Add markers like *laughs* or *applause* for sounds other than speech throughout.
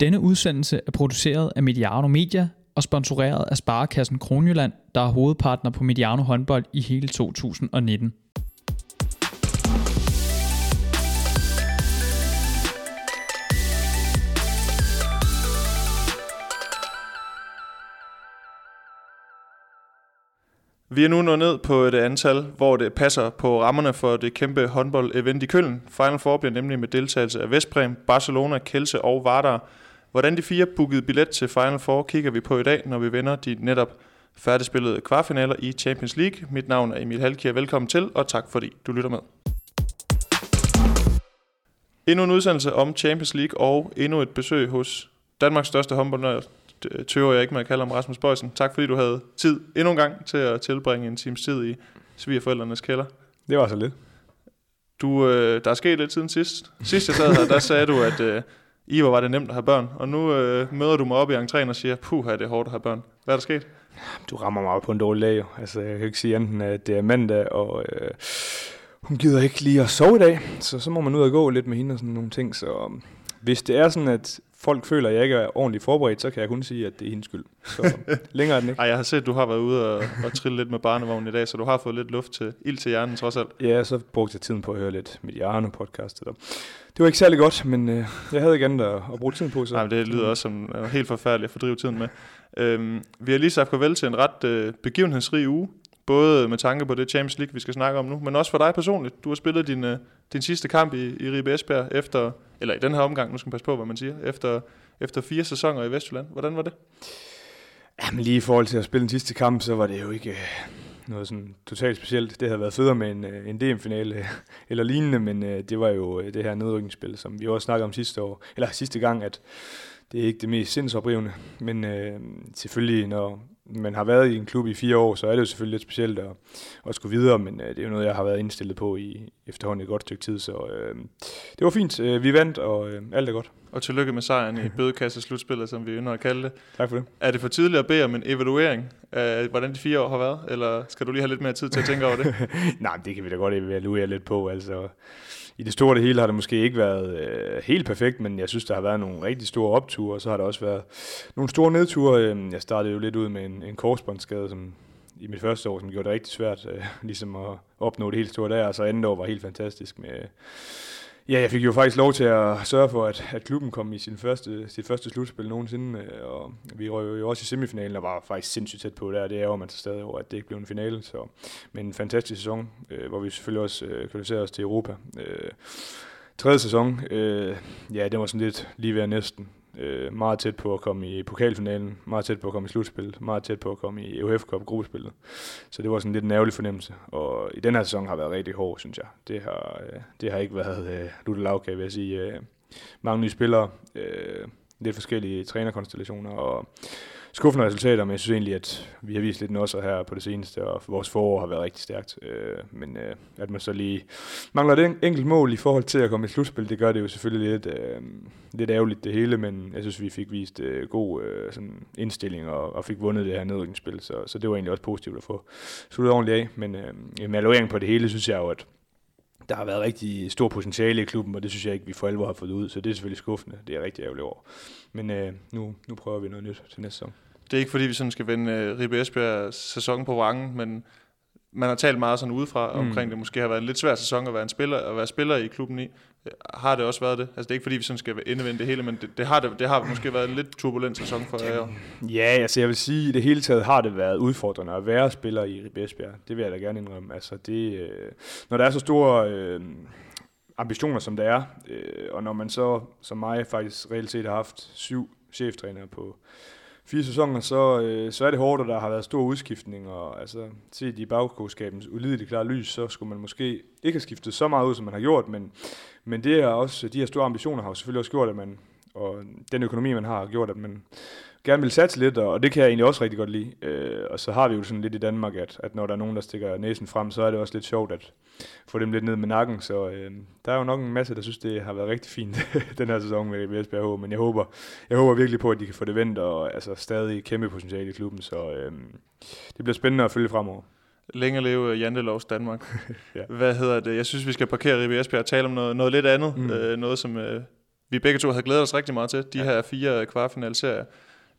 Denne udsendelse er produceret af Mediano Media og sponsoreret af Sparekassen Kronjylland, der er hovedpartner på Mediano håndbold i hele 2019. Vi er nu nået ned på et antal, hvor det passer på rammerne for det kæmpe håndbold-event i Køln. Final Four bliver nemlig med deltagelse af Vestbrem, Barcelona, Kelse og Vardar. Hvordan de fire bookede billet til Final Four kigger vi på i dag, når vi vender de netop færdigspillede kvartfinaler i Champions League. Mit navn er Emil Halkier. Velkommen til, og tak fordi du lytter med. Endnu en udsendelse om Champions League og endnu et besøg hos Danmarks største håndboldnørd, tøver jeg ikke med at kalde ham Rasmus Bøjsen. Tak fordi du havde tid endnu en gang til at tilbringe en times tid i svigerforældrenes kælder. Det var så lidt. Du, øh, der er sket lidt siden sidst. Sidst jeg sad her, der sagde du, at øh, i var det nemt at have børn. Og nu øh, møder du mig op i entréen og siger, puh, det er hårdt at have børn. Hvad er der sket? Du rammer mig på en dårlig dag. Jo. Altså, jeg kan ikke sige enten, at det er mandag, og øh, hun gider ikke lige at sove i dag. Så så må man ud og gå lidt med hende og sådan nogle ting. Så hvis det er sådan, at folk føler, at jeg ikke er ordentligt forberedt, så kan jeg kun sige, at det er hendes skyld. Så *laughs* længere er den ikke. Ej, jeg har set, at du har været ude og, og trille lidt med barnevognen i dag, så du har fået lidt luft til ild til hjernen trods alt. Ja, så brugte jeg tiden på at høre lidt Mediano podcast. Det var ikke særlig godt, men øh, jeg havde ikke andet at, at bruge tiden på. Så. Nej, men det lyder også som uh, helt forfærdeligt at fordrive tiden med. Øhm, vi har lige sagt farvel til en ret øh, begivenhedsrig uge, både med tanke på det Champions League, vi skal snakke om nu, men også for dig personligt. Du har spillet din, øh, din sidste kamp i, i Ribe Esbjerg efter, eller i den her omgang, nu skal man passe på, hvad man siger, efter efter fire sæsoner i Vestjylland. Hvordan var det? Jamen lige i forhold til at spille den sidste kamp, så var det jo ikke øh, noget sådan totalt specielt. Det havde været federe med en, øh, en DM-finale *laughs* eller lignende, men det var jo det her nedrykningsspil, som vi også snakkede om sidste år, eller sidste gang, at det er ikke det mest sindsoprivende. Men øh, selvfølgelig, når man har været i en klub i fire år, så er det jo selvfølgelig lidt specielt at, at skulle videre, men øh, det er jo noget, jeg har været indstillet på i efterhånden et godt stykke tid, så øh, det var fint. Øh, vi vandt, og øh, alt er godt. Og tillykke med sejren i *laughs* bødekasse slutspillet, som vi ynder at kalde det. Tak for det. Er det for tidligt at bede om en evaluering af, hvordan de fire år har været, eller skal du lige have lidt mere tid til at tænke over det? *laughs* Nej, det kan vi da godt evaluere lidt på. Altså, i det store det hele har det måske ikke været øh, helt perfekt, men jeg synes, der har været nogle rigtig store opture, og så har der også været nogle store nedture. Øhm, jeg startede jo lidt ud med en, en korsbåndsskade, som i mit første år, som gjorde det rigtig svært øh, *laughs* ligesom at opnå det helt store der, og så andet år var helt fantastisk med Ja, jeg fik jo faktisk lov til at sørge for, at, at klubben kom i sin første, sit første slutspil nogensinde, øh, og vi røg jo også i semifinalen, og var faktisk sindssygt tæt på der. Det er jo man så stadig over, at det ikke blev en finale. Så. Men en fantastisk sæson, øh, hvor vi selvfølgelig også øh, kvalificerede os til Europa. Øh, tredje sæson, øh, ja, det var sådan lidt lige ved næsten øh, meget tæt på at komme i pokalfinalen, meget tæt på at komme i slutspillet, meget tæt på at komme i EUF Cup gruppespillet. Så det var sådan lidt en ærgerlig fornemmelse. Og i den her sæson har været rigtig hård, synes jeg. Det har, øh, det har ikke været øh, lutte lavkage, vil jeg sige. Øh, mange nye spillere, øh, lidt forskellige trænerkonstellationer, og skuffende resultater, men jeg synes egentlig, at vi har vist lidt også her på det seneste, og vores forår har været rigtig stærkt. Øh, men øh, at man så lige mangler et enkelt mål i forhold til at komme i slutspil, det gør det jo selvfølgelig lidt, øh, lidt ærgerligt det hele, men jeg synes, vi fik vist øh, god øh, sådan indstilling og, og fik vundet det her nedrykningsspil, så, så det var egentlig også positivt at få sluttet ordentligt af. Men øh, med på det hele, synes jeg jo, at der har været rigtig stor potentiale i klubben, og det synes jeg ikke, vi for alvor har fået ud, så det er selvfølgelig skuffende. Det er rigtig ærgerligt over. Men øh, nu, nu prøver vi noget nyt til næste sæson. Det er ikke fordi, vi sådan skal vende uh, Ribe Esbjerg sæsonen på vangen, men man har talt meget sådan udefra mm. omkring det. Måske har været en lidt svær sæson at være, en spiller, at være spiller i klubben i. Har det også været det? Altså det er ikke fordi, vi sådan skal indvende det hele, men det, det, har, det, det har måske været en lidt turbulent sæson for jer. Ja, altså jeg vil sige, at i det hele taget har det været udfordrende at være spiller i Esbjerg. Det vil jeg da gerne indrømme. Altså det, øh, når der er så store... Øh, ambitioner, som der er, øh, og når man så, som mig, faktisk reelt set har haft syv cheftrænere på, fire sæsoner, så, øh, så er det hårdt, og der har været stor udskiftning, og altså, set i bagkogskabens ulideligt klare lys, så skulle man måske ikke have skiftet så meget ud, som man har gjort, men, men det er også, de her store ambitioner har jo selvfølgelig også gjort, at man, og den økonomi, man har, har gjort, at man gerne vil satse lidt, og det kan jeg egentlig også rigtig godt lide. Øh, og så har vi jo sådan lidt i Danmark, at, at når der er nogen, der stikker næsen frem, så er det også lidt sjovt at få dem lidt ned med nakken. Så øh, der er jo nok en masse, der synes, det har været rigtig fint *laughs* den her sæson med Esbjerg men jeg håber, jeg håber virkelig på, at de kan få det vendt, og altså stadig kæmpe potentiale i klubben, så øh, det bliver spændende at følge fremover. Længe leve Jantelovs Danmark. *laughs* ja. Hvad hedder det? Jeg synes, vi skal parkere Ribe Esbjerg og tale om noget, noget lidt andet. Mm. Øh, noget, som øh, vi begge to havde glædet os rigtig meget til, de ja. her fire kvartfinalserier.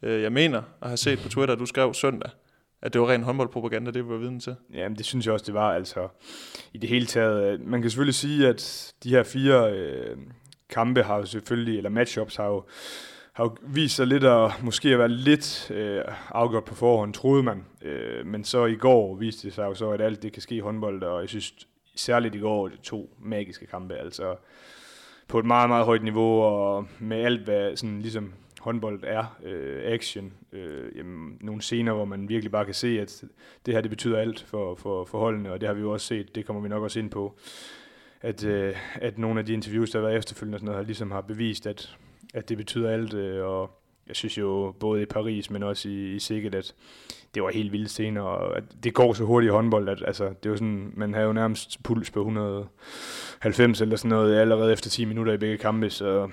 Øh, jeg mener at have set på Twitter, at du skrev søndag, at det var ren håndboldpropaganda, det var viden til. Jamen, det synes jeg også, det var. Altså, i det hele taget, øh, man kan selvfølgelig sige, at de her fire øh, kampe har jo selvfølgelig, eller matchups har jo, har jo vist sig lidt at måske at være lidt øh, afgjort på forhånd, troede man. Øh, men så i går viste det sig jo så, at alt det kan ske i håndbold, og jeg synes særligt i går, to magiske kampe, altså på et meget, meget højt niveau, og med alt, hvad sådan ligesom håndbold er, øh, action, øh, jamen, nogle scener, hvor man virkelig bare kan se, at det her det betyder alt for, for, for holdene, og det har vi jo også set, det kommer vi nok også ind på, at, øh, at nogle af de interviews, der har været efterfølgende, og sådan noget, har ligesom har bevist, at, at det betyder alt, øh, og jeg synes jo både i Paris, men også i, i Sikkert, at det var helt vildt scener, og at det går så hurtigt i håndbold, at altså, det var sådan, man havde jo nærmest puls på 190 eller sådan noget allerede efter 10 minutter i begge kampe, så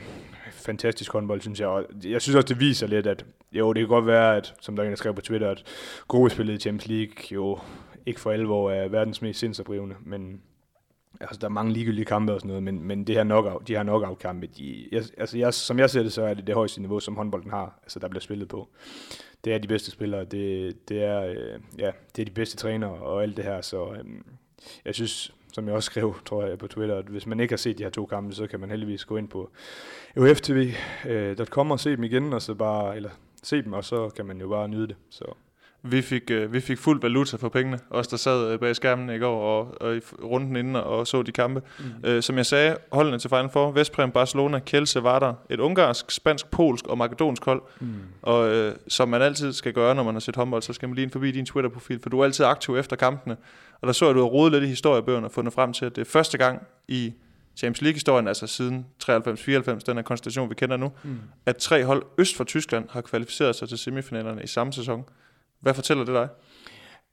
fantastisk håndbold, synes jeg. Og jeg synes også, det viser lidt, at jo, det kan godt være, at, som der er en, der skrev på Twitter, at gode spillet i Champions League jo ikke for alvor er verdens mest sindsoprivende, men altså, der er mange ligegyldige kampe og sådan noget, men, men det her knockout, de her knockout-kampe, de, jeg, altså jeg, som jeg ser det, så er det det højeste niveau, som håndbolden har, altså der bliver spillet på. Det er de bedste spillere, det, det, er, øh, ja, det er de bedste trænere og alt det her, så øh, jeg synes, som jeg også skrev, tror jeg, på Twitter, at hvis man ikke har set de her to kampe, så kan man heldigvis gå ind på uftv.com øh, og se dem igen, og så bare, eller se dem, og så kan man jo bare nyde det. Så. Vi fik, øh, vi fik fuld valuta for pengene, os der sad øh, bag skærmen i går og, og i runden inden og så de kampe. Mm. Øh, som jeg sagde, holdene til Final Four, Vestprem, Barcelona, Kielce var der et ungarsk, spansk, polsk og makedonsk hold. Mm. Og øh, som man altid skal gøre, når man har set håndbold, så skal man lige ind forbi din Twitter-profil, for du er altid aktiv efter kampene. Og der så jeg, at du har rodet lidt i historiebøgerne og fundet frem til, at det er første gang i Champions League-historien, altså siden 93-94, den her konstellation, vi kender nu, mm. at tre hold øst for Tyskland har kvalificeret sig til semifinalerne i samme sæson. Hvad fortæller det dig?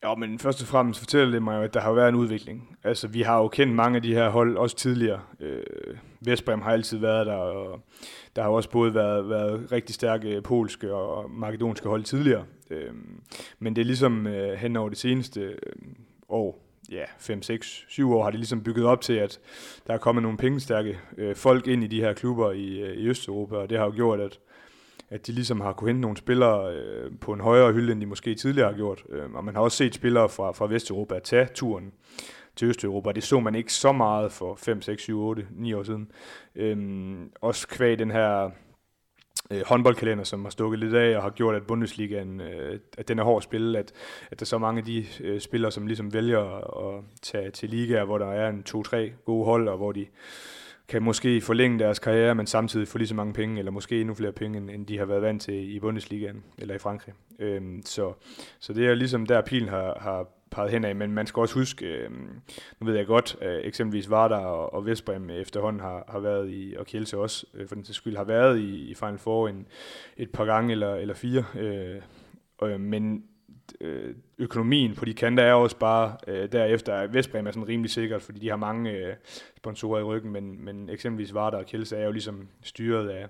Ja, men først og fremmest fortæller det mig jo, at der har været en udvikling. Altså, vi har jo kendt mange af de her hold, også tidligere. Øh, Vestbrem har altid været der, og der har også både været, været rigtig stærke polske og makedonske hold tidligere. Øh, men det er ligesom øh, hen over det seneste øh, år, ja, 5, 6, 7 år har det ligesom bygget op til, at der er kommet nogle pengestærke øh, folk ind i de her klubber i, øh, i Østeuropa, og det har jo gjort, at at de ligesom har kunne hente nogle spillere øh, på en højere hylde, end de måske tidligere har gjort. Øh, og man har også set spillere fra, fra Vesteuropa tage turen til Østeuropa. Det så man ikke så meget for 5, 6, 7, 8, 9 år siden. Øh, også kvæg den her øh, håndboldkalender, som har stukket lidt af og har gjort, at Bundesligaen øh, at den er hård at spille, at, at der er så mange af de øh, spillere, som ligesom vælger at tage til ligaer, hvor der er en to-tre gode hold, og hvor de kan måske forlænge deres karriere, men samtidig få lige så mange penge, eller måske endnu flere penge, end de har været vant til i Bundesligaen eller i Frankrig. Øhm, så, så det er ligesom der, pilen har, har peget hen af, men man skal også huske, øhm, nu ved jeg godt, øh, eksempelvis Vardar og, og Vestbrem efterhånden har, har været i, og Kielse også, øh, for den til skyld, har været i, i Final Four en, et par gange eller, eller fire, øh, øh, men øh, økonomien på de kanter er også bare øh, derefter. Vestbrem er sådan rimelig sikkert, fordi de har mange øh, sponsorer i ryggen, men, men eksempelvis Varder og Kjelse er jo ligesom styret af,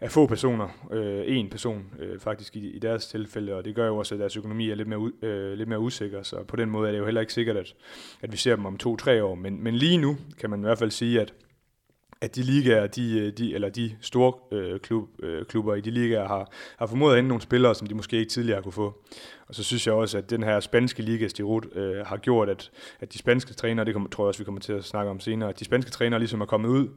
af få personer, øh, en person øh, faktisk i, i deres tilfælde, og det gør jo også, at deres økonomi er lidt mere, øh, lidt mere usikker, så på den måde er det jo heller ikke sikkert, at, at vi ser dem om to-tre år, men, men lige nu kan man i hvert fald sige, at at de ligaer, de, øh, de, eller de store øh, klub, øh, klubber i de ligaer har, har formået at hente nogle spillere, som de måske ikke tidligere kunne få. Og så synes jeg også, at den her spanske liga, Stirut, øh, har gjort, at, at de spanske trænere, det kommer, tror jeg også, vi kommer til at snakke om senere, at de spanske trænere ligesom er kommet ud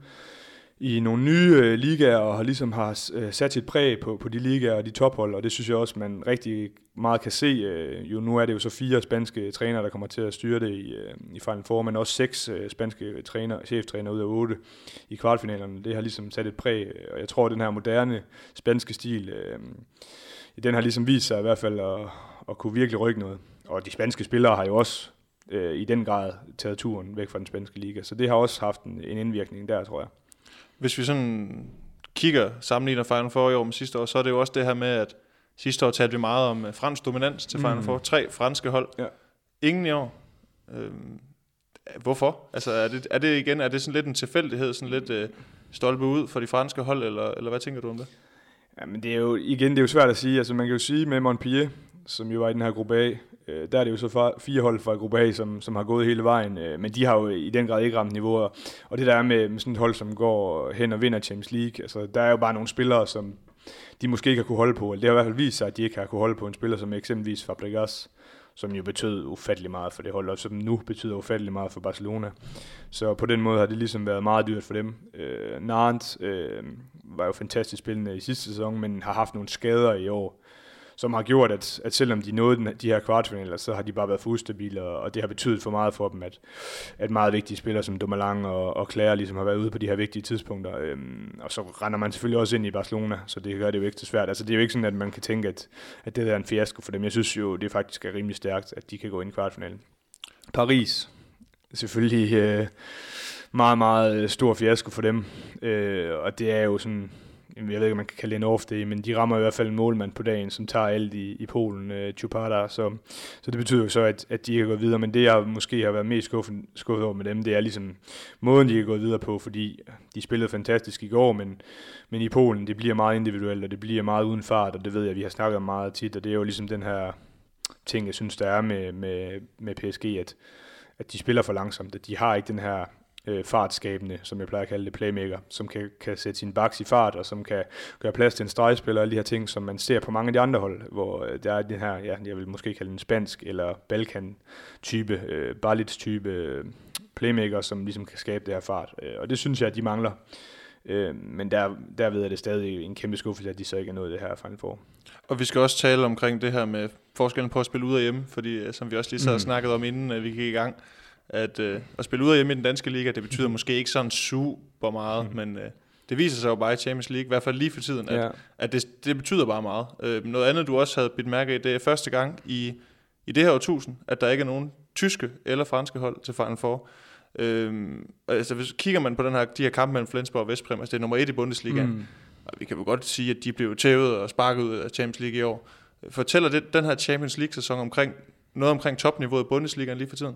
i nogle nye øh, ligaer, og har ligesom har øh, sat sit præg på, på de ligaer og de tophold, og det synes jeg også, man rigtig meget kan se. Øh, jo, nu er det jo så fire spanske trænere, der kommer til at styre det i, øh, i Final Four, men også seks øh, spanske træner, cheftræner ud af otte i kvartfinalerne. Det har ligesom sat et præg, øh, og jeg tror, at den her moderne spanske stil, øh, den har ligesom vist sig i hvert fald at, at kunne virkelig rykke noget. Og de spanske spillere har jo også øh, i den grad taget turen væk fra den spanske liga, så det har også haft en, en indvirkning der, tror jeg. Hvis vi sådan kigger sammenligner Final Four i år med sidste år, så er det jo også det her med, at sidste år talte vi meget om øh, fransk dominans til Final mm. Four. Tre franske hold. Ja. Ingen i år. Øhm, hvorfor? Altså er det, er det igen, er det sådan lidt en tilfældighed, sådan lidt øh, stolpe ud for de franske hold, eller, eller hvad tænker du om det? Ja, men det er jo, igen, det er jo svært at sige. Altså man kan jo sige med Montpellier, som jo var i den her gruppe A, Øh, der er det jo så fire hold fra gruppe A, som, som har gået hele vejen, øh, men de har jo i den grad ikke ramt niveauer. Og det der er med, med sådan et hold, som går hen og vinder Champions League, altså der er jo bare nogle spillere, som de måske ikke har kunne holde på. Eller det har i hvert fald vist sig, at de ikke har kunne holde på en spiller som eksempelvis Fabregas, som jo betød ufattelig meget for det hold, og som nu betyder ufattelig meget for Barcelona. Så på den måde har det ligesom været meget dyrt for dem. Øh, Nantes øh, var jo fantastisk spillende i sidste sæson, men har haft nogle skader i år, som har gjort, at, at selvom de nåede de her kvartfinaler, så har de bare været for ustabile, og, og det har betydet for meget for dem, at, at meget vigtige spillere som Dumoulin og, og Claire ligesom har været ude på de her vigtige tidspunkter. Øhm, og så render man selvfølgelig også ind i Barcelona, så det gør det jo ikke så svært. Altså det er jo ikke sådan, at man kan tænke, at, at det er en fiasko for dem. Jeg synes jo, det faktisk er rimelig stærkt, at de kan gå ind i kvartfinalen. Paris, selvfølgelig øh, meget, meget øh, stor fiasko for dem, øh, og det er jo sådan jeg ved ikke, om man kan kalde det en off day, men de rammer i hvert fald en målmand på dagen, som tager alt i, i Polen, øh, Chupada, så, så det betyder jo så, at, at de ikke går videre, men det jeg måske har været mest skuffet, skuffet over med dem, det er ligesom måden, de er gået videre på, fordi de spillede fantastisk i går, men, men i Polen, det bliver meget individuelt, og det bliver meget uden fart, og det ved jeg, vi har snakket om meget tit, og det er jo ligesom den her ting, jeg synes, der er med, med, med PSG, at, at de spiller for langsomt, at de har ikke den her øh, fartskabende, som jeg plejer at kalde det, playmaker, som kan, kan sætte sin baks i fart, og som kan gøre plads til en stregspiller, og alle de her ting, som man ser på mange af de andre hold, hvor øh, der er den her, ja, jeg vil måske kalde en spansk eller Balkan-type, øh, Balic-type øh, playmaker, som ligesom kan skabe det her fart. Øh, og det synes jeg, at de mangler. Øh, men der, derved er det stadig en kæmpe skuffelse, at de så ikke er nået det her Final Four. Og vi skal også tale omkring det her med forskellen på at spille ud og hjemme, fordi øh, som vi også lige så mm. snakket om, inden øh, vi gik i gang, at, øh, at spille ud af hjemme i den danske liga, det betyder måske ikke sådan super meget, mm. men øh, det viser sig jo bare i Champions League, i hvert fald lige for tiden, at, ja. at det, det betyder bare meget. Øh, noget andet, du også havde bidt mærke i, det er første gang i, i det her årtusind, at der ikke er nogen tyske eller franske hold til Final Four. Øhm, altså hvis kigger man på den her, de her kampe mellem Flensborg og Vestpræm, altså det er nummer et i Bundesligaen, mm. og vi kan jo godt sige, at de blev tævet og sparket ud af Champions League i år. Fortæller det den her Champions League-sæson omkring noget omkring topniveauet i Bundesligaen lige for tiden?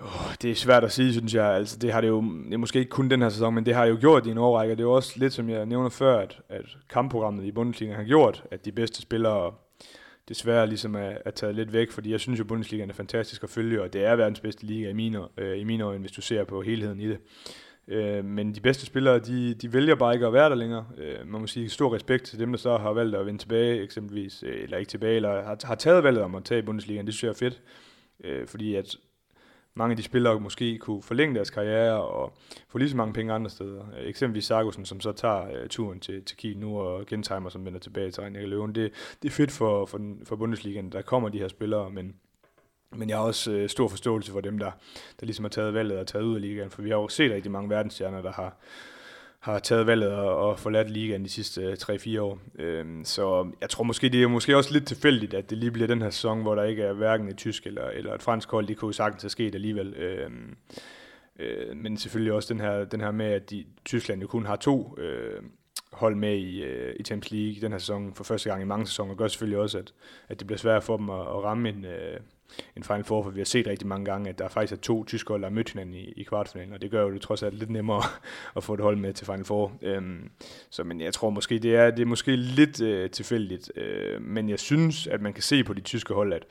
Oh, det er svært at sige, synes jeg. Altså, det har det jo, det er måske ikke kun den her sæson, men det har jo gjort i en årrække. Det er jo også lidt, som jeg nævner før, at, at kampprogrammet i Bundesliga har gjort, at de bedste spillere desværre ligesom er, er taget lidt væk, fordi jeg synes jo, Bundesligaen er fantastisk at følge, og det er verdens bedste liga i mine, øh, i mine øjne, hvis du ser på helheden i det. Øh, men de bedste spillere, de, de vælger bare ikke at være der længere. Øh, man må sige stor respekt til dem, der så har valgt at vende tilbage, eksempelvis, øh, eller ikke tilbage, eller har, har taget valget om at tage i Bundesligaen. Det synes jeg er fedt, øh, fordi at mange af de spillere måske kunne forlænge deres karriere og få lige så mange penge andre steder. Eksempelvis Sargussen, som så tager øh, turen til, til Kiel nu, og Gentheimer, som vender tilbage til Regnække Løven. Det, det er fedt for, for, for Bundesligaen, der kommer de her spillere, men, men jeg har også øh, stor forståelse for dem, der, der ligesom har taget valget og taget ud af ligaen, for vi har jo set rigtig mange verdensstjerner, der har, har taget valget og, og forladt ligaen de sidste øh, 3-4 år. Øhm, så jeg tror måske, det er måske også lidt tilfældigt, at det lige bliver den her sæson, hvor der ikke er hverken et tysk eller, eller et fransk hold. Det kunne jo sagtens have sket alligevel. Øhm, øh, men selvfølgelig også den her, den her med, at de, Tyskland jo kun har to øh, hold med i, øh, i Champions League den her sæson for første gang i mange sæsoner, gør selvfølgelig også, at, at det bliver svært for dem at, at ramme en, øh, en Final Four, for vi har set rigtig mange gange, at der faktisk er to tyske hold, der har mødt hinanden i, i kvartfinalen, og det gør jo det trods alt lidt nemmere *laughs* at få et hold med til Final Four. Øhm, så men jeg tror måske, det er, det er måske lidt øh, tilfældigt, øh, men jeg synes, at man kan se på de tyske hold, at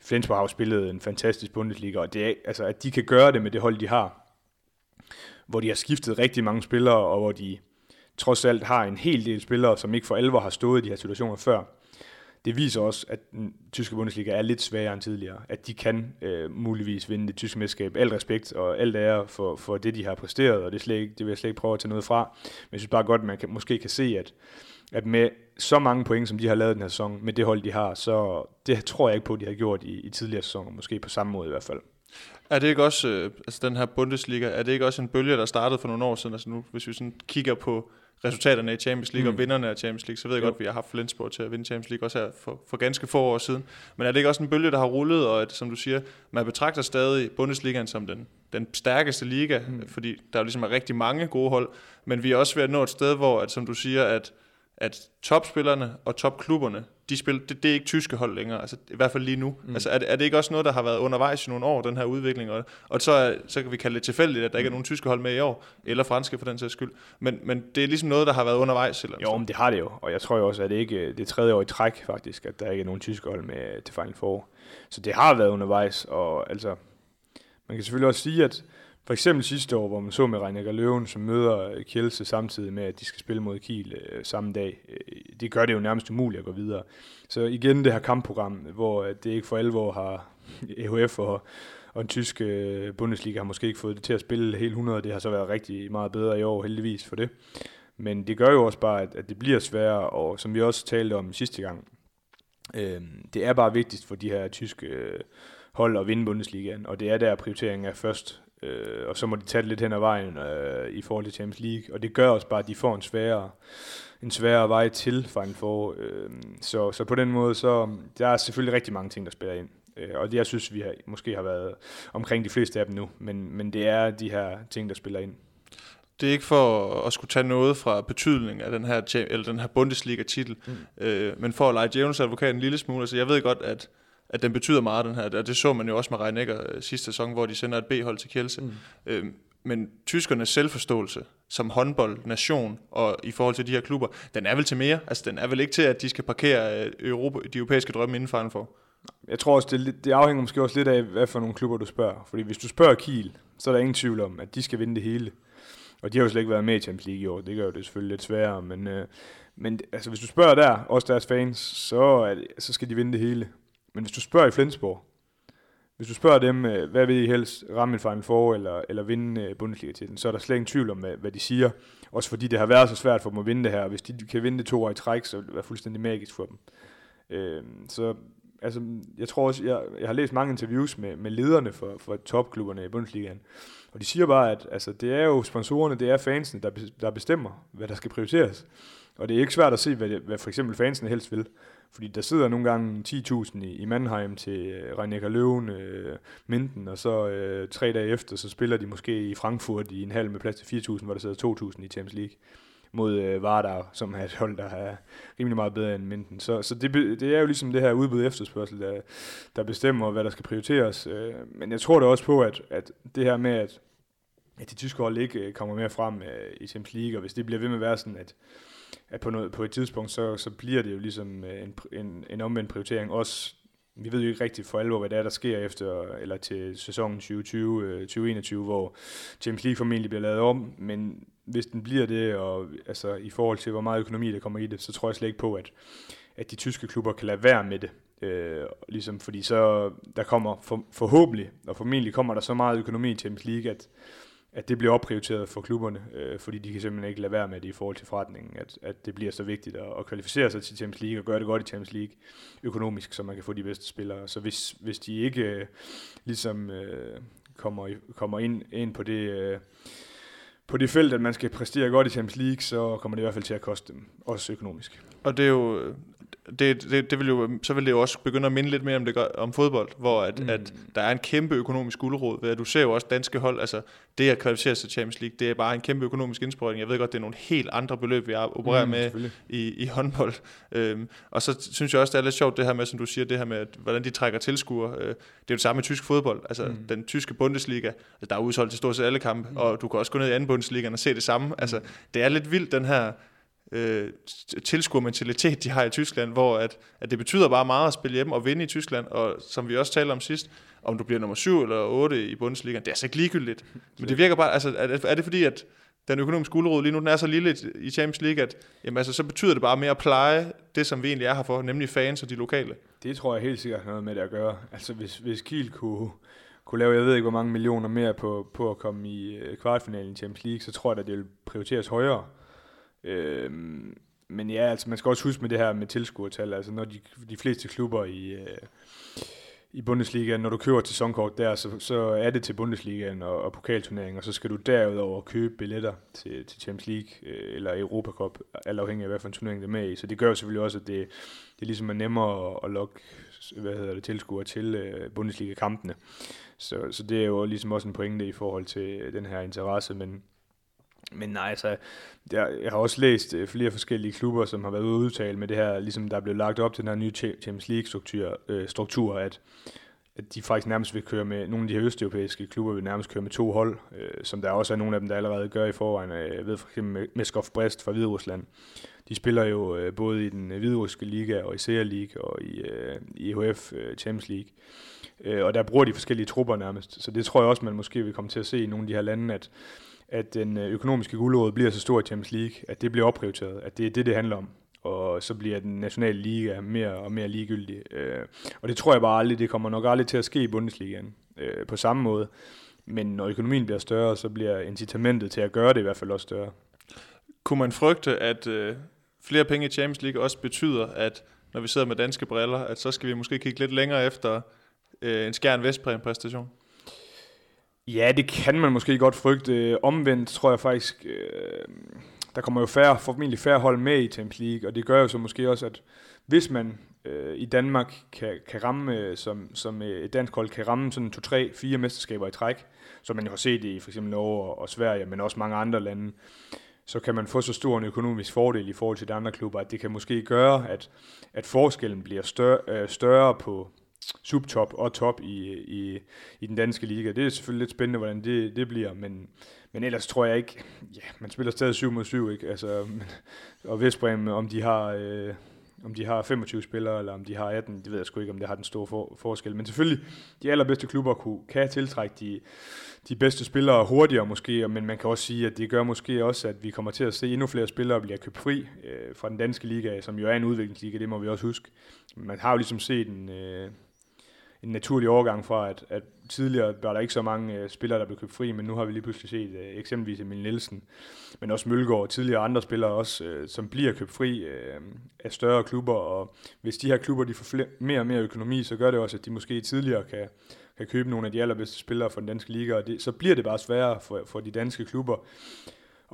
Flensborg har spillet en fantastisk Bundesliga, og det er, altså, at de kan gøre det med det hold, de har, hvor de har skiftet rigtig mange spillere, og hvor de trods alt har en hel del spillere, som ikke for alvor har stået i de her situationer før det viser også, at den tyske Bundesliga er lidt sværere end tidligere. At de kan øh, muligvis vinde det tyske mesterskab. Alt respekt og alt ære for, for det, de har præsteret, og det, slet ikke, det vil jeg slet ikke prøve at tage noget fra. Men jeg synes bare godt, at man kan, måske kan se, at, at med så mange point, som de har lavet den her sæson, med det hold, de har, så det tror jeg ikke på, at de har gjort i, i tidligere sæsoner. Måske på samme måde i hvert fald. Er det ikke også, øh, altså den her Bundesliga, er det ikke også en bølge, der startede for nogle år siden? Altså nu, hvis vi sådan kigger på resultaterne i Champions League mm. og vinderne af Champions League, så ved jeg jo. godt, at vi har haft Flensborg til at vinde Champions League også her for, for ganske få år siden. Men er det ikke også en bølge, der har rullet, og at, som du siger, man betragter stadig Bundesligaen som den, den stærkeste liga, mm. fordi der er ligesom er rigtig mange gode hold, men vi er også ved at nå et sted, hvor, at, som du siger, at, at topspillerne og topklubberne, de spil, det, det er ikke tyske hold længere, altså i hvert fald lige nu. Mm. Altså er det, er det ikke også noget, der har været undervejs i nogle år, den her udvikling, og, og så, er, så kan vi kalde det tilfældigt, at der ikke er nogen tyske hold med i år, eller franske for den sags skyld. Men, men det er ligesom noget, der har været undervejs. Eller jo, men det har det jo, og jeg tror jo også, at det ikke det er tredje år i træk faktisk, at der ikke er nogen tyske hold med til Final Four. Så det har været undervejs, og altså, man kan selvfølgelig også sige, at for eksempel sidste år, hvor man så med Reinecker Løven, som møder øh, Kielse samtidig med, at de skal spille mod Kiel øh, samme dag. Øh, det gør det jo nærmest umuligt at gå videre. Så igen det her kampprogram, hvor øh, det ikke for alvor har *laughs* EHF og, og en tysk øh, Bundesliga har måske ikke fået det til at spille helt 100. Det har så været rigtig meget bedre i år, heldigvis for det. Men det gør jo også bare, at, at det bliver sværere, og som vi også talte om sidste gang, øh, det er bare vigtigt for de her tyske øh, hold at vinde Bundesligaen, og det er der prioriteringen er først øh, og så må de tage det lidt hen ad vejen øh, i forhold til Champions League, og det gør også bare, at de får en sværere, en sværere vej til Final Four. Øh, så, så på den måde, så der er selvfølgelig rigtig mange ting, der spiller ind. Øh, og det, jeg synes, vi har, måske har været omkring de fleste af dem nu, men, men det er de her ting, der spiller ind. Det er ikke for at skulle tage noget fra betydning af den her, eller den her Bundesliga-titel, mm. øh, men for at lege djævelens advokat en lille smule. Så jeg ved godt, at at den betyder meget, den her. Og det så man jo også med Reinecker øh, sidste sæson, hvor de sender et B-hold til Kielse. Mm. Øhm, men tyskernes selvforståelse som håndboldnation og i forhold til de her klubber, den er vel til mere. Altså, den er vel ikke til, at de skal parkere øh, Europa, de europæiske drømme inden for for. Jeg tror også, det, det afhænger måske også lidt af, hvad for nogle klubber du spørger. Fordi hvis du spørger Kiel, så er der ingen tvivl om, at de skal vinde det hele. Og de har jo slet ikke været med i Champions League i år. Det gør jo det selvfølgelig lidt sværere. Men, øh, men altså, hvis du spørger der, også deres fans, så, er det, så skal de vinde det hele. Men hvis du spørger i Flensborg, hvis du spørger dem, øh, hvad vil I helst ramme en Final Four eller, eller vinde øh, Bundesliga-titlen, så er der slet ingen tvivl om, hvad de siger. Også fordi det har været så svært for dem at vinde det her. Hvis de kan vinde det to år i træk, så vil det være fuldstændig magisk for dem. Øh, så altså, jeg tror også, jeg, jeg har læst mange interviews med, med lederne for, for topklubberne i Bundesligaen, og de siger bare, at altså, det er jo sponsorerne, det er fansene, der, der bestemmer, hvad der skal prioriteres. Og det er ikke svært at se, hvad, det, hvad for eksempel fansene helst vil. Fordi der sidder nogle gange 10.000 i, i Mannheim til øh, Reinecker Løven, øh, Minden, og så øh, tre dage efter, så spiller de måske i Frankfurt i en halv med plads til 4.000, hvor der sidder 2.000 i Champions League mod øh, Vardar, som er et hold, der er rimelig meget bedre end Minden. Så, så det, det er jo ligesom det her udbud efterspørgsel, der, der bestemmer, hvad der skal prioriteres. Øh, men jeg tror da også på, at, at det her med, at, at de tyske hold ikke øh, kommer mere frem øh, i Champions League, og hvis det bliver ved med at være sådan, at at på, noget, på et tidspunkt, så, så bliver det jo ligesom øh, en, en, en omvendt prioritering. Også, vi ved jo ikke rigtigt for alvor, hvad det er, der sker efter, eller til sæsonen 2020-2021, øh, hvor Champions League formentlig bliver lavet om, men hvis den bliver det, og altså, i forhold til, hvor meget økonomi der kommer i det, så tror jeg slet ikke på, at, at de tyske klubber kan lade være med det. Øh, ligesom fordi så der kommer for, forhåbentlig, og formentlig kommer der så meget økonomi i Champions League, at, at det bliver opprioriteret for klubberne, øh, fordi de kan simpelthen ikke lade være med det i forhold til forretningen, at, at det bliver så vigtigt at, at kvalificere sig til Champions League og gøre det godt i Champions League økonomisk, så man kan få de bedste spillere. Så hvis, hvis de ikke øh, ligesom øh, kommer, kommer ind, ind på det... Øh, på det felt, at man skal præstere godt i Champions League, så kommer det i hvert fald til at koste dem, også økonomisk. Og det er jo, det, det, det vil jo, så vil det jo også begynde at minde lidt mere om, det, om fodbold, hvor at, mm. at der er en kæmpe økonomisk guldråd ved, at du ser jo også danske hold, altså det at kvalificere sig til Champions League, det er bare en kæmpe økonomisk indsprøjtning. Jeg ved godt, det er nogle helt andre beløb, vi opererer mm, med i, i håndbold. Øhm, og så synes jeg også, det er lidt sjovt det her med, som du siger, det her med, at, hvordan de trækker tilskuere. Øh, det er jo det samme med tysk fodbold, altså mm. den tyske Bundesliga, altså, der er udsolgt til stort set alle kampe, mm. og du kan også gå ned i anden Bundesliga og se det samme. Altså, det er lidt vildt, den her øh, tilskuermentalitet, de har i Tyskland, hvor at, at det betyder bare meget at spille hjemme og vinde i Tyskland, og som vi også talte om sidst, om du bliver nummer 7 eller 8 i Bundesliga, det er så ikke ligegyldigt. Men det virker bare, altså, er det, er det fordi, at den økonomiske guldråd lige nu, den er så lille i Champions League, at jamen, altså, så betyder det bare mere at pleje det, som vi egentlig er her for, nemlig fans og de lokale. Det tror jeg helt sikkert noget med det at gøre. Altså hvis, hvis Kiel kunne, kunne lave, jeg ved ikke hvor mange millioner mere på, på at komme i øh, kvartfinalen i Champions League, så tror jeg, at det vil prioriteres højere. Øh, men ja, altså man skal også huske med det her med tilskuertal, altså når de, de fleste klubber i, øh, i Bundesliga, når du køber til sæsonkort der, så, så er det til Bundesligaen og, og pokalturneringen, og så skal du derudover købe billetter til, til Champions League øh, eller Europa Cup, alt afhængig af hvad for en turnering det er med i. Så det gør jo selvfølgelig også, at det, det ligesom er nemmere at, at lokke hvad hedder det, tilskuere til øh, Bundesliga-kampene. Så, så det er jo ligesom også en pointe i forhold til den her interesse, men men nej, altså, jeg, jeg har også læst øh, flere forskellige klubber, som har været ude udtale med det her, ligesom der er blevet lagt op til den her nye Champions League-struktur, øh, struktur, at, at de faktisk nærmest vil køre med, nogle af de her østeuropæiske klubber vil nærmest køre med to hold, øh, som der også er nogle af dem, der allerede gør i forvejen. Øh, jeg ved for eksempel Meskov Brest fra Hviderusland. De spiller jo øh, både i den øh, hviderussiske liga og i Serie League og i, øh, i øh, Champions League. Øh, og der bruger de forskellige trupper nærmest. Så det tror jeg også, man måske vil komme til at se i nogle af de her lande, at at den øh, økonomiske guldråd bliver så stor i Champions League, at det bliver opprioriteret, at det er det, det handler om. Og så bliver den nationale liga mere og mere ligegyldig. Øh, og det tror jeg bare aldrig, det kommer nok aldrig til at ske i Bundesligaen øh, på samme måde. Men når økonomien bliver større, så bliver incitamentet til at gøre det i hvert fald også større. Kunne man frygte, at øh, flere penge i Champions League også betyder, at når vi sidder med danske briller, at så skal vi måske kigge lidt længere efter øh, en skærn vestpræm præstation? Ja, det kan man måske godt frygte. Omvendt tror jeg faktisk, øh, der kommer jo færre, formentlig færre hold med i Champions League, og det gør jo så måske også, at hvis man øh, i Danmark kan, kan ramme, øh, som, som øh, et dansk hold kan ramme sådan to, tre, fire mesterskaber i træk, som man jo har set i for eksempel Norge og Sverige, men også mange andre lande, så kan man få så stor en økonomisk fordel i forhold til de andre klubber, at det kan måske gøre, at, at forskellen bliver større, øh, større på, subtop og top i, i, i den danske liga. Det er selvfølgelig lidt spændende, hvordan det, det bliver, men, men ellers tror jeg ikke, ja, man spiller stadig 7 mod 7, ikke? Altså, men, *laughs* og Vestbrem, om de har... Øh, om de har 25 spillere, eller om de har 18, det ved jeg sgu ikke, om det har den store for, forskel. Men selvfølgelig, de allerbedste klubber kunne, kan tiltrække de, de bedste spillere hurtigere måske, men man kan også sige, at det gør måske også, at vi kommer til at se endnu flere spillere blive købt fri øh, fra den danske liga, som jo er en udviklingsliga, det må vi også huske. Man har jo ligesom set en, øh, en naturlig overgang fra, at, at tidligere var der ikke så mange øh, spillere, der blev købt fri, men nu har vi lige pludselig set øh, eksempelvis Emil Nielsen, men også Mølgaard og tidligere andre spillere også, øh, som bliver købt fri øh, af større klubber, og hvis de her klubber de får flere, mere og mere økonomi, så gør det også, at de måske tidligere kan, kan købe nogle af de allerbedste spillere fra den danske liga, og det, så bliver det bare sværere for, for de danske klubber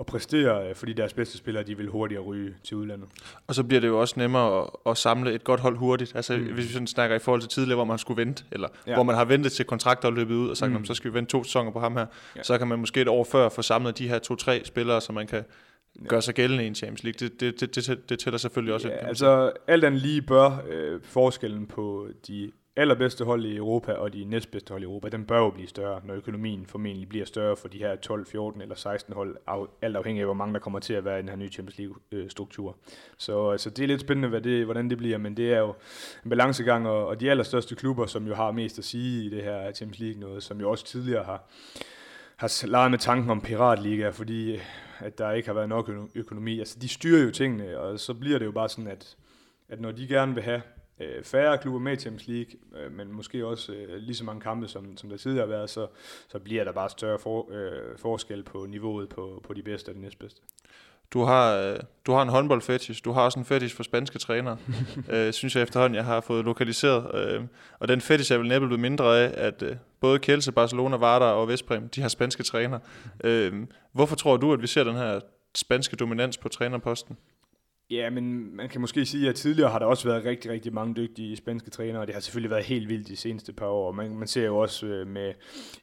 at præstere, øh, fordi deres bedste spillere de vil hurtigere ryge til udlandet. Og så bliver det jo også nemmere at, at samle et godt hold hurtigt. Altså mm. hvis vi sådan snakker i forhold til tidligere, hvor man skulle vente, eller ja. hvor man har ventet til kontrakter er løbet ud, og sagt, mm. så skal vi vente to sæsoner på ham her, ja. så kan man måske et år før få samlet de her to-tre spillere, så man kan gøre sig gældende i en Champions League. Det, det, det, det, det tæller selvfølgelig også. Ja, ind, altså alt andet lige bør øh, forskellen på de allerbedste hold i Europa og de næstbedste hold i Europa, den bør jo blive større, når økonomien formentlig bliver større for de her 12, 14 eller 16 hold, alt afhængig af, hvor mange der kommer til at være i den her nye Champions League-struktur. Øh, så altså, det er lidt spændende, hvad det, hvordan det bliver, men det er jo en balancegang, og, og de allerstørste klubber, som jo har mest at sige i det her Champions League, noget som jo også tidligere har, har leget med tanken om piratliga, fordi øh, at der ikke har været nok økonomi. Altså, de styrer jo tingene, og så bliver det jo bare sådan, at, at når de gerne vil have øh, færre klubber med i Champions League, øh, men måske også øh, lige så mange kampe, som, som der tidligere har været, så, så bliver der bare større for, øh, forskel på niveauet på, på de bedste og de næstbedste. Du har, øh, du har en håndboldfetish, du har også en fetish for spanske trænere, *laughs* øh, synes jeg efterhånden, jeg har fået lokaliseret. Øh, og den fetish er vel næppe blevet mindre af, at øh, både Kielse, Barcelona, Varda og Vestbrem, de har spanske træner. Øh, hvorfor tror du, at vi ser den her spanske dominans på trænerposten? Ja, men man kan måske sige, at tidligere har der også været rigtig, rigtig mange dygtige spanske trænere, og det har selvfølgelig været helt vildt de seneste par år. Man, man ser jo også øh, med,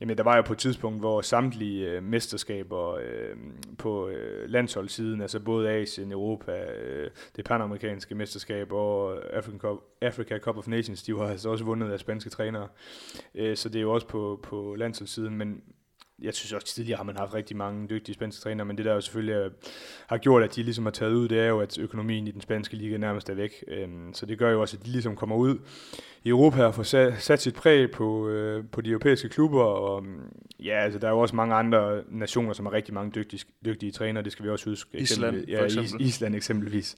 jamen der var jo på et tidspunkt, hvor samtlige øh, mesterskaber øh, på øh, landsholdssiden, altså både Asien, Europa, øh, det panamerikanske mesterskab og African Cup, Africa Cup of Nations, de var altså også vundet af spanske trænere. Øh, så det er jo også på, på landsholdssiden, men jeg synes også tidligere har man haft rigtig mange dygtige spanske trænere, men det der jo selvfølgelig har gjort, at de ligesom har taget ud, det er jo, at økonomien i den spanske liga nærmest er væk. Øhm, så det gør jo også, at de ligesom kommer ud i Europa og får sat, sat sit præg på, øh, på de europæiske klubber, og ja, altså der er jo også mange andre nationer, som har rigtig mange dygtige, dygtige trænere, det skal vi også huske. Island, ja, Is, Island eksempelvis.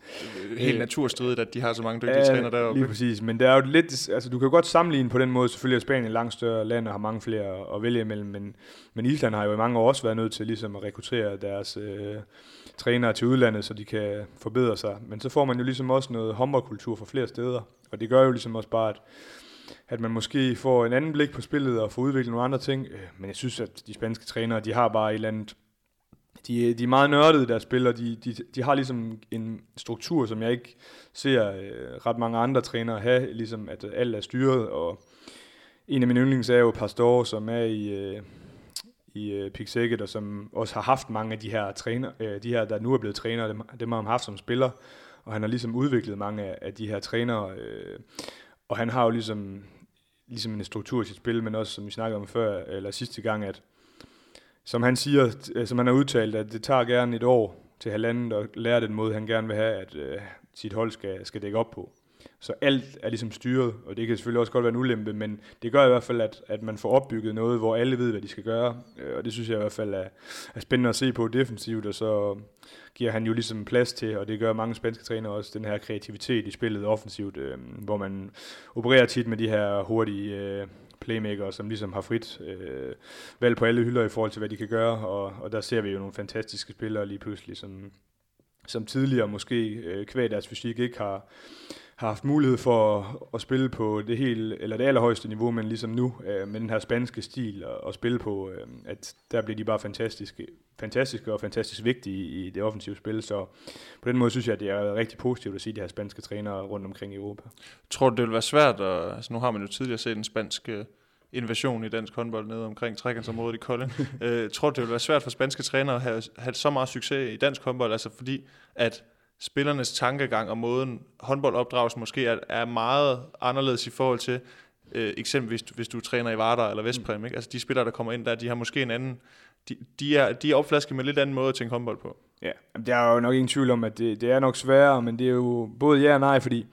Helt naturstridigt, at de har så mange dygtige ja, trænere deroppe. Lige præcis, men det er jo lidt, altså du kan godt sammenligne på den måde, selvfølgelig er Spanien et langt større land og har mange flere at vælge imellem, men, men Island har jo i mange år også været nødt til ligesom at rekruttere deres øh, trænere til udlandet, så de kan forbedre sig. Men så får man jo ligesom også noget håndboldkultur fra flere steder, og det gør jo ligesom også bare, at at man måske får en anden blik på spillet og får udviklet nogle andre ting. Øh, men jeg synes, at de spanske trænere, de har bare et eller andet... De, de er meget nørdede der spiller. de, de, de har ligesom en struktur, som jeg ikke ser øh, ret mange andre trænere have, ligesom at øh, alt er styret, og en af mine yndlings er jo Pastor, som er i, øh, i øh, Pixækket, og som også har haft mange af de her træner, øh, de her, der nu er blevet trænere, dem, dem har han haft som spiller, og han har ligesom udviklet mange af, af de her trænere, øh, og han har jo ligesom, ligesom en struktur i sit spil, men også, som vi snakkede om før, eller sidste gang, at som han siger, som han har udtalt, at det tager gerne et år til halvandet at lære den måde, han gerne vil have, at øh, sit hold skal, skal dække op på. Så alt er ligesom styret, og det kan selvfølgelig også godt være en ulempe, men det gør i hvert fald, at, at man får opbygget noget, hvor alle ved, hvad de skal gøre. Øh, og det synes jeg i hvert fald er, er spændende at se på defensivt, og så giver han jo ligesom plads til, og det gør mange spanske trænere også, den her kreativitet i spillet offensivt, øh, hvor man opererer tit med de her hurtige øh, playmaker, som ligesom har frit øh, valg på alle hylder i forhold til, hvad de kan gøre, og, og der ser vi jo nogle fantastiske spillere lige pludselig, som, som tidligere måske øh, kvæg deres fysik ikke har, har haft mulighed for at, spille på det helt, eller det allerhøjeste niveau, men ligesom nu, øh, med den her spanske stil og, og spille på, øh, at der bliver de bare fantastiske, fantastiske og fantastisk vigtige i, det offensive spil, så på den måde synes jeg, at det er rigtig positivt at se de her spanske trænere rundt omkring i Europa. Tror du, det vil være svært, at, altså nu har man jo tidligere set en spansk øh, invasion i dansk håndbold nede omkring trekantsområdet i Kolding. *laughs* øh, tror du, det vil være svært for spanske trænere at have, have så meget succes i dansk håndbold, altså fordi at spillernes tankegang og måden håndboldopdragelsen måske er, er meget anderledes i forhold til øh, eksempelvis hvis du træner i Vardar eller Vestpræm. Mm. Ikke? Altså de spillere, der kommer ind der, de har måske en anden... De, de, er, de er opflasket med lidt anden måde at tænke håndbold på. Ja, der er jo nok ingen tvivl om, at det, det er nok sværere, men det er jo både ja og nej, fordi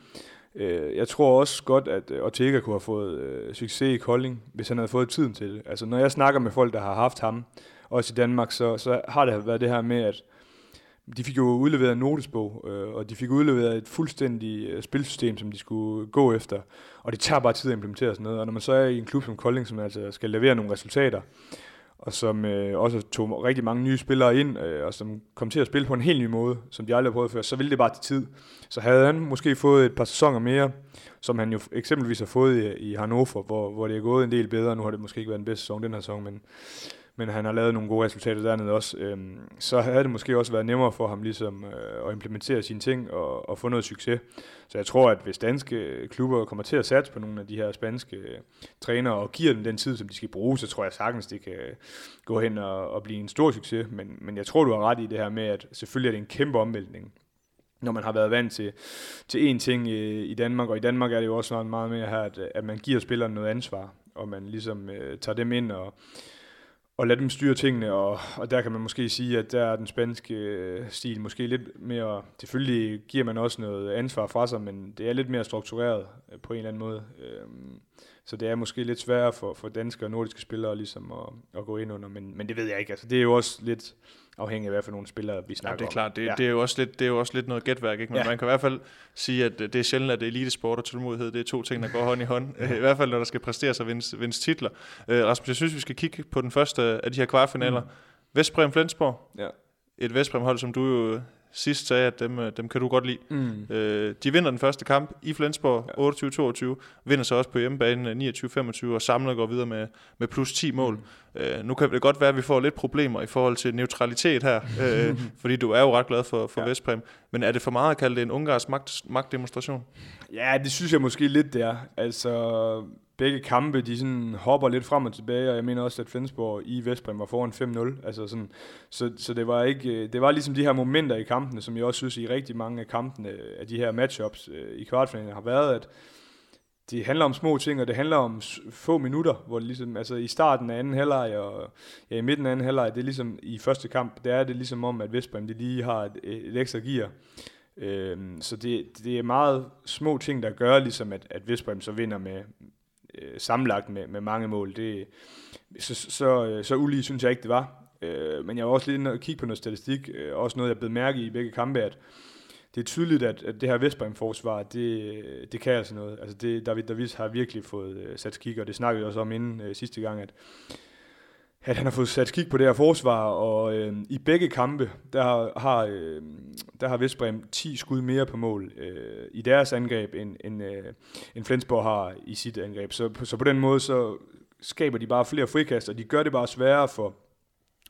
øh, jeg tror også godt, at øh, Ortega kunne have fået øh, succes i Kolding, hvis han havde fået tiden til det. Altså når jeg snakker med folk, der har haft ham, også i Danmark, så, så har det været det her med, at de fik jo udleveret en notesbog, øh, og de fik udleveret et fuldstændigt øh, spilsystem, som de skulle gå efter. Og det tager bare tid at implementere sådan noget. Og når man så er i en klub som Kolding, som altså skal levere nogle resultater, og som øh, også tog rigtig mange nye spillere ind, øh, og som kom til at spille på en helt ny måde, som de aldrig har prøvet før, så ville det bare til tid. Så havde han måske fået et par sæsoner mere, som han jo eksempelvis har fået i, i Hannover, hvor, hvor det er gået en del bedre. Nu har det måske ikke været den bedste sæson den her sæson, men men han har lavet nogle gode resultater dernede også, øhm, så havde det måske også været nemmere for ham ligesom øh, at implementere sine ting og, og få noget succes. Så jeg tror, at hvis danske klubber kommer til at satse på nogle af de her spanske øh, trænere og giver dem den tid, som de skal bruge, så tror jeg sagtens, det kan gå hen og, og blive en stor succes. Men, men jeg tror, du har ret i det her med, at selvfølgelig er det en kæmpe omvæltning når man har været vant til, til én ting i, i Danmark, og i Danmark er det jo også meget mere her, at, at man giver spillerne noget ansvar, og man ligesom øh, tager dem ind og, og lade dem styre tingene, og, og der kan man måske sige, at der er den spanske øh, stil måske lidt mere, selvfølgelig giver man også noget ansvar fra sig, men det er lidt mere struktureret øh, på en eller anden måde. Øhm, så det er måske lidt sværere for, for danske og nordiske spillere ligesom at, at gå ind under, men, men det ved jeg ikke. Altså, det er jo også lidt afhængig af, hvad for nogle spillere vi snakker om. Ja, det er klart. Det, ja. det, er jo også lidt, det er jo også lidt noget gætværk, ikke? men ja. man kan i hvert fald sige, at det er sjældent, at det elitesport og tålmodighed, det er to ting, der går hånd i hånd. ja. I hvert fald, når der skal præsteres og vindes, vindes titler. Uh, Rasmus, jeg synes, vi skal kigge på den første af de her kvartfinaler. Mm. Vestbrem Flensborg. Ja. Et Vestbrem hold, som du jo sidst sagde, at dem, øh, dem kan du godt lide. Mm. Øh, de vinder den første kamp i Flensborg ja. 28-22, vinder så også på hjemmebane 29-25 og samlet går videre med, med plus 10 mål. Mm. Øh, nu kan det godt være, at vi får lidt problemer i forhold til neutralitet her, *laughs* øh, fordi du er jo ret glad for, for ja. Vestpræm. Men er det for meget at kalde det en ungarsk magt, magtdemonstration? Ja, det synes jeg måske lidt, det er. Altså, begge kampe, de sådan hopper lidt frem og tilbage, og jeg mener også, at Flensborg i Vestbrem var foran 5-0. Altså sådan, så, så det var ikke, øh, det var ligesom de her momenter i kampene, som jeg også synes i rigtig mange af kampene, øh, af de her matchups øh, i kvartfinalen har været, at det handler om små ting, og det handler om få minutter, hvor det ligesom, altså i starten af anden halvleg og ja, i midten af anden halvleg, det er ligesom i første kamp, der er det ligesom om, at Vestbrem de lige har et, et ekstra gear. Øhm, så det, det er meget små ting, der gør ligesom, at, at Vestbrem så vinder med, øh, sammenlagt med, med mange mål. Det, så, så, øh, så ulige synes jeg ikke, det var. Øh, men jeg var også lidt inde og kigge på noget statistik, øh, også noget, jeg blev mærke i begge kampe, at det er tydeligt, at, at det her Vestbrem-forsvar, det, det kan altså noget. Altså det, David Davis har virkelig fået øh, sat skik, og det snakkede vi også om inden øh, sidste gang, at at han har fået sat kig på det her forsvar, og øh, i begge kampe, der har, øh, der har Vestbrem 10 skud mere på mål øh, i deres angreb, end, end, øh, end Flensborg har i sit angreb. Så, så på den måde, så skaber de bare flere frikast, og de gør det bare sværere for,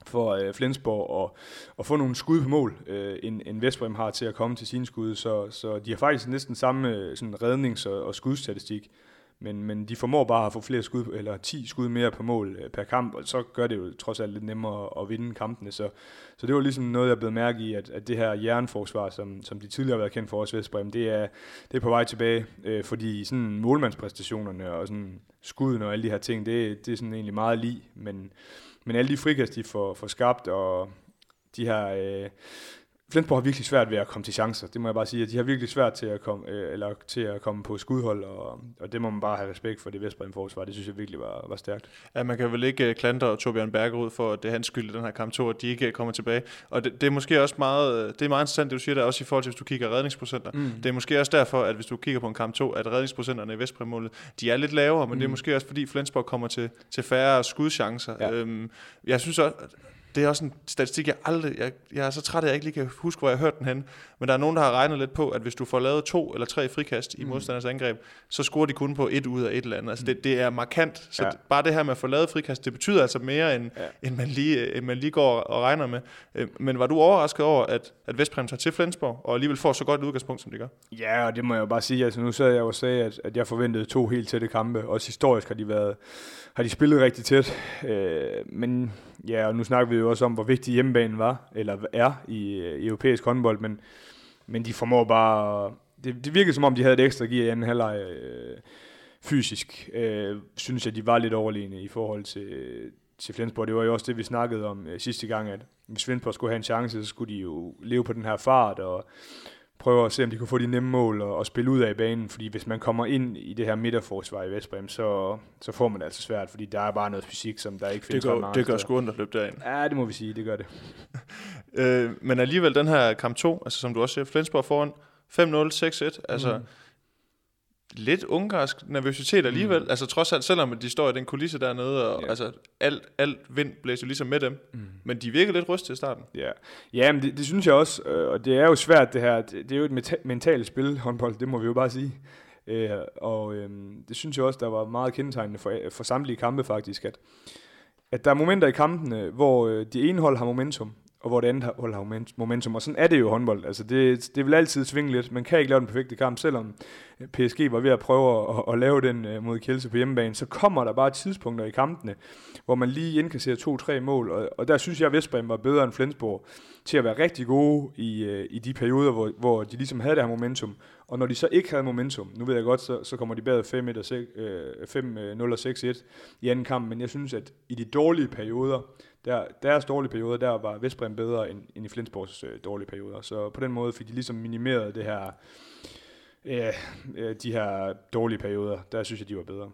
for øh, Flensborg at, at få nogle skud på mål, øh, end, end Vestbrem har til at komme til sine skud. Så, så de har faktisk næsten samme øh, sådan rednings- og, og skudstatistik. Men, men de formår bare at få flere skud, eller 10 skud mere på mål øh, per kamp, og så gør det jo trods alt lidt nemmere at vinde kampene. Så, så det var ligesom noget, jeg blev mærke i, at, at det her jernforsvar, som, som de tidligere har været kendt for os Vestbrem, det er, det er på vej tilbage, øh, fordi sådan målmandspræstationerne og sådan skuden og alle de her ting, det, det er sådan egentlig meget lige, men, men alle de frikast, de får, får skabt, og de her øh, Flensborg har virkelig svært ved at komme til chancer. Det må jeg bare sige. De har virkelig svært til at komme, øh, eller til at komme på skudhold, og, og det må man bare have respekt for det Vestbrem forsvar. Det synes jeg virkelig var, var stærkt. Ja, man kan vel ikke øh, klandre Torbjørn Bergerud for, at det er hans skyld i den her kamp 2, at de ikke kommer tilbage. Og det, det, er måske også meget, øh, det er meget interessant, det du siger der, også i forhold til, hvis du kigger redningsprocenter. Mm. Det er måske også derfor, at hvis du kigger på en kamp 2, at redningsprocenterne i Vestbrem-målet, de er lidt lavere, men mm. det er mm. måske også fordi Flensborg kommer til, til færre skudchancer. Ja. Øhm, jeg synes også, det er også en statistik, jeg aldrig... Jeg, jeg er så træt, at jeg ikke lige kan huske, hvor jeg har hørt den hen. Men der er nogen, der har regnet lidt på, at hvis du får lavet to eller tre frikast i mm. modstanders angreb, så scorer de kun på et ud af et eller andet. Altså det, det er markant. Så ja. det, bare det her med at få lavet frikast, det betyder altså mere, end, ja. end, man, lige, end man lige går og regner med. Øh, men var du overrasket over, at, at Vestbrem tager til Flensborg, og alligevel får så godt et udgangspunkt, som de gør? Ja, og det må jeg jo bare sige. Altså nu sad jeg jo og sagde, at, at jeg forventede to helt tætte kampe. Også historisk har de været har de spillet rigtig tæt. Øh, men ja, og nu snakker vi jo også om, hvor vigtig hjemmebanen var, eller er i, øh, i europæisk håndbold, men, men de formår bare... Det, det virkede som om, de havde et ekstra gear i anden halvleg øh, fysisk. Øh, synes jeg, de var lidt overlegne i forhold til, til Flensborg. Det var jo også det, vi snakkede om øh, sidste gang, at hvis Flensborg skulle have en chance, så skulle de jo leve på den her fart, og prøve at se, om de kunne få de nemme mål og, og spille ud af banen, fordi hvis man kommer ind i det her midterforsvar i Vestbrem, så, så får man det altså svært, fordi der er bare noget fysik, som der ikke findes det gør, Det gør sgu ondt at løbe derind. Ja, det må vi sige, det gør det. *laughs* øh, men alligevel den her kamp 2, altså som du også siger, Flensborg foran 5-0, 6-1, altså mm lidt ungarsk nervøsitet alligevel. Mm. Altså trods alt, selvom de står i den kulisse dernede, og ja. altså alt, alt vind blæser ligesom med dem. Mm. Men de virker lidt rystet i starten. Ja, ja men det, det synes jeg også, øh, og det er jo svært det her. Det, det er jo et mentalt spil, håndbold, det må vi jo bare sige. Øh, og øh, det synes jeg også, der var meget kendetegnende for, for samtlige kampe faktisk, at, at der er momenter i kampene, hvor øh, de ene hold har momentum, og hvor det andet hold har momentum. Og sådan er det jo håndbold. Altså det, det vil altid svinge lidt. Man kan ikke lave den perfekte kamp, selvom øh, PSG var ved at prøve at, at lave den øh, mod Kielse på hjemmebane. Så kommer der bare tidspunkter i kampene, hvor man lige indkasserer to-tre mål. Og, og der synes jeg, at Vestbrem var bedre end Flensborg til at være rigtig gode i, øh, i de perioder, hvor, hvor de ligesom havde det her momentum. Og når de så ikke havde momentum, nu ved jeg godt, så, så kommer de bag 5-0 og 6-1 i anden kamp, men jeg synes, at i de dårlige perioder, der, deres dårlige perioder, der var Vestbrem bedre end, end i Flensborgs øh, dårlige perioder. Så på den måde fik de ligesom minimeret det her, øh, øh, de her dårlige perioder. Der synes jeg, de var bedre.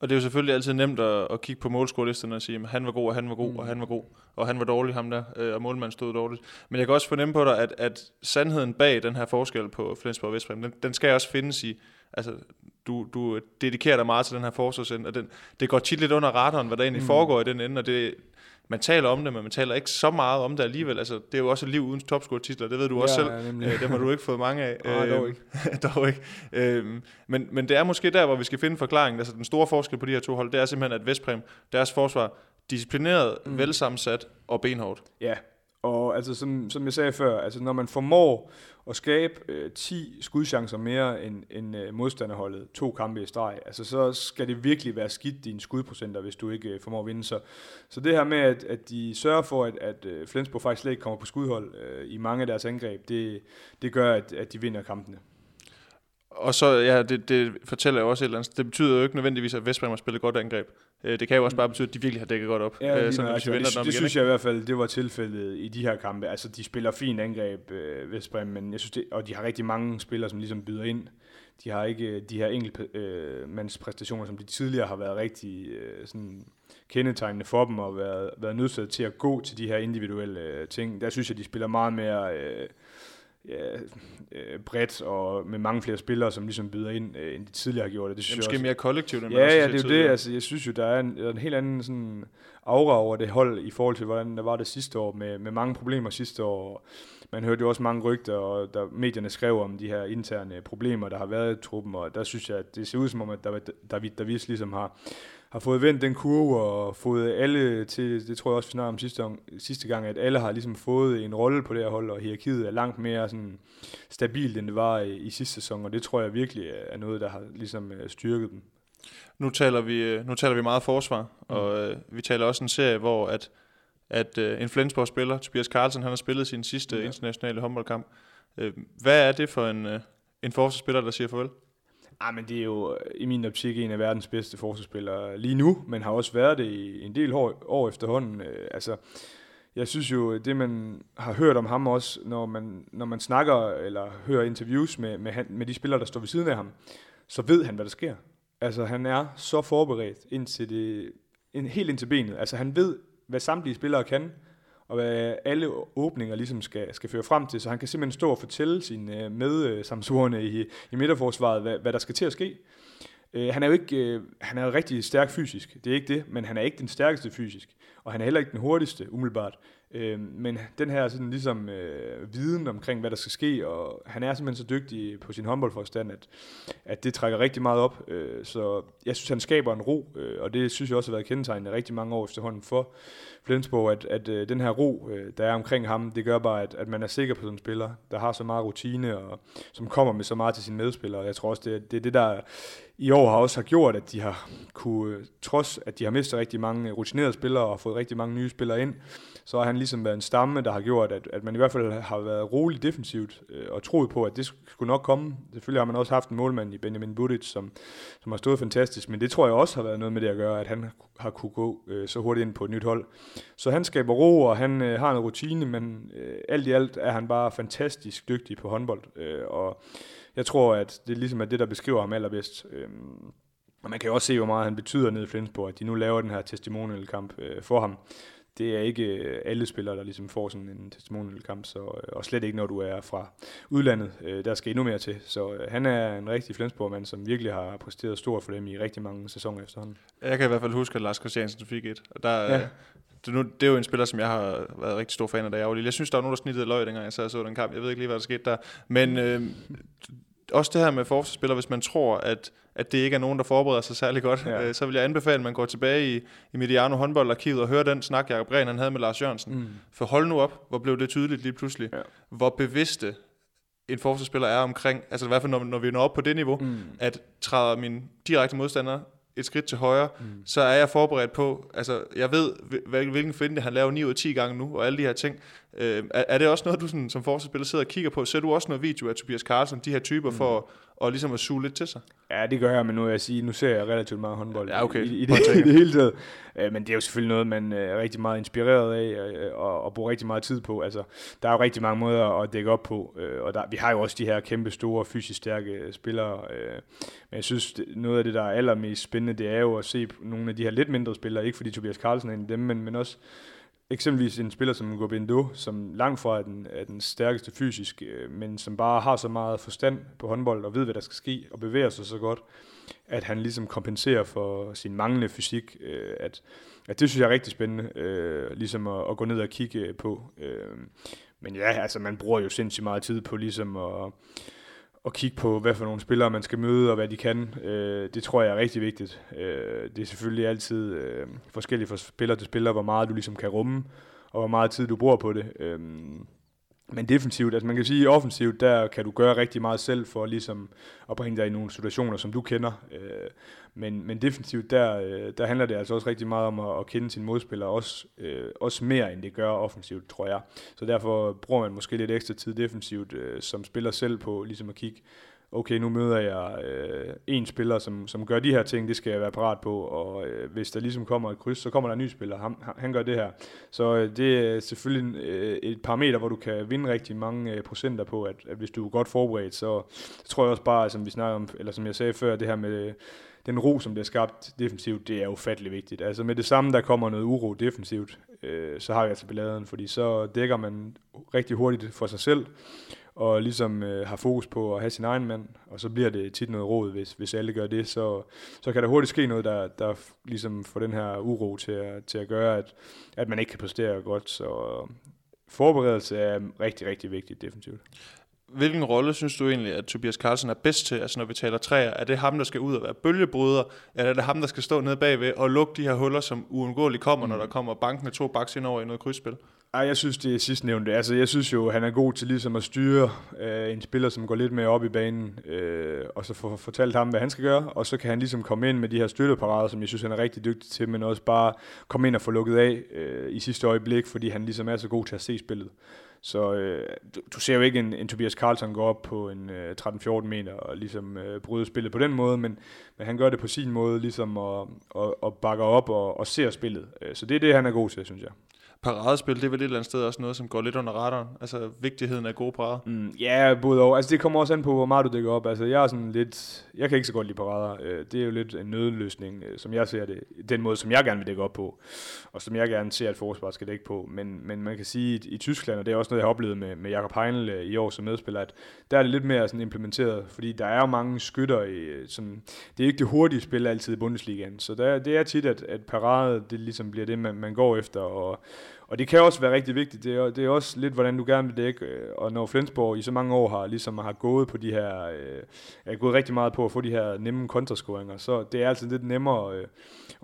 Og det er jo selvfølgelig altid nemt at, at kigge på målscorelisterne og sige, at han var god, og han var god, mm. og han var god, og han var dårlig, ham der, øh, og målmanden stod dårligt. Men jeg kan også fornemme på dig, at, at sandheden bag den her forskel på Flensborg og Vestbrem, den, den skal også findes i, altså du, du dedikerer dig meget til den her forsvarsende, og den, det går tit lidt under radaren, hvad der egentlig mm. foregår i den ende, og det, man taler om det, men man taler ikke så meget om det alligevel. Altså, det er jo også et liv uden topscore-titler, det ved du ja, også selv. Ja, øh, dem har du ikke fået mange af. *laughs* Nej, dog ikke. *laughs* dog ikke. Øh, men, men det er måske der, hvor vi skal finde forklaringen. Altså, den store forskel på de her to hold, det er simpelthen, at Vestprem, deres forsvar, disciplineret, mm. velsammensat og benhårdt. Ja, og altså, som, som jeg sagde før, altså, når man formår at skabe øh, 10 skudchancer mere end, end øh, modstanderholdet to kampe i streg, altså så skal det virkelig være skidt dine skudprocenter, hvis du ikke øh, formår at vinde. Så, så det her med, at, at de sørger for, at, at øh, Flensborg faktisk slet ikke kommer på skudhold øh, i mange af deres angreb, det, det gør, at, at de vinder kampene. Og så, ja, det, det fortæller jo også et eller andet. Det betyder jo ikke nødvendigvis, at Vestbrem har spillet godt angreb. Øh, det kan jo også bare betyde, at de virkelig har dækket godt op. Ja, øh, sådan, altså, det, det, det synes jeg i hvert fald, det var tilfældet i de her kampe. Altså, de spiller fint angreb, øh, Vestbrem, men jeg synes, det, og de har rigtig mange spillere, som ligesom byder ind. De har ikke de her enkeltmandspræstationer, øh, som de tidligere har været rigtig øh, sådan kendetegnende for dem, og været, været nødt til at gå til de her individuelle øh, ting. Der synes jeg, de spiller meget mere... Øh, ja, øh, bredt og med mange flere spillere, som ligesom byder ind, øh, end de tidligere har gjort det. det synes det er måske også. mere kollektivt, end ja, ja, det er jo det. Altså, jeg synes jo, der er en, en helt anden sådan aura over det hold i forhold til, hvordan der var det sidste år, med, med mange problemer sidste år. Man hørte jo også mange rygter, og der, medierne skrev om de her interne problemer, der har været i truppen, og der synes jeg, at det ser ud som om, at David Davis ligesom har har fået vendt den kurve og fået alle til, det tror jeg også, vi snakkede om sidste, om, sidste gang, at alle har ligesom fået en rolle på det her hold, og hierarkiet er langt mere sådan stabilt, end det var i, i sidste sæson, og det tror jeg virkelig er noget, der har ligesom øh, styrket dem. Nu taler vi, øh, nu taler vi meget forsvar, mm. og øh, vi taler også en serie, hvor at, at øh, en Flensborg-spiller, Tobias Carlsen, han har spillet sin sidste ja. internationale håndboldkamp. Øh, hvad er det for en, øh, en forsvarsspiller, der siger farvel? Ah, men det er jo øh, i min optik en af verdens bedste forsvarsspillere lige nu, men har også været det i en del år, år efterhånden. Øh, altså, jeg synes jo, øh, det man har hørt om ham også, når man, når man snakker eller hører interviews med, med, han, med de spillere, der står ved siden af ham, så ved han, hvad der sker. Altså, han er så forberedt indtil det, ind, helt ind til benet. Altså, han ved, hvad samtlige spillere kan, og hvad alle åbninger ligesom skal, skal føre frem til, så han kan simpelthen stå og fortælle sine øh, medsamsurerne i, i midterforsvaret, hvad, hvad der skal til at ske. Øh, han er jo ikke, øh, han er jo rigtig stærk fysisk, det er ikke det, men han er ikke den stærkeste fysisk, og han er heller ikke den hurtigste, umiddelbart. Øh, men den her sådan ligesom øh, viden omkring, hvad der skal ske, og han er simpelthen så dygtig på sin håndboldforstand, at, at det trækker rigtig meget op. Øh, så jeg synes, han skaber en ro, øh, og det synes jeg også har været kendetegnende rigtig mange år efterhånden for, Flensborg, at, at øh, den her ro, øh, der er omkring ham, det gør bare, at, at man er sikker på sådan en spiller, der har så meget rutine, og som kommer med så meget til sine medspillere. Jeg tror også, det, det er det, der i år har også har gjort, at de har kunne, øh, trods at de har mistet rigtig mange rutinerede spillere og fået rigtig mange nye spillere ind, så har han ligesom været en stamme, der har gjort, at, at man i hvert fald har været rolig defensivt øh, og troet på, at det skulle nok komme. Selvfølgelig har man også haft en målmand i Benjamin Budic, som, som har stået fantastisk, men det tror jeg også har været noget med det at gøre, at han har kunne gå øh, så hurtigt ind på et nyt hold. Så han skaber ro, og han øh, har en rutine, men øh, alt i alt er han bare fantastisk dygtig på håndbold, øh, og jeg tror, at det ligesom er det, der beskriver ham allerbedst. Øh, og man kan jo også se, hvor meget han betyder nede i Flensborg, at de nu laver den her testimonial kamp øh, for ham det er ikke øh, alle spillere, der ligesom får sådan en testimonial kamp, så, øh, og slet ikke når du er fra udlandet. Øh, der skal endnu mere til. Så han er en rigtig Flensborg-mand, som virkelig har præsteret stort for dem i rigtig mange sæsoner efterhånden. Jeg kan i hvert fald huske, at Lars Christiansen fik et. Og der, ja. det, nu, det er jo en spiller, som jeg har været rigtig stor fan af, da jeg var lille. Jeg synes, der var nogen, der snittede løg, dengang jeg så den kamp. Jeg ved ikke lige, hvad der skete der. Men øh, også det her med forsvarsspillere, hvis man tror, at, at det ikke er nogen, der forbereder sig særlig godt, ja. øh, så vil jeg anbefale, at man går tilbage i, i Mediano håndboldarkivet og hører den snak, Jacob Rehn han havde med Lars Jørgensen. Mm. For hold nu op, hvor blev det tydeligt lige pludselig, ja. hvor bevidste en forsvarsspiller er omkring, altså i hvert fald når, når vi når op på det niveau, mm. at træder min direkte modstander et skridt til højre, mm. så er jeg forberedt på, altså jeg ved, hvilken finde han laver 9 ud af 10 gange nu, og alle de her ting. Øh, er, er det også noget, du sådan, som forsvarsspiller sidder og kigger på? Ser du også noget video af Tobias Carlsen, de her typer, mm. for og ligesom at suge lidt til sig? Ja, det gør jeg, men nu, jeg sige, nu ser jeg relativt meget håndbold ja, okay. i, i, det, *laughs* i det hele taget. Øh, men det er jo selvfølgelig noget, man øh, er rigtig meget inspireret af øh, og, og bruger rigtig meget tid på. Altså, der er jo rigtig mange måder at dække op på, og der, vi har jo også de her kæmpe store, fysisk stærke spillere. Men jeg synes, noget af det, der er allermest spændende, det er jo at se nogle af de her lidt mindre spillere, ikke fordi Tobias Carlsen er en af dem, men, men også eksempelvis en spiller som Gobindo, som langt fra er den, er den stærkeste fysisk, øh, men som bare har så meget forstand på håndbold og ved, hvad der skal ske, og bevæger sig så godt, at han ligesom kompenserer for sin manglende fysik. Øh, at, at det synes jeg er rigtig spændende, øh, ligesom at, at gå ned og kigge på. Men ja, altså man bruger jo sindssygt meget tid på ligesom at at kigge på, hvad for nogle spillere man skal møde, og hvad de kan. Øh, det tror jeg er rigtig vigtigt. Øh, det er selvfølgelig altid øh, forskelligt fra spiller til spiller, hvor meget du ligesom kan rumme, og hvor meget tid du bruger på det. Øh, men defensivt, altså man kan sige, offensivt, der kan du gøre rigtig meget selv for ligesom at bringe dig i nogle situationer, som du kender. Øh, men, men defensivt, der, øh, der handler det altså også rigtig meget om at, at kende sine modspillere, også, øh, også mere end det gør offensivt, tror jeg. Så derfor bruger man måske lidt ekstra tid defensivt, øh, som spiller selv på ligesom at kigge, okay, nu møder jeg øh, en spiller, som, som gør de her ting, det skal jeg være parat på, og øh, hvis der ligesom kommer et kryds, så kommer der en ny spiller, han, han gør det her. Så øh, det er selvfølgelig øh, et parameter, hvor du kan vinde rigtig mange øh, procenter på, at, at hvis du er godt forberedt, så, så tror jeg også bare, som vi snakker om, eller som jeg sagde før, det her med den ro, som bliver skabt defensivt, det er ufattelig vigtigt. Altså med det samme, der kommer noget uro defensivt, øh, så har vi altså balladen, fordi så dækker man rigtig hurtigt for sig selv, og ligesom øh, har fokus på at have sin egen mand, og så bliver det tit noget råd, hvis, hvis alle gør det, så, så kan der hurtigt ske noget, der, der ligesom får den her uro til at, til at gøre, at, at man ikke kan præstere godt, så forberedelse er rigtig, rigtig vigtigt definitivt. Hvilken rolle synes du egentlig, at Tobias Carlsen er bedst til, altså når vi taler træer? Er det ham, der skal ud og være bølgebryder, eller er det ham, der skal stå nede bagved og lukke de her huller, som uundgåeligt kommer, mm. når der kommer bank med to baks ind over i noget krydsspil? Ej, jeg synes, det er sidstnævnte. Altså, jeg synes jo, han er god til ligesom at styre øh, en spiller, som går lidt mere op i banen, øh, og så få fortalt ham, hvad han skal gøre, og så kan han ligesom komme ind med de her støtteparader, som jeg synes, han er rigtig dygtig til, men også bare komme ind og få lukket af øh, i sidste øjeblik, fordi han ligesom er så god til at se spillet. Så øh, du, du ser jo ikke en, en Tobias Carlson gå op på en øh, 13-14 meter og ligesom øh, bryde spillet på den måde, men, men han gør det på sin måde, ligesom og, og, og bakker op og, og ser spillet. Øh, så det er det, han er god til, synes jeg paradespil, det er vel et eller andet sted også noget, som går lidt under radaren. Altså vigtigheden af gode parader. Mm, ja, både og. Altså det kommer også an på, hvor meget du dækker op. Altså jeg er sådan lidt, jeg kan ikke så godt lide parader. Øh, det er jo lidt en nødløsning, øh, som jeg ser det. Den måde, som jeg gerne vil dække op på. Og som jeg gerne ser, at forsvaret skal dække på. Men, men man kan sige, at i Tyskland, og det er også noget, jeg har oplevet med, med Jakob Heinl øh, i år som medspiller, at der er det lidt mere sådan implementeret. Fordi der er jo mange skytter, i, som, det er ikke det hurtige spil altid i Bundesligaen. Så der, det er tit, at, at parade, det ligesom bliver det, man, man går efter. Og, og det kan også være rigtig vigtigt. Det er, det er også lidt, hvordan du gerne vil dække. Øh, og når Flensborg i så mange år har, ligesom har gået på de her, øh, er gået rigtig meget på at få de her nemme kontrascoringer, så det er altid lidt nemmere øh,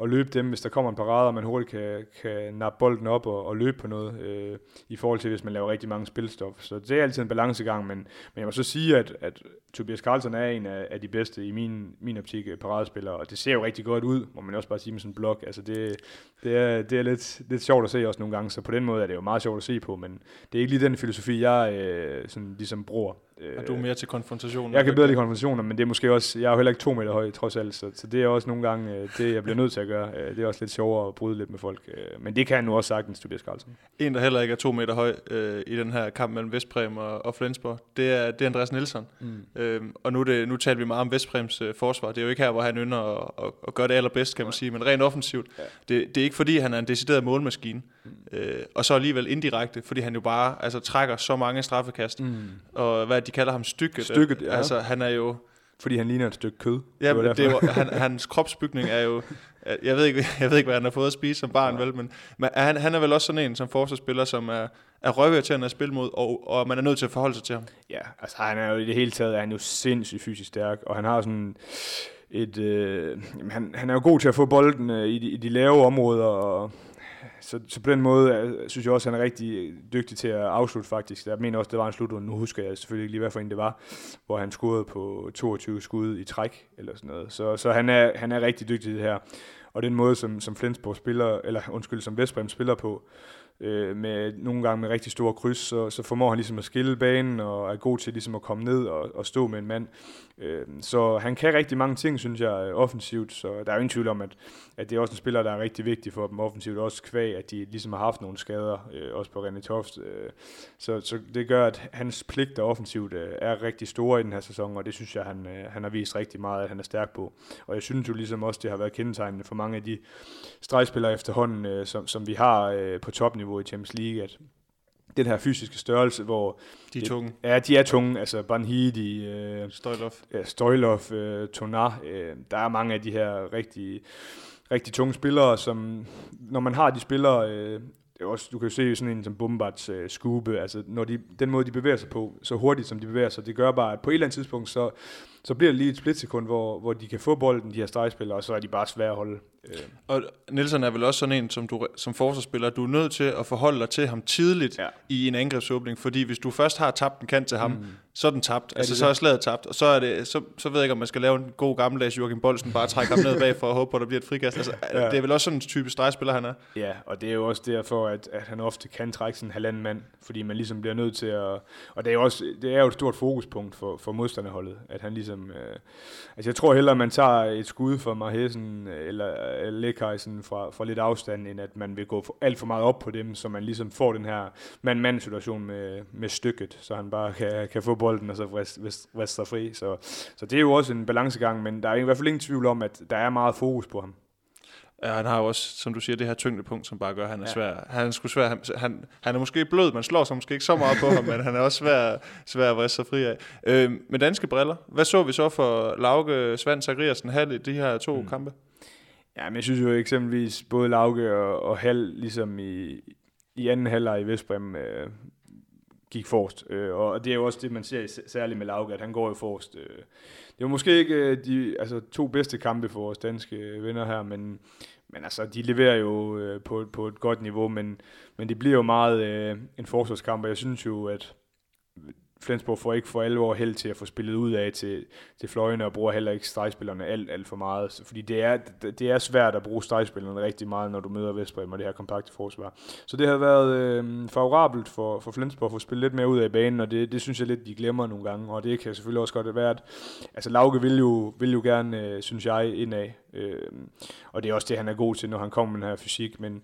at løbe dem, hvis der kommer en parade, og man hurtigt kan, kan nappe bolden op og, og løbe på noget, øh, i forhold til hvis man laver rigtig mange spilstof. Så det er altid en balancegang, men, men jeg må så sige, at, at Tobias Carlsen er en af, af de bedste i min, min optik øh, paradespillere, og det ser jo rigtig godt ud, må man også bare sige med sådan en blok. Altså det, det, er, det er lidt, lidt sjovt at se også nogle gange, så på den måde er det jo meget sjovt at se på, men det er ikke lige den filosofi, jeg øh, sådan ligesom bruger. Er du mere til konfrontationen? Jeg kan bedre lide konfrontationer, men det er måske også, jeg er jo heller ikke to meter høj, trods alt, så, så det er også nogle gange øh, det, jeg bliver nødt til at gøre. Øh, det er også lidt sjovere at bryde lidt med folk, øh, men det kan nu også sagtens, Tobias Carlsen. En, der heller ikke er to meter høj øh, i den her kamp mellem Vestprem og, og Flensborg, det er, det er Andreas Nielsen. Mm. Øhm, og nu, det, nu taler vi meget om Vestprems øh, forsvar. Det er jo ikke her, hvor han ynder at, at, at gøre det allerbedst, kan man sige, men rent offensivt. Ja. Det, det er ikke fordi, han er en decideret målmaskine. Mm. Øh, og så alligevel indirekte, fordi han jo bare altså, trækker så mange straffekast. Mm. Og hvad de kalder ham, stykket. Stykket, ja. Altså, han er jo... Fordi han ligner et stykke kød. Ja, det, det er jo, han, hans kropsbygning er jo... Jeg ved, ikke, jeg ved ikke, hvad han har fået at spise som barn, ja. vel, men, men han, han er vel også sådan en som forsvarsspiller, som er, er røvirriterende at spille mod, og, og man er nødt til at forholde sig til ham. Ja, altså han er jo i det hele taget, er han jo sindssygt fysisk stærk, og han har sådan et... Øh, han, han er jo god til at få bolden øh, i, de, i de lave områder, og så, så på den måde øh, synes jeg også, at han er rigtig øh, dygtig til at afslutte faktisk. Jeg mener også, det var en slutrunde. Nu husker jeg selvfølgelig ikke lige, hvad for en det var, hvor han scorede på 22 skud i træk eller sådan noget. Så, så han, er, han er rigtig dygtig til det her. Og den måde, som, som Flensborg spiller, eller undskyld, som Vestbrem spiller på, øh, øh, med nogle gange med rigtig store kryds, så, så formår han ligesom at skille banen og er god til ligesom at komme ned og, og stå med en mand. Øh, så han kan rigtig mange ting, synes jeg, øh, offensivt, så der er jo ingen tvivl om, at, at det er også en spiller, der er rigtig vigtig for dem offensivt, også kvæg, at de ligesom har haft nogle skader, øh, også på René Toft. Øh, så, så det gør, at hans pligter offensivt øh, er rigtig store i den her sæson, og det synes jeg, han, øh, han har vist rigtig meget, at han er stærk på. Og jeg synes jo ligesom også, det har været kendetegnende for mange af de stregspillere efterhånden, øh, som, som vi har øh, på topniveau i Champions League, at den her fysiske størrelse, hvor... De er tunge. Ja, de er tunge. Altså Banhidi, øh, Støjlov, ja, Støjlov øh, Tonar. Øh, der er mange af de her rigtig, rigtig tunge spillere, som når man har de spillere... Øh, det er også, du kan jo se sådan en som Bombards øh, skube, altså når de, den måde, de bevæger sig på, så hurtigt som de bevæger sig, det gør bare, at på et eller andet tidspunkt, så, så bliver det lige et splitsekund, hvor, hvor de kan få bolden, de her stregspillere, og så er de bare svære at holde. Øh. Og Nielsen er vel også sådan en, som du som forsvarsspiller, du er nødt til at forholde dig til ham tidligt ja. i en angrebsåbning, fordi hvis du først har tabt en kant til ham, mm. så er den tabt, ja, altså så er slaget tabt, og så, er det, så, så ved jeg ikke, om man skal lave en god gammeldags Jørgen Bolsen, bare trække ham ned bag for at håbe på, at der bliver et frikast. Altså, *laughs* ja. Det er vel også sådan en type stregspiller, han er. Ja, og det er jo også derfor, at, at han ofte kan trække sådan en halvanden mand, fordi man ligesom bliver nødt til at... Og det er jo, også, det er jo et stort fokuspunkt for, for modstanderholdet, at han ligesom... Ligesom, øh, altså jeg tror hellere, at man tager et skud for Marhesen øh, eller øh, Lekajsen fra, fra lidt afstand, end at man vil gå for, alt for meget op på dem, så man ligesom får den her mand-mand-situation med, med stykket, så han bare kan, kan få bolden og så vriste sig fri. Så, så det er jo også en balancegang, men der er i hvert fald ingen tvivl om, at der er meget fokus på ham. Ja, han har jo også, som du siger, det her tyngdepunkt, som bare gør, at han er ja. svær. Han er, sgu svær. Han, han, han er måske blød, man slår sig måske ikke så meget på ham, men han er også svær, svær at vriste sig fri af. Øh, med danske briller, hvad så vi så for Lauke, Svend, Zachariasen, Hall i de her to mm. kampe? Ja, men jeg synes jo eksempelvis, både Lauke og, og Hall, ligesom i, i anden halvleg i Vestbrem, øh, gik forrest. Øh, og det er jo også det, man ser særligt med Lauke, at han går jo forrest. Øh. Det var måske ikke øh, de altså, to bedste kampe for vores danske øh, venner her, men, men altså, de leverer jo øh, på, på et godt niveau, men, men det bliver jo meget øh, en forsvarskamp, og jeg synes jo, at Flensborg får ikke for alvor held til at få spillet ud af til, til fløjene, og bruger heller ikke stregspillerne alt, alt for meget. Fordi det er, det er svært at bruge stregspillerne rigtig meget, når du møder Vestbrem og det her kompakte forsvar. Så det har været øh, favorabelt for, for Flensborg at få spillet lidt mere ud af banen, og det, det synes jeg lidt, de glemmer nogle gange, og det kan selvfølgelig også godt være, at altså Lauke vil jo, vil jo gerne, øh, synes jeg, indad. Øh, og det er også det, han er god til, når han kommer med den her fysik, men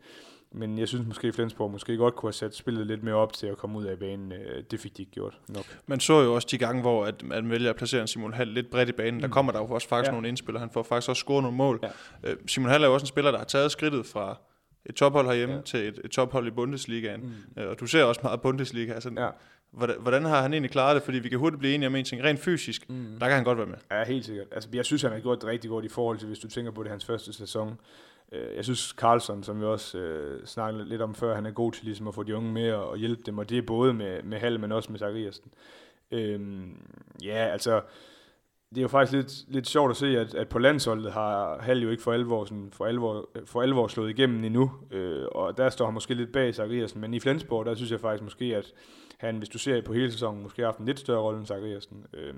men jeg synes måske, at Flensborg måske godt kunne have sat spillet lidt mere op til at komme ud af banen. Øh, det fik de ikke gjort nok. Man så jo også de gange, hvor at man vælger at placere en Simon Hall lidt bredt i banen. Mm. Der kommer der jo også faktisk ja. nogle indspillere. Han får faktisk også scoret nogle mål. Ja. Øh, Simon Hall er jo også en spiller, der har taget skridtet fra et tophold herhjemme ja. til et, et tophold i Bundesligaen. Mm. Øh, og du ser også meget Bundesliga. Altså, ja. hvordan, hvordan har han egentlig klaret det? Fordi vi kan hurtigt blive enige om en ting. Rent fysisk, mm. der kan han godt være med. Ja, helt sikkert. Altså, jeg synes, han har gjort det rigtig godt i forhold til, hvis du tænker på det hans første sæson. Øh, jeg synes, Carlson, som vi også øh, snakkede lidt om før, han er god til ligesom at få de unge med og hjælpe dem, og det er både med, med Hall, men også med Zachariasen. Øhm, ja, altså, det er jo faktisk lidt, lidt sjovt at se, at, at på landsholdet har Hal jo ikke for alvor, sådan, for alvor, for alvor slået igennem endnu, øh, og der står han måske lidt bag Zachariasen, men i Flensborg, der synes jeg faktisk måske, at han, hvis du ser på hele sæsonen, måske har haft en lidt større rolle end Zachariasen. Øh,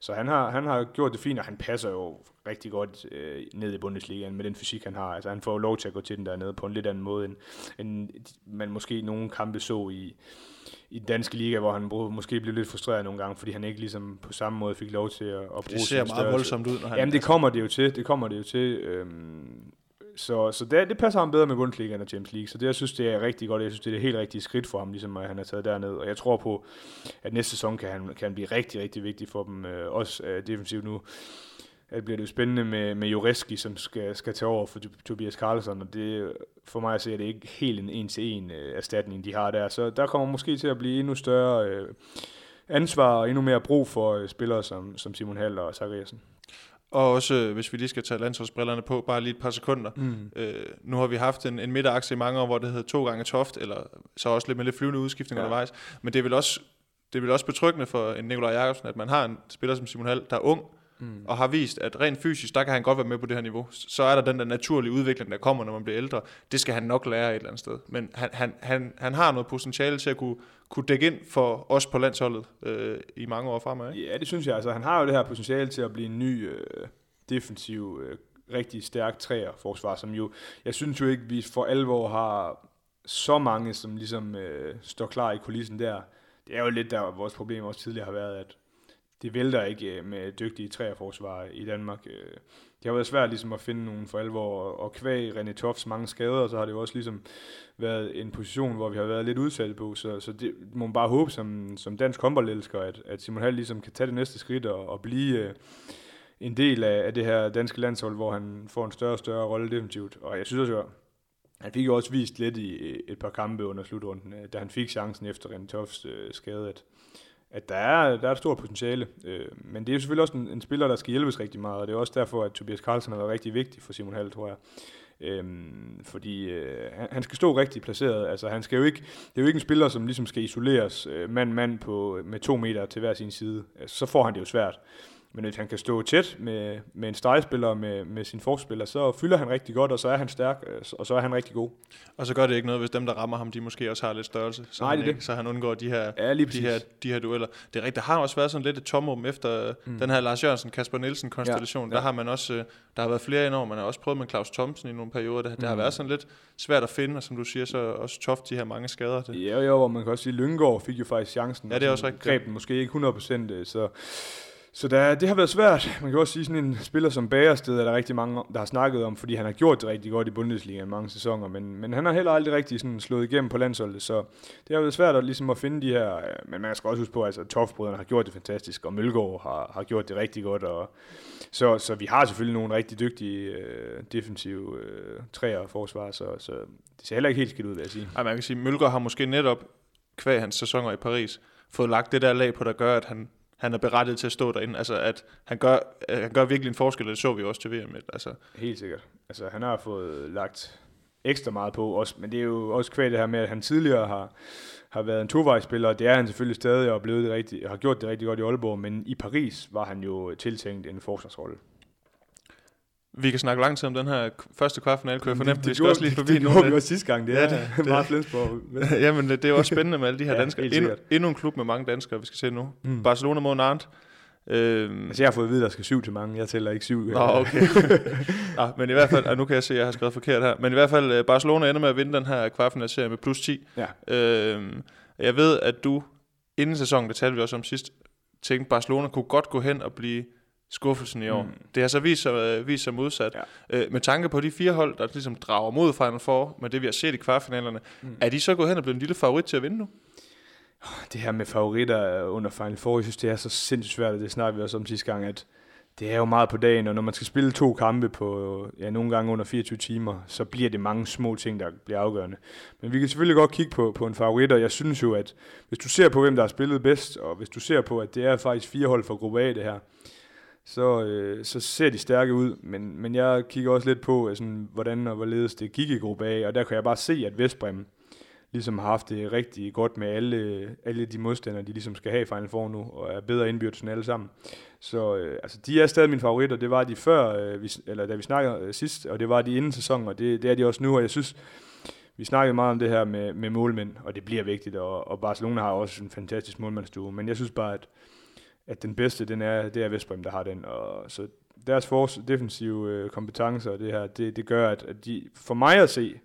så han har, han har gjort det fint, og han passer jo rigtig godt øh, ned i Bundesligaen med den fysik, han har. Altså han får lov til at gå til den dernede på en lidt anden måde, end, end man måske nogle kampe så i, i den danske liga, hvor han måske blev lidt frustreret nogle gange, fordi han ikke ligesom på samme måde fik lov til at, at bruge Det ser meget voldsomt ud, når han... Jamen det kommer det jo til, det kommer det jo til. Øhm, så, så det, det passer ham bedre med Bundesliga end Champions League, så det jeg synes, det er rigtig godt. Jeg synes, det er det helt rigtige skridt for ham, ligesom at han er taget derned. Og jeg tror på, at næste sæson kan han, kan han blive rigtig, rigtig vigtig for dem, øh, også øh, defensivt nu. Det bliver det jo spændende med, med Jureski, som skal, skal tage over for Tobias Karlsson, og det, for mig at se, det ikke helt en en-til-en øh, erstatning, de har der. Så der kommer måske til at blive endnu større øh, ansvar og endnu mere brug for øh, spillere som, som Simon Hall og Zachariasen. Og også, hvis vi lige skal tage landsholdsbrillerne på, bare lige et par sekunder. Mm. Øh, nu har vi haft en, en midterakse i mange år, hvor det hedder to gange toft, eller så også lidt med lidt flyvende udskiftning ja. undervejs. Men det er vel også, det er vel også betryggende for en Nikolaj Jakobsen, at man har en spiller som Simon Hall, der er ung, mm. og har vist, at rent fysisk, der kan han godt være med på det her niveau. Så er der den der naturlige udvikling, der kommer, når man bliver ældre. Det skal han nok lære et eller andet sted. Men han, han, han, han har noget potentiale til at kunne, kunne dække ind for os på landsholdet øh, i mange år fremad. Ikke? Ja, det synes jeg. Altså, han har jo det her potentiale til at blive en ny øh, defensiv, øh, rigtig stærk træer forsvar, som jo, jeg synes jo ikke, vi for alvor har så mange, som ligesom øh, står klar i kulissen der. Det er jo lidt der, vores problem også tidligere har været, at det vælter ikke øh, med dygtige træerforsvar i Danmark. Øh. Det har været svært ligesom at finde nogen for alvor, og kvæg René Toffs mange skader, så har det jo også ligesom været en position, hvor vi har været lidt udsat på, så, så det må man bare håbe som, som dansk håndboldelsker, at, at Simon Hall ligesom kan tage det næste skridt og, og blive øh, en del af, af det her danske landshold, hvor han får en større og større rolle definitivt. Og jeg synes også, han fik jo også vist lidt i et par kampe under slutrunden, øh, da han fik chancen efter René Toffs skade, at, at der er, der er et stort potentiale. Øh, men det er jo selvfølgelig også en, en spiller, der skal hjælpes rigtig meget, og det er også derfor, at Tobias Carlsen har været rigtig vigtig for Simon Hall, tror jeg. Øhm, fordi øh, han, han skal stå rigtig placeret. Altså, han skal jo ikke, det er jo ikke en spiller, som ligesom skal isoleres øh, mand-mand på, med to meter til hver sin side. Altså, så får han det jo svært. Men hvis han kan stå tæt med, med en stregspiller med, med sin forspiller, så fylder han rigtig godt, og så er han stærk, øh, og så er han rigtig god. Og så gør det ikke noget, hvis dem, der rammer ham, de måske også har lidt størrelse, så, Nej, han, det ikke, så han undgår de her, ja, de her, de her dueller. Det er rigtigt, der har også været sådan lidt et tomrum efter mm. den her Lars Jørgensen, Kasper Nielsen konstellation. Ja, ja. Der har man også, øh, der har været flere indover, man har også prøvet med Claus Thomsen i nogle perioder. Det, det mm. har været sådan lidt svært at finde, og som du siger, så også Toft de her mange skader. Det. Ja, jo, og man kan også sige, at Lyngård fik jo faktisk chancen. Ja, det er også rigtigt. Greb den måske ikke 100%, øh, så så der, det har været svært. Man kan også sige, sådan en spiller som Bagersted er der rigtig mange, der har snakket om, fordi han har gjort det rigtig godt i Bundesliga i mange sæsoner, men, men han har heller aldrig rigtig sådan slået igennem på landsholdet, så det har været svært at, ligesom at finde de her, øh, men man skal også huske på, altså, at Toftbrødrene har gjort det fantastisk, og Mølgaard har, har gjort det rigtig godt, og, så, så vi har selvfølgelig nogle rigtig dygtige øh, defensive øh, træer og forsvar, så, så det ser heller ikke helt skidt ud, vil jeg sige. Ej, man kan sige, Mølgaard har måske netop, kvæg hans sæsoner i Paris, fået lagt det der lag på, der gør, at han han er berettiget til at stå derinde. Altså, at han gør, han gør virkelig en forskel, og det så vi også til VM. Altså. Helt sikkert. Altså, han har fået lagt ekstra meget på, også, men det er jo også kvæl det her med, at han tidligere har, har været en tovejsspiller, og det er han selvfølgelig stadig, og blevet det rigtig, har gjort det rigtig godt i Aalborg, men i Paris var han jo tiltænkt en forsvarsrolle. Vi kan snakke lang tid om den her første kvartfinale, kunne jeg fornemme. det, Vi det, skal gjorde, også lige det, forbi det nogle gjorde vi også sidste gang. Det Ja, er det- det, det- meget Flensborg. *laughs* Jamen, det det er også spændende med alle de her Ja, danskere. Endnu, endnu en klub med mange danskere, vi skal se nu. Mm. Barcelona mod Nantes. Øhm, Altså, jeg har fået at vide, at der skal syv til mange. Jeg tæller ikke syv. Nå, okay. Nå, *laughs* men i hvert fald, og nu kan jeg se, at jeg har skrevet forkert her, men i hvert fald, øh, Barcelona ender med at vinde den her kvartfinalserie med plus 10. Ja. Øhm, jeg ved, at du, inden sæsonen, det talte vi også om sidst, tænkte, Barcelona kunne godt gå hen og blive skuffelsen i år. Mm. Det har så vist sig, øh, vist sig modsat. Ja. Øh, med tanke på de fire hold, der ligesom drager mod Final Four, med det vi har set i kvartfinalerne, mm. er de så gået hen og blevet en lille favorit til at vinde nu? det her med favoritter under Final Four, jeg synes, det er så sindssygt svært, og det snakker vi også om sidste gang, at det er jo meget på dagen, og når man skal spille to kampe på, ja, nogle gange under 24 timer, så bliver det mange små ting, der bliver afgørende. Men vi kan selvfølgelig godt kigge på, på en favorit, og jeg synes jo, at hvis du ser på, hvem der har spillet bedst, og hvis du ser på, at det er faktisk fire hold fra gruppe A, det her, så, øh, så ser de stærke ud, men, men jeg kigger også lidt på, altså, hvordan og hvorledes det gik i gruppe A, og der kan jeg bare se, at Vestbrem ligesom har haft det rigtig godt med alle, alle de modstandere, de ligesom skal have i Final Four nu, og er bedre indbyrdes end alle sammen. Så øh, altså, de er stadig mine favoritter, det var de før, øh, vi, eller da vi snakkede øh, sidst, og det var de inden sæsonen, og det, det er de også nu, og jeg synes, vi snakkede meget om det her med, med målmænd, og det bliver vigtigt, og, og Barcelona har også en fantastisk målmandsstue, men jeg synes bare, at, at den bedste, den er, det er Vestbrem, der har den, og så deres fors, defensive øh, kompetencer og det her, det, det gør, at, at de, for mig at se,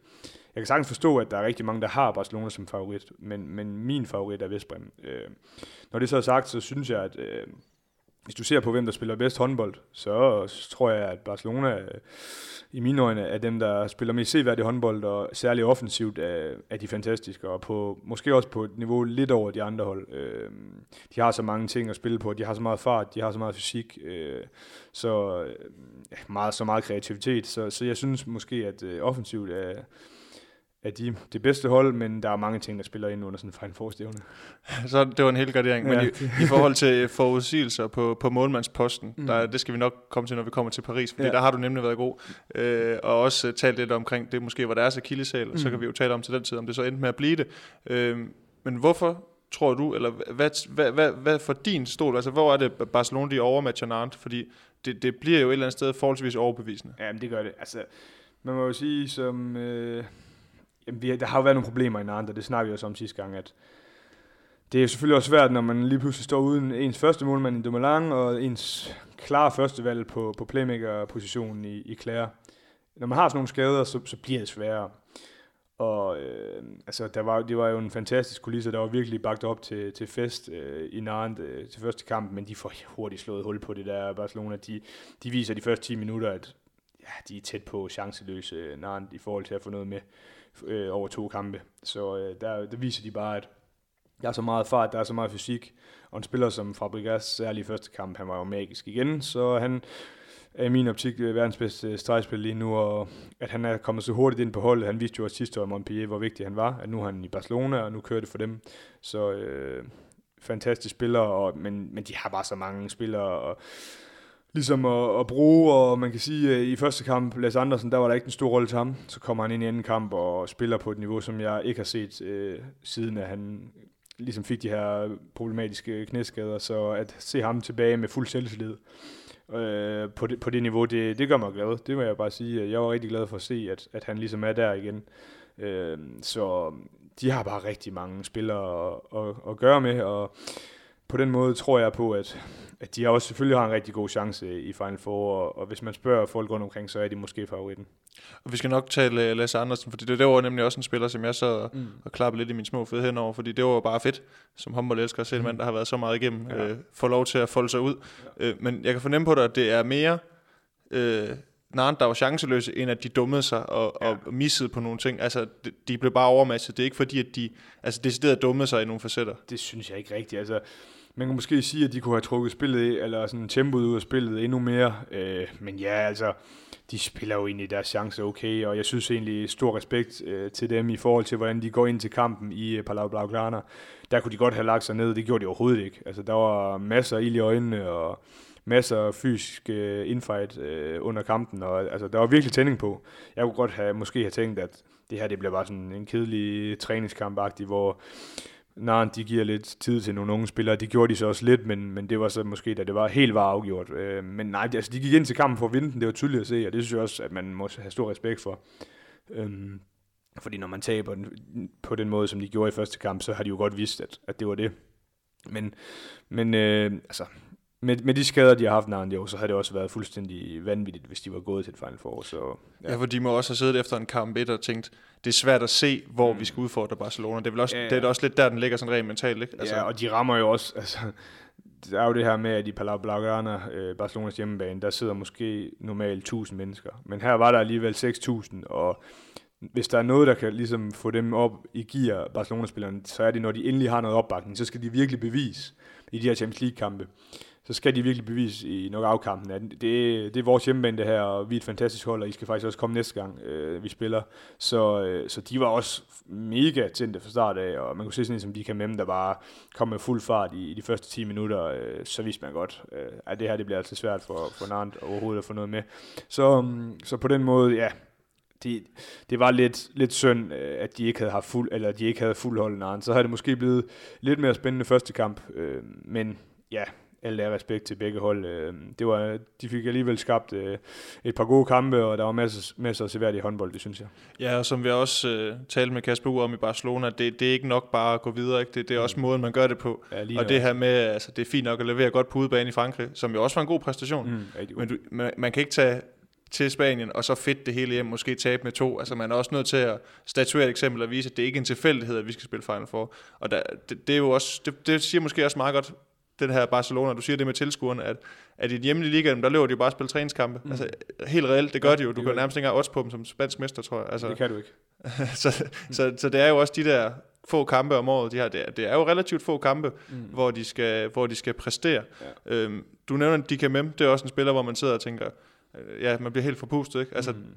jeg kan sagtens forstå, at der er rigtig mange, der har Barcelona som favorit, men, men min favorit er Vestbrem. Øh, når det så er sagt, så synes jeg, at øh, hvis du ser på, hvem der spiller bedst håndbold, så, tror jeg, at Barcelona øh, i mine øjne er dem, der spiller mest seværdig håndbold, og særligt offensivt er, er de fantastiske, og på, måske også på et niveau lidt over de andre hold. Øh, de har så mange ting at spille på, de har så meget fart, de har så meget fysik, øh, så øh, meget, så meget kreativitet, så, så jeg synes måske, at øh, offensivt er, er de det bedste hold, men der er mange ting, der spiller ind under sådan en Final Four-stævne. Så det var en hel gardering. Men Ja. i, i forhold til forudsigelser på, på målmandsposten, mm. Der, det skal vi nok komme til, når vi kommer til Paris, fordi ja. Der har du nemlig været god. Øh, og også uh, talt lidt omkring, det måske var deres akillesæl, mm. så kan vi jo tale om til den tid, om det så endte med at blive det. Øh, men hvorfor tror du, eller hvad, hvad, hvad, hvad for din stol, altså hvor er det Barcelona, de overmatcher Nantes? Fordi det, det bliver jo et eller andet sted forholdsvis overbevisende. Jamen, det gør det. Altså, man må jo sige, som... Øh, jamen, vi, der har jo været nogle problemer i Nantes, det snakkede vi også om sidste gang, at det er jo selvfølgelig også svært, når man lige pludselig står uden ens første målmand i Dumoulin, og ens klare første valg på, på playmaker-positionen i, i Claire. Når man har sådan nogle skader, så, så bliver det sværere. Og øh, altså, der var, det var jo en fantastisk kulisse, der var virkelig bagt op til, til fest øh, i Nantes øh, til første kamp, men de får hurtigt slået hul på det der Barcelona. De, de viser de første 10 minutter, at ja, de er tæt på chanceløse øh, Nantes i forhold til at få noget med øh, over to kampe. Så øh, der, der viser de bare, at der er så meget fart, der er så meget fysik, og en spiller som Fabregas, særligt i første kamp, han var jo magisk igen, så han er i min optik øh, verdens bedste øh, stregspiller lige nu, og at han er kommet så hurtigt ind på holdet, han viste jo også sidste år i Montpellier, hvor vigtig han var, at nu er han i Barcelona, og nu kører det for dem, så øh, fantastisk spiller, og, men, men de har bare så mange spillere, og ligesom at, at bruge, og man kan sige, at i første kamp, Lars Andersen, der var der ikke en stor rolle til ham. Så kommer han ind i anden kamp og spiller på et niveau, som jeg ikke har set øh, siden, at han ligesom fik de her problematiske knæskader. Så at se ham tilbage med fuld selvtillid øh, på, det, på det niveau, det, det gør mig glad. Det må jeg bare sige. Jeg var rigtig glad for at se, at, at han ligesom er der igen. Øh, så de har bare rigtig mange spillere at, at, at gøre med, og på den måde tror jeg på, at, at de også selvfølgelig har en rigtig god chance i Final Four, og, og hvis man spørger folk rundt omkring, så er de måske favoritten. Og vi skal nok tale uh, Lasse Andersen, fordi det, det var nemlig også en spiller, som jeg så Mm. og klappe lidt i min små fede henover, fordi det var bare fedt, som håndbold elsker at se en mand, der har været så meget igennem, ja. Øh, får lov til at folde sig ud. Ja. Øh, men jeg kan fornemme på dig, at det er mere øh, Nantes, der var chanceløse, end at de dummede sig og, ja. Og missede på nogle ting. Altså, de, de blev bare overmatchet. Det er ikke fordi, at de altså, decideret dummede sig i nogle facetter. Det synes jeg ikke rigtigt. Altså, man kan måske sige, at de kunne have trukket spillet, eller sådan tempoet ud af spillet endnu mere. Øh, men ja, altså, de spiller jo egentlig deres chance okay, og jeg synes egentlig stor respekt øh, til dem i forhold til, hvordan de går ind til kampen i øh, Palau Blaugrana. Der kunne de godt have lagt sig ned, det gjorde de overhovedet ikke. Altså, der var masser af ild i øjnene, og masser af fysisk øh, infight øh, under kampen, og altså, der var virkelig tænding på. Jeg kunne godt have, måske have tænkt, at det her det bliver bare sådan en kedelig træningskamp hvor Naren, de giver lidt tid til nogle unge spillere. Det gjorde de så også lidt, men, men det var så måske, da det var helt var afgjort. Øh, men nej, altså, de gik ind til kampen for at vinde den. Det var tydeligt at se, og det synes jeg også, at man må have stor respekt for. Øhm, fordi når man taber den, på den måde, som de gjorde i første kamp, så har de jo godt vidst, at, at det var det. Men, men øh, altså, med, med de skader, de har haft nærmest jo, så har det også været fuldstændig vanvittigt, hvis de var gået til et Final Four. Så, ja. ja, for de må også have siddet efter en kamp 1 og tænkt, det er svært at se, hvor mm. vi skal udfordre Barcelona. Det er, vel også, ja, ja. det er også lidt der, den ligger sådan rent mentalt, ikke? Altså, ja, og de rammer jo også, *laughs* altså, det er jo det her med, at i Palau Blaugrana, øh, Barcelonas hjemmebane, der sidder måske normalt 1000 mennesker. Men her var der alligevel 6000, og hvis der er noget, der kan ligesom få dem op i gear, Barcelona-spillerne, så er det, når de endelig har noget opbakning, så skal de virkelig bevise i de her Champions League-kampe så skal de virkelig bevise i nok afkampen, at det, det er vores hjemmebane det her, og vi er et fantastisk hold, og I skal faktisk også komme næste gang, øh, vi spiller. Så, øh, så de var også mega tændte fra start af, og man kunne se sådan en som de kan med der bare kom med fuld fart i, i de første 10 minutter, øh, så vidste man godt, øh, at det her det bliver altså svært for, for Nant overhovedet at få noget med. Så, um, så på den måde, ja, det, det var lidt, lidt synd, øh, at de ikke havde haft fuld, eller de ikke havde fuld hold Nant. Så havde det måske blevet lidt mere spændende første kamp, øh, men ja, alt er respekt til begge hold. Øh, det var, de fik alligevel skabt øh, et par gode kampe, og der var masser, masser af seværdige håndbold, det synes jeg. Ja, og som vi også uh, talte med Kasper Ure om i Barcelona, det, det er ikke nok bare at gå videre, ikke? Det, det er også mm. måden, man gør det på. Ja, og det her med, altså det er fint nok at levere godt på udebane i Frankrig, som jo også var en god præstation, mm, men du, man, man kan ikke tage til Spanien, og så fedt det hele hjem, måske tabe med to. Altså man er også nødt til at statuere et eksempel og vise, at det ikke er en tilfældighed, at vi skal spille Final Four. Og der, det, det, er jo også, det, det siger måske også meget godt den her Barcelona, du siger det med tilskuerne, at, at i et hjemlig liga, der løber de jo bare at spille træningskampe. Mm. Altså, helt reelt, det gør ja, de jo. Du kan nærmest ikke engang odds på dem som spansk mester, tror jeg. Altså, det kan du ikke. *laughs* så, mm. så, så, det er jo også de der få kampe om året, de har. Det er, det er jo relativt få kampe, mm. hvor, de skal, hvor de skal præstere. Ja. Øhm, du nævner DKMM, det er også en spiller, hvor man sidder og tænker, øh, ja, man bliver helt forpustet, ikke? Altså, mm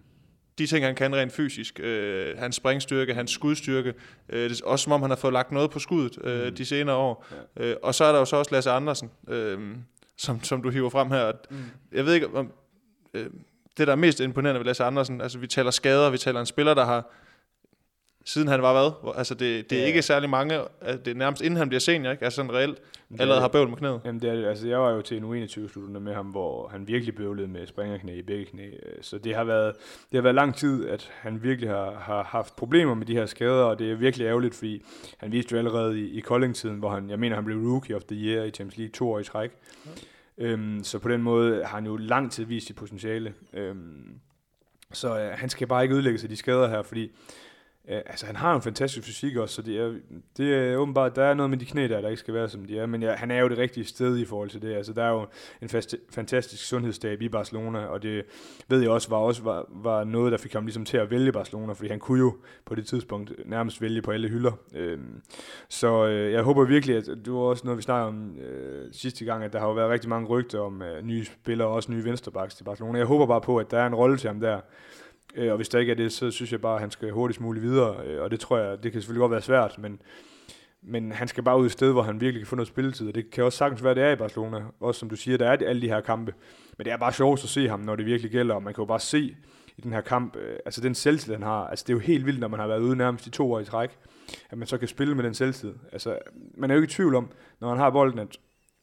de ting, han kan rent fysisk, øh, hans springstyrke, hans skudstyrke, øh, det er også som om han har fået lagt noget på skuddet øh, mm. de senere år. Ja. Øh, og så er der jo så også Lasse Andersen, øh, som, som du hiver frem her. Mm. Jeg ved ikke, om øh, det, der er mest imponerende ved Lasse Andersen, altså vi taler skader, vi taler en spiller, der har siden han var hvad? Altså det, det er ja. ikke særlig mange, det er nærmest inden han bliver senior, ikke? Altså sådan reelt det allerede har bøvlet med knæet. Jamen det er, altså jeg var jo til en U21-sluttende med ham, hvor han virkelig bøvlede med springerknæ i begge knæ. Så det har været, det har været lang tid, at han virkelig har, har haft problemer med de her skader, og det er virkelig ærgerligt, fordi han viste jo allerede i, i Kolding-tiden, hvor han, jeg mener, han blev Rookie of the Year i Champions League to år i træk. Ja. Øhm, så på den måde har han jo lang tid vist sit potentiale. Øhm, så øh, han skal bare ikke ødelægge sig de skader her, fordi øh, altså han har en fantastisk fysik også, så det er, det er åbenbart, der er noget med de knæ der, der ikke skal være som de er, men ja, han er jo det rigtige sted i forhold til det. Altså der er jo en fast, fantastisk sundhedsstab i Barcelona, og det ved jeg også var, også var, var noget, der fik ham ligesom til at vælge Barcelona, fordi han kunne jo på det tidspunkt nærmest vælge på alle hylder. Øh, så øh, jeg håber virkelig, at det var også noget, vi snakkede om øh, sidste gang, at der har jo været rigtig mange rygter om øh, nye spillere, også nye vensterbacks til Barcelona. Jeg håber bare på, at der er en rolle til ham der, Øh, og hvis der ikke er det, så synes jeg bare, at han skal hurtigst muligt videre. Øh, og det tror jeg, det kan selvfølgelig godt være svært, men, men han skal bare ud et sted, hvor han virkelig kan få noget spilletid. Og det kan også sagtens være, det er i Barcelona. Også som du siger, der er alle de her kampe. Men det er bare sjovt at se ham, når det virkelig gælder. Og man kan jo bare se i den her kamp, øh, altså den selvtid, han har. Altså det er jo helt vildt, når man har været ude nærmest i to år i træk, at man så kan spille med den selvtid. Altså man er jo ikke i tvivl om, når han har bolden, at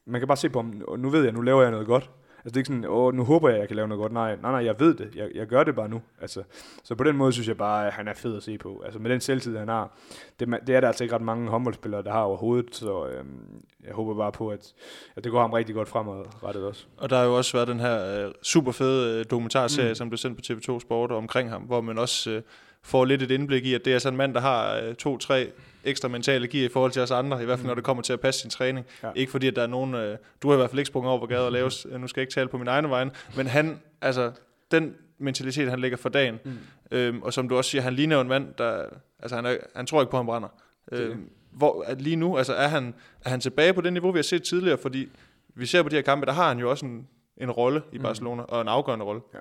man kan bare se på ham, og nu ved jeg, nu laver jeg noget godt. Altså det er ikke sådan, åh, nu håber jeg, jeg kan lave noget godt. Nej, nej, nej, jeg ved det. Jeg, jeg gør det bare nu. Altså, så på den måde synes jeg bare, at han er fed at se på. Altså med den selvtid, han har. Det, det er der altså ikke ret mange håndboldspillere, der har overhovedet. Så øhm, jeg håber bare på, at, at det går ham rigtig godt fremadrettet også. Og der har jo også været den her øh, super fede øh, dokumentarserie, mm. som blev sendt på TV2 Sport omkring ham, hvor man også øh, får lidt et indblik i, at det er sådan en mand, der har øh, to-tre ekstra mentale gear i forhold til os andre, i hvert fald når det kommer til at passe sin træning. Ja. Ikke fordi, at der er nogen, øh, du har i hvert fald ikke sprunget over på gaden og laves, nu skal jeg ikke tale på min egen vegne, men han, altså, den mentalitet, han lægger for dagen, mm. øhm, og som du også siger, han ligner en mand, der, altså han, er, han tror ikke på, at han brænder. Øhm, hvor, at lige nu, altså er han, er han tilbage på det niveau, vi har set tidligere, fordi vi ser på de her kampe, der har han jo også en, en rolle i mm. Barcelona, mm. og en afgørende rolle. Ja.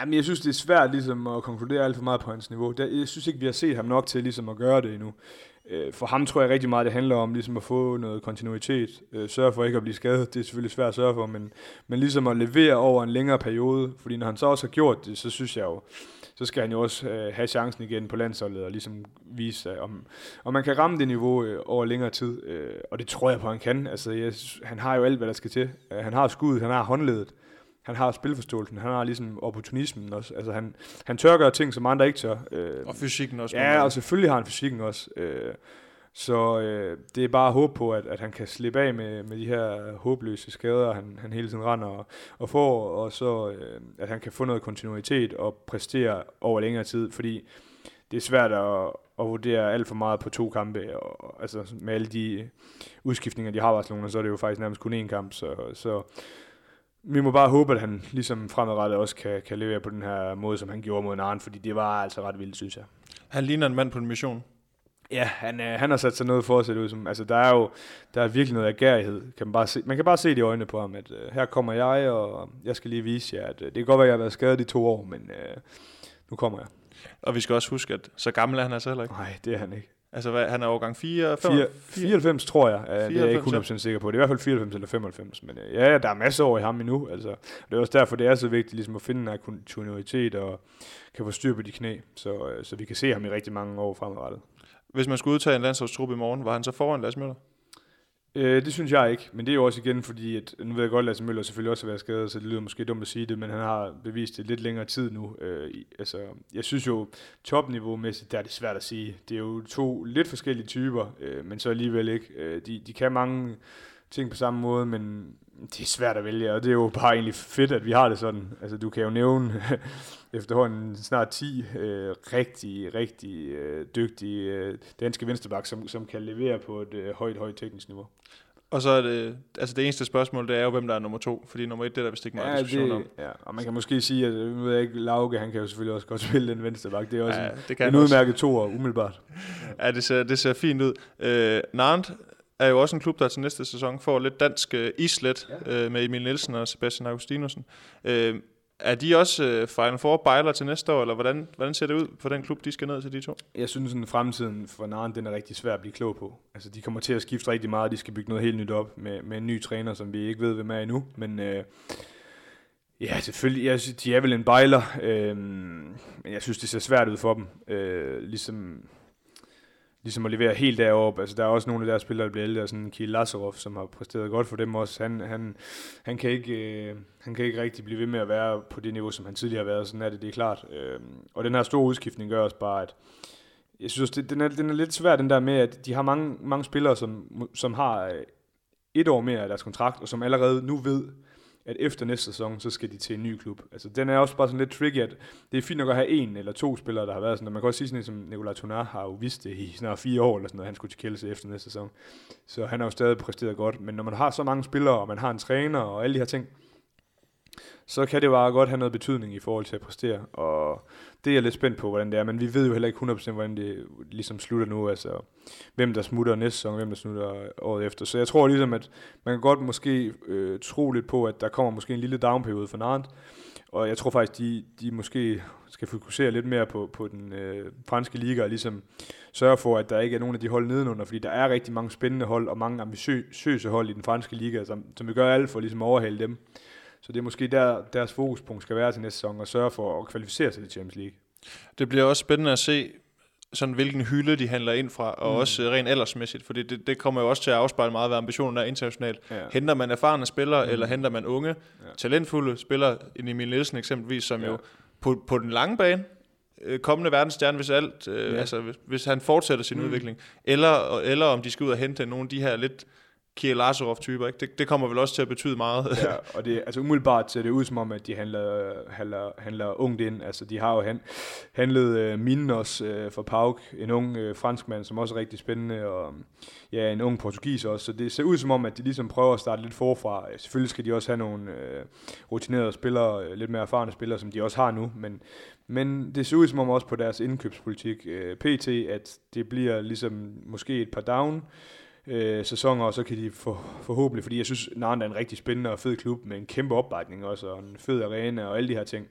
Jamen, jeg synes, det er svært ligesom at konkludere alt for meget på hans niveau. Jeg synes ikke, vi har set ham nok til ligesom at gøre det endnu. Øh, for ham tror jeg rigtig meget, det handler om ligesom at få noget kontinuitet. Øh, sørge for ikke at blive skadet, det er selvfølgelig svært at sørge for, men, men ligesom at levere over en længere periode. Fordi når han så også har gjort det, så synes jeg jo, så skal han jo også øh, have chancen igen på landsholdet og ligesom vise, om, om man kan ramme det niveau øh, over længere tid. Øh, og det tror jeg på, han kan. Altså, jeg, han har jo alt, hvad der skal til. Øh, han har skuddet, han har håndledet, han har spilforståelsen, han har ligesom opportunismen også. Altså, han, han tør gøre ting, som andre ikke tør. Øh, og fysikken også. Ja, og selvfølgelig har han fysikken også. Øh, så øh, det er bare at håbe på, at, at han kan slippe af med, med de her håbløse skader, han, han hele tiden render og, og får, og så øh, at han kan få noget kontinuitet og præstere over længere tid, fordi det er svært at, at vurdere alt for meget på to kampe, og, altså med alle de udskiftninger, de har Barcelona, så er det jo faktisk nærmest kun én kamp, så, så vi må bare håbe, at han ligesom fremadrettet også kan, kan levere på den her måde, som han gjorde mod Narn, fordi det var altså ret vildt, synes jeg. Han ligner en mand på en mission. Ja, han, øh, han har sat sig noget for at se ud som, altså der er jo der er virkelig noget agerighed. Kan man, bare se, man kan bare se det i øjnene på ham, at øh, her kommer jeg, og jeg skal lige vise jer, at øh, det kan godt være, at jeg har været skadet i to år, men øh, nu kommer jeg. Og vi skal også huske, at så gammel er han altså heller ikke. Nej, det er han ikke. Altså, hvad, han er årgang 4, 5, 4 94, tror jeg. 94, det er jeg ikke 100% sikker på. Det er i hvert fald 94 eller 95. Men øh, ja, der er masser over i ham endnu. Altså, det er også derfor, det er så vigtigt ligesom at finde en kontinuitet og kan få styr på de knæ, så, øh, så vi kan se ham i rigtig mange år fremadrettet. Hvis man skulle udtage en landsholdstrup i morgen, var han så foran Lars Møller? Øh, det synes jeg ikke, men det er jo også igen fordi, at nu ved jeg godt, at Lasse Møller selvfølgelig også har været skadet, så det lyder måske dumt at sige det, men han har bevist det lidt længere tid nu. Øh, altså, jeg synes jo, topniveau-mæssigt, der er det svært at sige. Det er jo to lidt forskellige typer, øh, men så alligevel ikke. Øh, de, de kan mange ting på samme måde, men det er svært at vælge, og det er jo bare egentlig fedt, at vi har det sådan. Altså, du kan jo nævne *laughs* efterhånden snart 10 øh, rigtig, rigtig øh, dygtige øh, danske venstreback, som, som kan levere på et øh, højt, højt teknisk niveau. Og så er det, altså det eneste spørgsmål, det er jo, hvem der er nummer to, fordi nummer et, det er der vist ikke meget ja, diskussion det, om. Ja, og man kan måske sige, at nu ved jeg ikke, Lauke, han kan jo selvfølgelig også godt *laughs* spille den venstre bak. Det er også ja, en, det kan en udmærket to år, umiddelbart. Ja, det ser, det ser fint ud. Øh, Nantes er jo også en klub, der til næste sæson får lidt dansk uh, islet ja. uh, med Emil Nielsen og Sebastian Augustinusen. Uh, er de også uh, Final Four bejler til næste år, eller hvordan, hvordan ser det ud for den klub, de skal ned til de to? Jeg synes, at fremtiden for Naren, den er rigtig svær at blive klog på. Altså, de kommer til at skifte rigtig meget, de skal bygge noget helt nyt op med, med en ny træner, som vi ikke ved, hvem er endnu. Men uh, ja, selvfølgelig, jeg synes, de er vel en bejler, uh, men jeg synes, det ser svært ud for dem. Uh, ligesom ligesom at levere helt deroppe. Altså, der er også nogle af deres spillere, der bliver ældre, sådan Kiel Lazarov, som har præsteret godt for dem også. Han, han, han, kan ikke, øh, han kan ikke rigtig blive ved med at være på det niveau, som han tidligere har været. Sådan er det, det er klart. Øh, og den her store udskiftning gør også bare, at jeg synes, det, den, er, den er lidt svær, den der med, at de har mange, mange spillere, som, som har øh, et år mere af deres kontrakt, og som allerede nu ved, at efter næste sæson, så skal de til en ny klub. Altså, den er også bare sådan lidt tricky, at det er fint nok at have en eller to spillere, der har været sådan, og man kan også sige sådan som Nicolas Tonar har jo vist det i snart fire år, eller sådan noget, han skulle til Kielse efter næste sæson. Så han har jo stadig præsteret godt, men når man har så mange spillere, og man har en træner, og alle de her ting, så kan det bare godt have noget betydning i forhold til at præstere, og det er jeg lidt spændt på, hvordan det er, men vi ved jo heller ikke 100% hvordan det ligesom slutter nu, altså hvem der smutter næste sæson, hvem der smutter året efter. Så jeg tror ligesom, at man kan godt måske øh, tro lidt på, at der kommer måske en lille downperiode for Nantes, og jeg tror faktisk, de, de måske skal fokusere lidt mere på, på den øh, franske liga, og ligesom sørge for, at der ikke er nogen af de hold nedenunder, fordi der er rigtig mange spændende hold, og mange ambitiøse hold i den franske liga, som, som vi gør alt for ligesom at overhale dem. Så det er måske der, deres fokuspunkt skal være til næste sæson, og sørge for at kvalificere sig til Champions League. Det bliver også spændende at se, sådan, hvilken hylde de handler ind fra, og mm. også rent aldersmæssigt, for det, det kommer jo også til at afspejle meget, hvad ambitionen er internationalt. Ja. Henter man erfarne spillere, mm. eller henter man unge, ja. talentfulde spillere, en Emil Nielsen eksempelvis, som ja. jo på, på den lange bane, øh, kommende verdensstjerne, hvis alt, øh, ja. altså hvis, hvis han fortsætter sin mm. udvikling, eller, eller om de skal ud og hente nogle af de her lidt Kiel Lazarov-typer, ikke? Det, det kommer vel også til at betyde meget. ja, *laughs* og det, altså umiddelbart ser det ud som om, at de handler, handler, handler ungt ind. Altså, de har jo han, handlet uh, Minos uh, for Pauk, en ung uh, franskmand, som også er rigtig spændende, og ja, en ung portugis også. Så det ser ud som om, at de ligesom prøver at starte lidt forfra. Selvfølgelig skal de også have nogle uh, rutinerede spillere, uh, lidt mere erfarne spillere, som de også har nu, men, men det ser ud som om også på deres indkøbspolitik uh, PT, at det bliver ligesom måske et par down, øh, sæsoner, og så kan de for, forhåbentlig, fordi jeg synes, Narn er en rigtig spændende og fed klub med en kæmpe opbakning også, og en fed arena og alle de her ting,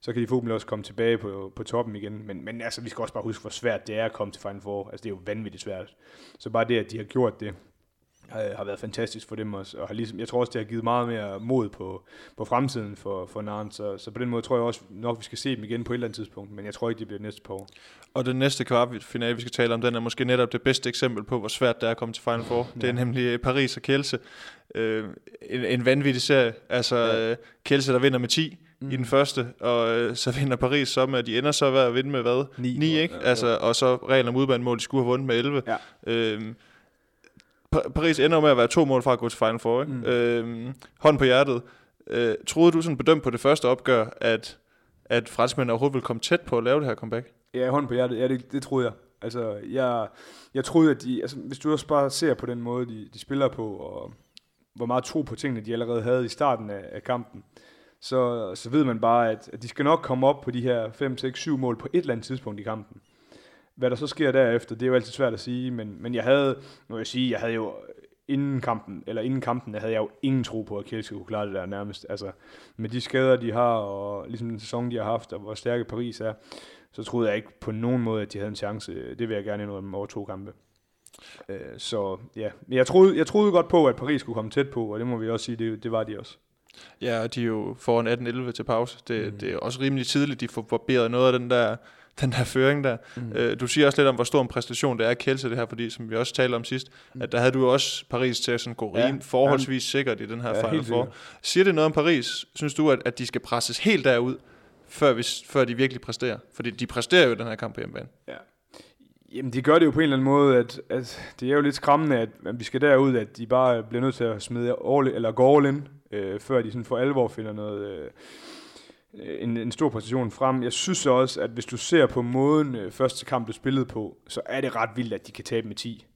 så kan de forhåbentlig også komme tilbage på, på toppen igen. Men, men altså, vi skal også bare huske, hvor svært det er at komme til Final Four. Altså, det er jo vanvittigt svært. Så bare det, at de har gjort det, har, været fantastisk for dem også, og har ligesom, jeg tror også, det har givet meget mere mod på, på fremtiden for, for Narn, så, så på den måde tror jeg også nok, vi skal se dem igen på et eller andet tidspunkt, men jeg tror ikke, det bliver næste par år. Og den næste kvartfinale, vi skal tale om, den er måske netop det bedste eksempel på, hvor svært det er at komme til Final Four. Det er nemlig øh, Paris og Kielse. Øh, en, en vanvittig serie. Altså, ja. øh, Kielse, der vinder med 10 mm. i den første, og øh, så vinder Paris så med, at de ender så ved at vinde med hvad? 9, 9 ikke? Ja, altså, og så reglen om udbanemål, de skulle have vundet med 11. Ja. Øh, Paris ender med at være to mål fra at gå til Final Four. Ikke? Mm. Øh, hånd på hjertet. Øh, troede du sådan bedømt på det første opgør, at, at franskmændene overhovedet ville komme tæt på at lave det her comeback? Ja, hånd på hjertet. Ja, det, det troede jeg. Altså, jeg, jeg troede, at de... Altså, hvis du også bare ser på den måde, de, de spiller på, og hvor meget tro på tingene, de allerede havde i starten af, af kampen, så, så ved man bare, at, at de skal nok komme op på de her 5, 6, 7 mål på et eller andet tidspunkt i kampen. Hvad der så sker derefter, det er jo altid svært at sige, men, men jeg havde, nu jeg sige, jeg havde jo inden kampen, eller inden kampen, havde jeg jo ingen tro på, at Kielce kunne klare det der nærmest. Altså, med de skader, de har, og ligesom den sæson, de har haft, og hvor stærke Paris er, så troede jeg ikke på nogen måde, at de havde en chance. Det vil jeg gerne indrømme over to kampe. Øh, så ja, men jeg troede, jeg troede godt på, at Paris skulle komme tæt på, og det må vi også sige, det, det var de også. Ja, de er jo foran 18-11 til pause. Det, mm. det er også rimelig tidligt, de får barberet noget af den der den der føring der. Mm. Øh, du siger også lidt om, hvor stor en præstation det er at kælse det her, fordi som vi også talte om sidst, mm. at der havde du også Paris til at sådan gå ja. forholdsvis sikkert i den her ja, Final for. Siger det noget om Paris? Synes du, at, at de skal presses helt derud, før, vi, før de virkelig præsterer? Fordi de præsterer jo den her kamp på hjemmebane. Ja. Jamen, de gør det jo på en eller anden måde, at, at det er jo lidt skræmmende, at, at vi skal derud, at de bare bliver nødt til at smide all, eller gå all in, øh, før de sådan for alvor finder noget, øh, Øh, en, en stor præstation frem. Jeg synes også, at hvis du ser på måden øh, første kamp, du spillede på, så er det ret vildt, at de kan tabe med 10.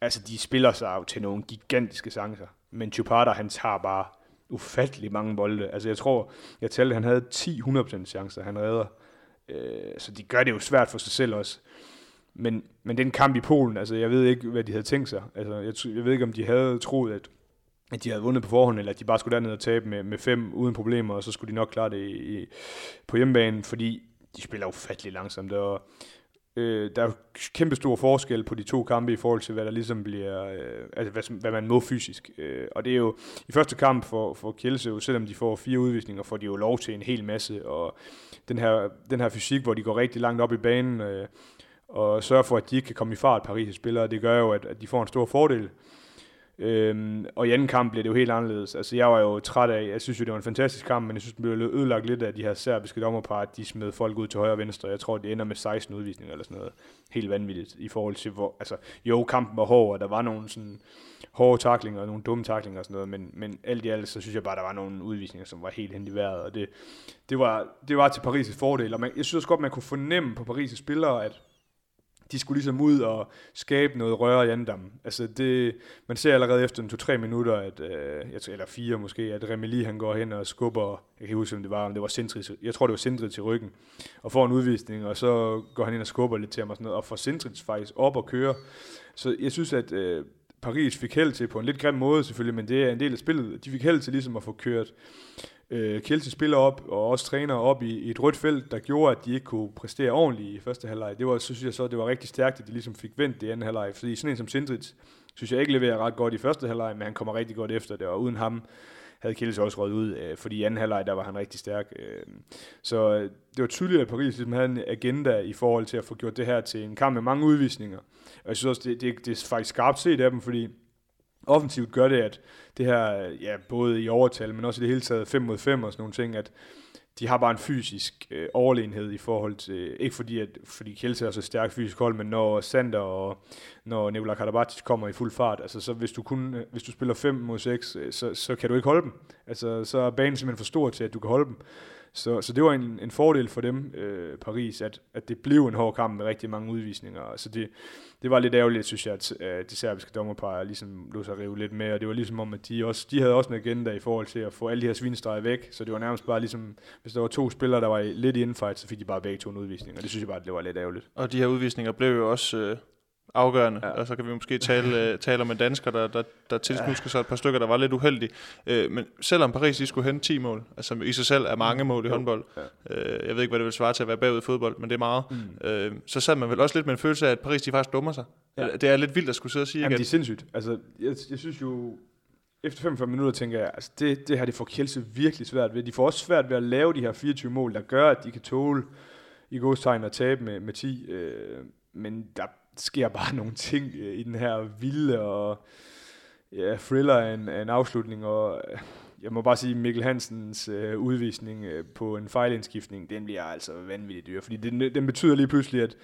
Altså, de spiller sig jo til nogle gigantiske chancer. Men Chupata, han tager bare ufattelig mange bolde. Altså, jeg tror, jeg talte, han havde 10-100% chancer, han redder. Øh, så de gør det jo svært for sig selv også. Men, men den kamp i Polen, altså, jeg ved ikke, hvad de havde tænkt sig. Altså, jeg, jeg ved ikke, om de havde troet, at at de havde vundet på forhånd, eller at de bare skulle derned og tabe med, med fem uden problemer, og så skulle de nok klare det i, i, på hjemmebanen, fordi de spiller ufattelig langsomt, og øh, der er kæmpe stor forskel på de to kampe i forhold til, hvad der ligesom bliver, øh, altså hvad, hvad man må fysisk. Øh, og det er jo, i første kamp for, for Kjelse, selvom de får fire udvisninger, får de jo lov til en hel masse, og den her, den her fysik, hvor de går rigtig langt op i banen, øh, og sørger for, at de ikke kan komme i fart, Paris' spillere, det gør jo, at, at de får en stor fordel. Øhm, og i anden kamp blev det jo helt anderledes. Altså, jeg var jo træt af, jeg synes jo, det var en fantastisk kamp, men jeg synes, det blev ødelagt lidt af de her serbiske dommerpar, at de smed folk ud til højre og venstre. Jeg tror, det ender med 16 udvisninger eller sådan noget. Helt vanvittigt i forhold til, hvor, altså, jo, kampen var hård, og der var nogle sådan hårde taklinger og nogle dumme taklinger og sådan noget, men, men alt i alt, så synes jeg bare, der var nogle udvisninger, som var helt hen i vejret, og det, det, var, det var til Paris' fordel, og man, jeg synes også godt, man kunne fornemme på Paris' spillere, at de skulle ligesom ud og skabe noget røre i andam. Altså det, man ser allerede efter en to-tre minutter, at, øh, eller fire måske, at Remeli han går hen og skubber, jeg kan ikke huske, om det var, om det var Sindri, jeg tror det var Sindri til ryggen, og får en udvisning, og så går han ind og skubber lidt til ham og sådan noget, og får Sindri faktisk op og køre. Så jeg synes, at øh, Paris fik held til på en lidt grim måde selvfølgelig, men det er en del af spillet. De fik held til ligesom at få kørt øh, Kjeldsen spiller op, og også træner op i, i et rødt felt, der gjorde, at de ikke kunne præstere ordentligt i første halvleg. Det var, så synes jeg så, det var rigtig stærkt, at de ligesom fik vendt det i anden halvleg. Fordi sådan en som Sindrits, synes jeg ikke leverer ret godt i første halvleg, men han kommer rigtig godt efter det, og uden ham havde Kielse også røget ud, øh, fordi i anden halvleg, der var han rigtig stærk. Øh. Så øh, det var tydeligt, at Paris ligesom havde en agenda i forhold til at få gjort det her til en kamp med mange udvisninger. Og jeg synes også, det, det, det er faktisk skarpt set af dem, fordi offensivt gør det, at det her, øh, ja, både i overtal, men også i det hele taget 5 mod 5 og sådan nogle ting, at de har bare en fysisk øh, overlegenhed i forhold til, ikke fordi, at, fordi Kjelse er så stærk fysisk hold, men når Sander og når Nikola Karabatic kommer i fuld fart, altså så hvis du, kun, øh, hvis du spiller 5 mod 6, øh, så, så kan du ikke holde dem. Altså så er banen simpelthen for stor til, at du kan holde dem. Så, så det var en, en fordel for dem, øh, Paris, at, at det blev en hård kamp med rigtig mange udvisninger. Så det, det var lidt ærgerligt, synes jeg, at, at de serbiske dommerpar ligesom lå sig rive lidt med, og det var ligesom om, at de, også, de havde også en agenda i forhold til at få alle de her svinestreger væk, så det var nærmest bare ligesom, hvis der var to spillere, der var lidt i infight, så fik de bare begge to en udvisning, og det synes jeg bare, at det var lidt ærgerligt. Og de her udvisninger blev jo også... Øh afgørende, Ja. ja. og så kan vi måske tale, øh, tale om en dansker, der, der, der tilsnusker sig et par stykker, der var lidt uheldige. Øh, men selvom Paris de skulle hente 10 mål, altså i sig selv er mange mål i Jo. håndbold, Ja. øh, jeg ved ikke, hvad det vil svare til at være bagud i fodbold, men det er meget, Mm. øh, så sad man vel også lidt med en følelse af, at Paris de faktisk dummer sig. Ja. Ja. Det er lidt vildt at skulle sidde og sige Jamen, igen. det er sindssygt. Altså, jeg, jeg synes jo, efter 45 minutter tænker jeg, altså det, det her det får Kielse virkelig svært ved. De får også svært ved at lave de her 24 mål, der gør, at de kan tåle i godstegn at tabe med, med 10. Øh, men der sker bare *laughs* nogle ting øh, i den her vilde og ja, thriller af en, af en afslutning, og øh, jeg må bare sige, Mikkel Hansens øh, udvisning øh, på en fejlindskiftning, den bliver altså vanvittigt dyr, fordi den, den betyder lige pludselig, at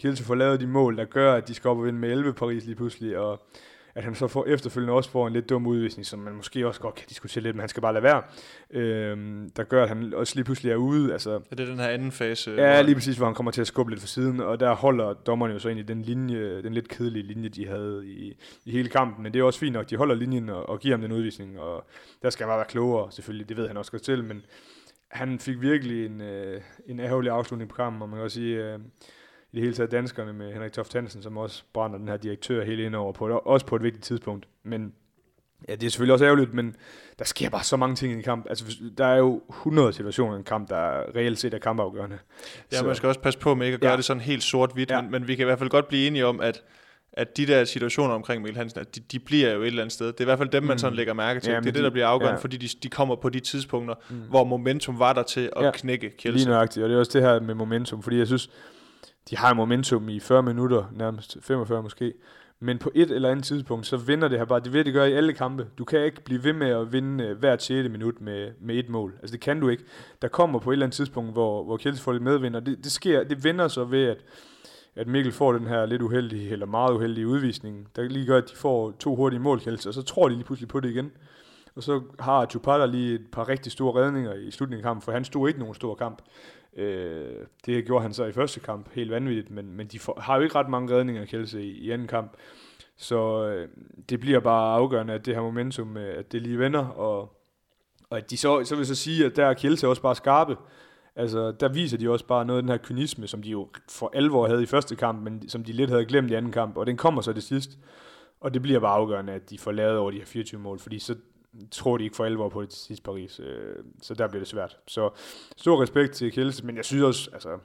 Kielce får lavet de mål, der gør, at de skal op og vinde med 11 Paris lige pludselig, og at han så får efterfølgende også får en lidt dum udvisning, som man måske også godt kan diskutere lidt, men han skal bare lade være, øhm, der gør, at han også lige pludselig er ude. Altså, Ja, det er den her anden fase. ja, lige præcis, hvor han kommer til at skubbe lidt for siden, og der holder dommerne jo så i den linje, den lidt kedelige linje, de havde i, i hele kampen, men det er også fint nok, de holder linjen og, og giver ham den udvisning, og der skal han bare være klogere, selvfølgelig, det ved han også godt selv, men han fik virkelig en, øh, en ærgerlig afslutning på kampen, og man kan også sige, øh, i det hele taget danskerne med Henrik Toft Hansen, som også brænder den her direktør helt ind over, på, også på et vigtigt tidspunkt. Men ja, det er selvfølgelig også ærgerligt, men der sker bare så mange ting i en kamp. Altså, der er jo 100 situationer i en kamp, der reelt set er kampafgørende. Ja, Så- man skal også passe på med ikke at gøre Ja. det sådan helt sort-hvidt, Ja. men, men vi kan i hvert fald godt blive enige om, at at de der situationer omkring Mikkel Hansen, at de, de bliver jo et eller andet sted. Det er i hvert fald dem, man Mm. sådan lægger mærke til. Ja, det er det, de- der bliver afgørende, ja. fordi de, de kommer på de tidspunkter, Mm. hvor momentum var der til at Ja. knække Lige Kjelse. nøjagtigt, og det er også det her med momentum, fordi jeg synes, de har momentum i 40 minutter, nærmest 45 måske, men på et eller andet tidspunkt, så vinder det her bare. Det vil det gøre i alle kampe. Du kan ikke blive ved med at vinde øh, hver hvert 6. minut med, med et mål. Altså det kan du ikke. Der kommer på et eller andet tidspunkt, hvor, hvor Kjelse får lidt medvind, og det, det, sker, det vender så ved, at, at Mikkel får den her lidt uheldige, eller meget uheldige udvisning, der lige gør, at de får to hurtige mål, Kjelse, og så tror de lige pludselig på det igen. Og så har Chupata lige et par rigtig store redninger i slutningen af kampen, for han stod ikke nogen stor kamp. Øh, det gjorde han så i første kamp, helt vanvittigt, men, men de får, har jo ikke ret mange redninger, Kjelse, i, i anden kamp. Så øh, det bliver bare afgørende, at det her momentum, øh, at det lige vender, og, og at de så, så vil så sige, at der er Kjelse også bare skarpe. Altså, der viser de også bare noget af den her kynisme, som de jo for alvor havde i første kamp, men som de lidt havde glemt i anden kamp, og den kommer så det sidste. Og det bliver bare afgørende, at de får lavet over de her 24 mål, fordi så tror de ikke for alvor på det til sidst Paris. Øh, så der bliver det svært. Så stor respekt til Kjelse, men jeg synes også, altså,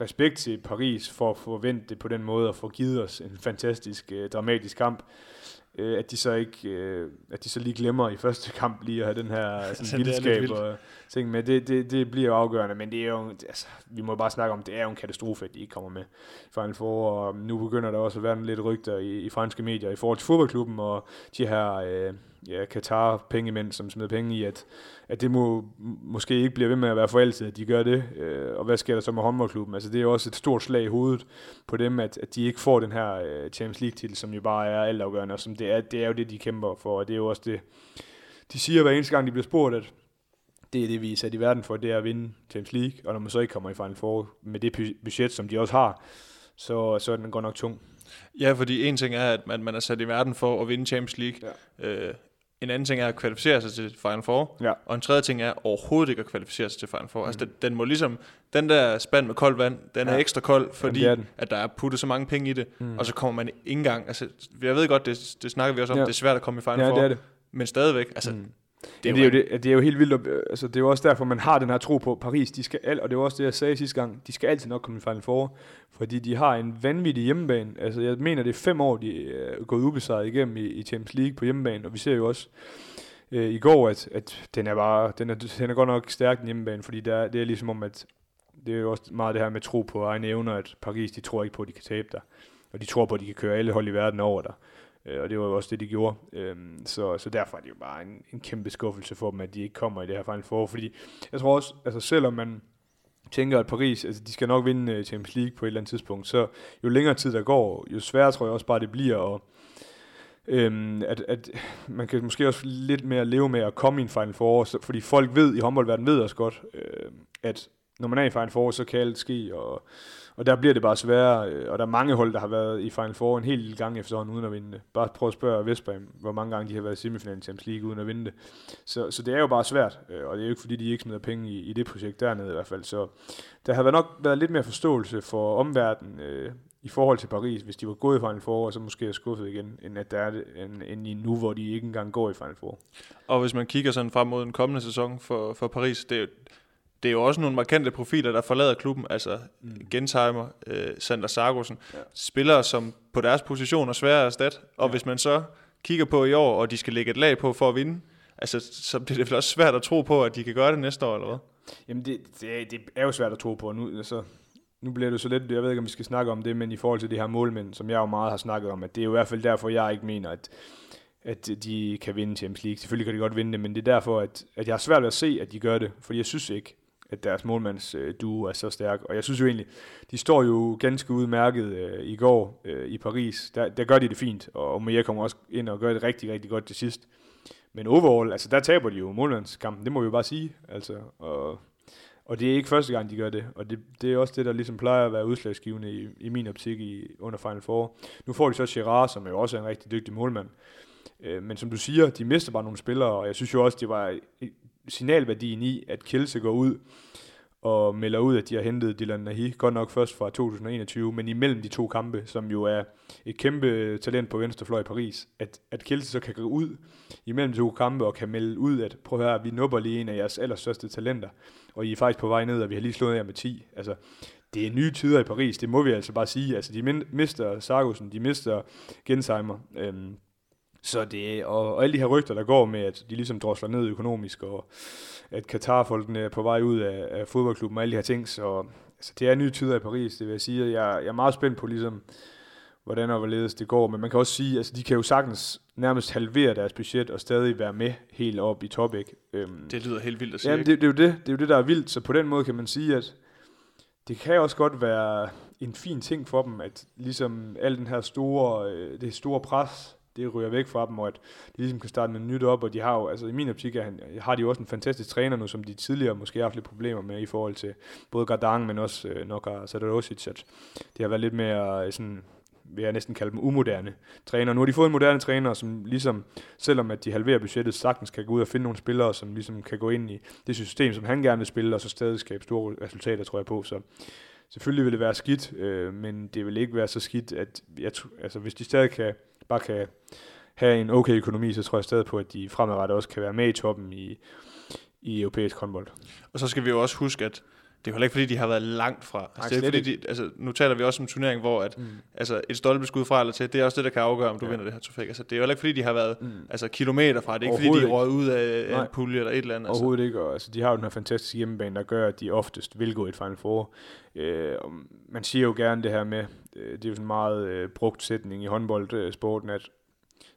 respekt til Paris for at få vendt det på den måde og få givet os en fantastisk, øh, dramatisk kamp. Øh, at de så ikke, øh, at de så lige glemmer i første kamp lige at have den her *laughs* er sådan, lidt vildskab og ting med. Det, det, det bliver afgørende, men det er jo, altså, vi må bare snakke om, det er jo en katastrofe, at de ikke kommer med i Final Four, og nu begynder der også at være lidt rygter i, i franske medier i forhold til fodboldklubben og de her øh, ja, Katar-pengemænd, som smider penge i, at, at det må, måske ikke bliver ved med at være for altid, at de gør det. Øh, og hvad sker der så med håndboldklubben? Altså det er jo også et stort slag i hovedet på dem, at, at de ikke får den her øh, Champions League-titel, som jo bare er altafgørende, og som det er, det er jo det, de kæmper for, og det er jo også det, de siger hver eneste gang, de bliver spurgt, at det er det, vi er sat i verden for, det er at vinde Champions League, og når man så ikke kommer i Final Four med det budget, som de også har, så, så er den godt nok tung. Ja, fordi en ting er, at man, man er sat i verden for at vinde Champions League. Ja. Øh, en anden ting er at kvalificere sig til Final Four. Ja. Og en tredje ting er overhovedet ikke at kvalificere sig til Final Four. Mm. Altså, den, den må ligesom, den der spand med koldt vand, den er Ja. ekstra kold, fordi er den. at der er puttet så mange penge i det, Mm. og så kommer man ikke engang, altså, jeg ved godt, det, det snakker vi også om, Ja. det er svært at komme i Final Ja, Four, det er det. men stadigvæk, altså, Mm. Det, det, er jo det, det er jo helt vildt. at- Altså, det er jo også derfor, man har den her tro på Paris. De skal al, og det var også det, jeg sagde sidste gang. De skal altid nok komme i Final Four, fordi de har en vanvittig hjemmebane. Altså, jeg mener, det er fem år, de er gået ubesejret igennem i, i Champions League på hjemmebane, og vi ser jo også øh, i går, at, at den er bare, den er, den er godt nok stærk, den hjemmebane, fordi der, det er ligesom om, at det er jo også meget det her med tro på egne evner, at Paris, de tror ikke på, at de kan tabe der. Og de tror på, at de kan køre alle hold i verden over der. Øh, og det var jo også det, de gjorde. Øhm, så, så derfor er det jo bare en, en kæmpe skuffelse for dem, at de ikke kommer i det her Final Four. Fordi jeg tror også, altså selvom man tænker, at Paris, altså de skal nok vinde øh, Champions League på et eller andet tidspunkt, så jo længere tid der går, jo sværere tror jeg også bare, det bliver. Og, øhm, at, at man kan måske også lidt mere leve med at komme i en Final Four, så, fordi folk ved i håndboldverdenen ved også godt, øh, at når man er i Final Four, så kan alt ske, og, og der bliver det bare sværere, øh, og der er mange hold, der har været i Final Four en hel lille gang efterhånden uden at vinde det. Bare prøv at spørge Vestbrem, hvor mange gange de har været i semifinalen Champions League uden at vinde det. Så, så det er jo bare svært, øh, og det er jo ikke fordi, de ikke smider penge i, i det projekt dernede i hvert fald. Så der har nok været lidt mere forståelse for omverdenen, øh, i forhold til Paris, hvis de var gået i Final Four, så måske er skuffet igen, end at der er det, end, end i nu, hvor de ikke engang går i Final Four. Og hvis man kigger sådan frem mod den kommende sæson for, for Paris, det er, det er jo også nogle markante profiler, der forlader klubben, altså mm. Gensheimer, øh, Sander Sargussen, ja. spillere, som på deres position er svære at erstatte, og ja. hvis man så kigger på i år, og de skal lægge et lag på for at vinde, altså, så bliver det vel også svært at tro på, at de kan gøre det næste år, eller hvad? Jamen, det, det, det er jo svært at tro på. Nu, altså, nu bliver det så lidt, jeg ved ikke, om vi skal snakke om det, men i forhold til de her målmænd, som jeg jo meget har snakket om, at det er jo i hvert fald derfor, jeg ikke mener, at, at de kan vinde Champions League. Selvfølgelig kan de godt vinde det, men det er derfor, at, at jeg har svært ved at se, at de gør det, fordi jeg synes ikke, at deres målmandsduo øh, er så stærk. Og jeg synes jo egentlig, de står jo ganske udmærket øh, i går øh, i Paris. Der, der gør de det fint, og Omeyer kommer også ind og gør det rigtig, rigtig godt til sidst. Men overall, altså der taber de jo målmandskampen, det må vi jo bare sige. Altså, og, og det er ikke første gang, de gør det. Og det, det er også det, der ligesom plejer at være udslagsgivende i, i min optik i, under Final Four. Nu får de så Gerard, som jo også en rigtig dygtig målmand. Øh, men som du siger, de mister bare nogle spillere, og jeg synes jo også, det var signalværdien i, at Kielse går ud og melder ud, at de har hentet Dylan Nahi, godt nok først fra 2021, men imellem de to kampe, som jo er et kæmpe talent på venstrefløj i Paris, at, at Kielse så kan gå ud imellem de to kampe og kan melde ud, at prøv at høre, vi nubber lige en af jeres allerstørste talenter, og I er faktisk på vej ned, og vi har lige slået jer med 10. Altså, det er nye tider i Paris, det må vi altså bare sige. Altså, de mister Sargussen, de mister Gensheimer, øhm, så det, og, og alle de her rygter, der går med, at de ligesom drosler ned økonomisk, og at Katar-folkene er på vej ud af, af fodboldklubben og alle de her ting, så altså, det er nye tider i Paris, det vil jeg sige. Jeg, jeg er meget spændt på, ligesom, hvordan og hvorledes det går, men man kan også sige, altså de kan jo sagtens nærmest halvere deres budget og stadig være med helt op i top, ikke? Øhm, det lyder helt vildt at sige. Ja, det, det, er jo det, det er jo det, der er vildt, så på den måde kan man sige, at det kan også godt være en fin ting for dem, at ligesom al den her store, øh, det store pres, det ryger væk fra dem, og at de ligesom kan starte noget nyt op, og de har jo, altså i min optik er han, har de jo også en fantastisk træner nu, som de tidligere måske har haft lidt problemer med i forhold til både Gardang, men også øh, Nokar Sadarosic, at det har været lidt mere øh, sådan, vil jeg næsten kalde dem umoderne træner. Nu har de fået en moderne træner, som ligesom, selvom at de halverer budgettet, sagtens kan gå ud og finde nogle spillere, som ligesom kan gå ind i det system, som han gerne vil spille, og så stadig skabe store resultater, tror jeg på. Så selvfølgelig vil det være skidt, øh, men det vil ikke være så skidt, at jeg, altså, hvis de stadig kan bare kan have en okay økonomi, så tror jeg stadig på, at de fremadrettet også kan være med i toppen i, i europæisk håndbold. Og så skal vi jo også huske, at det er jo ikke fordi, de har været langt fra. Altså, Nej, det er, fordi de, altså, nu taler vi også om turnering, hvor at, mm. altså, et stolpeskud fra eller til, det er også det, der kan afgøre, om du ja. vinder det her trofæ. Altså, det er jo ikke fordi, de har været mm. altså, kilometer fra. Det er ikke fordi, de er røget ud af Nej. en pulje eller et eller andet. Altså. Overhovedet ikke. Og, altså, de har jo den her fantastiske hjemmebane, der gør, at de oftest vil gå i et Final Four. Øh, man siger jo gerne det her med, Øh, det er jo sådan en meget øh, brugt sætning i håndboldsporten, at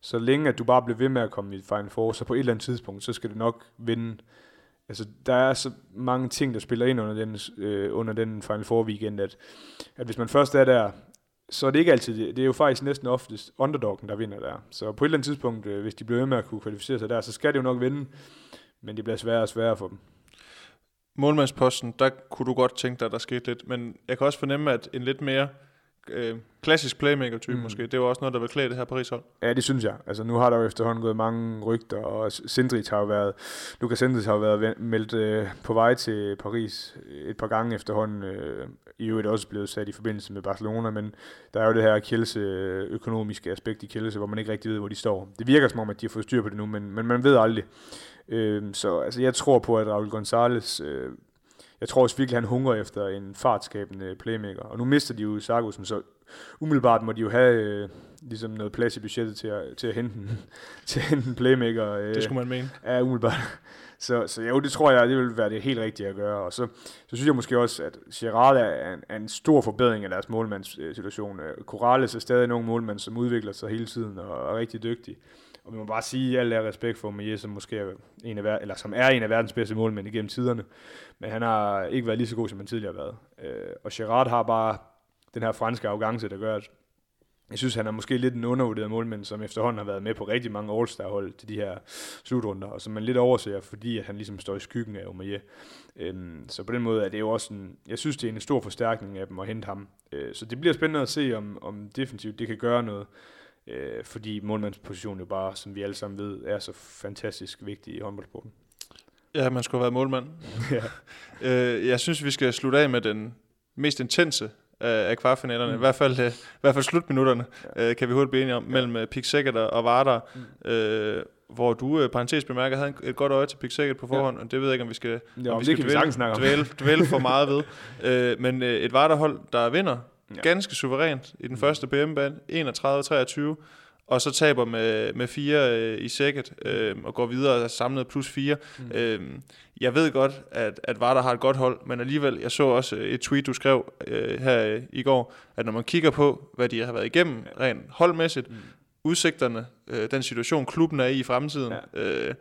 så længe at du bare bliver ved med at komme i Final Four, så på et eller andet tidspunkt, så skal du nok vinde. Altså, der er så mange ting, der spiller ind under den, øh, under den Final Four weekend, at, at hvis man først er der, så er det ikke altid det. Det er jo faktisk næsten oftest underdoggen, der vinder der. Så på et eller andet tidspunkt, øh, hvis de bliver ved med at kunne kvalificere sig der, så skal det jo nok vinde, men det bliver sværere og sværere for dem. Målmandsposten, der kunne du godt tænke dig, at der skete lidt, men jeg kan også fornemme, at en lidt mere øh, klassisk playmaker-type mm. måske. Det var også noget, der vil klæde det her Paris-hold. Ja, det synes jeg. Altså, nu har der jo efterhånden gået mange rygter, og Sindrich har jo været, Lukas Sindrich har jo været meldt øh, på vej til Paris et par gange efterhånden. Øh, I øvrigt også blevet sat i forbindelse med Barcelona, men der er jo det her Kielse, økonomiske aspekt i Kielse, hvor man ikke rigtig ved, hvor de står. Det virker som om, at de har fået styr på det nu, men, men man ved aldrig. Øh, så altså, jeg tror på, at Raul González øh, jeg tror også virkelig, han hungrer efter en fartskabende playmaker. Og nu mister de jo Sargussen, så umiddelbart må de jo have øh, ligesom noget plads i budgettet til at, til at hente en, *laughs* til at hente en playmaker. Øh, det skulle man mene. Ja, umiddelbart. *laughs* Så, så jo, det tror jeg, det vil være det helt rigtige at gøre. Og så, så synes jeg måske også, at Gerard er en, er en stor forbedring af deres målmandssituation. Corrales er stadig en ung målmand, som udvikler sig hele tiden og er rigtig dygtig. Og vi må bare sige, at al respekt for Meyer, som måske er en af, eller som er en af verdens bedste målmænd igennem tiderne. Men han har ikke været lige så god, som han tidligere har været. Øh, og Gerard har bare den her franske arrogance, der gør, at jeg synes, han er måske lidt en undervurderet målmand, som efterhånden har været med på rigtig mange All-Star-hold til de her slutrunder, og som man lidt overser, fordi at han ligesom står i skyggen af Omaye. Øhm, så på den måde er det jo også en, jeg synes, det er en stor forstærkning af dem at hente ham. Øh, så det bliver spændende at se, om, om defensivt det kan gøre noget øh, fordi målmandspositionen jo bare, som vi alle sammen ved, er så fantastisk vigtig i håndboldsporten. Ja, man skulle have været målmand. *laughs* ja. *laughs* øh, jeg synes, vi skal slutte af med den mest intense af, af kvartfinalerne, mm. i, hvert fald, uh, i hvert fald slutminutterne, ja. uh, kan vi hurtigt blive enige om, ja. mellem uh, Pik Sækkert og, Vardar, mm. uh, hvor du, uh, parentes bemærker, havde et godt øje til Pik Sækkert på forhånd, ja. og det ved jeg ikke, om vi skal, ja, om vi skal dvæle, vi dvæle, dvæle for meget ved. Uh, *laughs* men uh, et Vardar-hold, der vinder ja. ganske suverænt i den mm. første BM-bane, 31-23, og så taber med, med fire øh, i sækket, øh, og går videre og samlet plus fire. Mm. Øh, jeg ved godt, at, at Vardar har et godt hold, men alligevel, jeg så også et tweet, du skrev øh, her øh, i går, at når man kigger på, hvad de har været igennem rent holdmæssigt, mm. udsigterne, øh, den situation, klubben er i i fremtiden, ja. øh,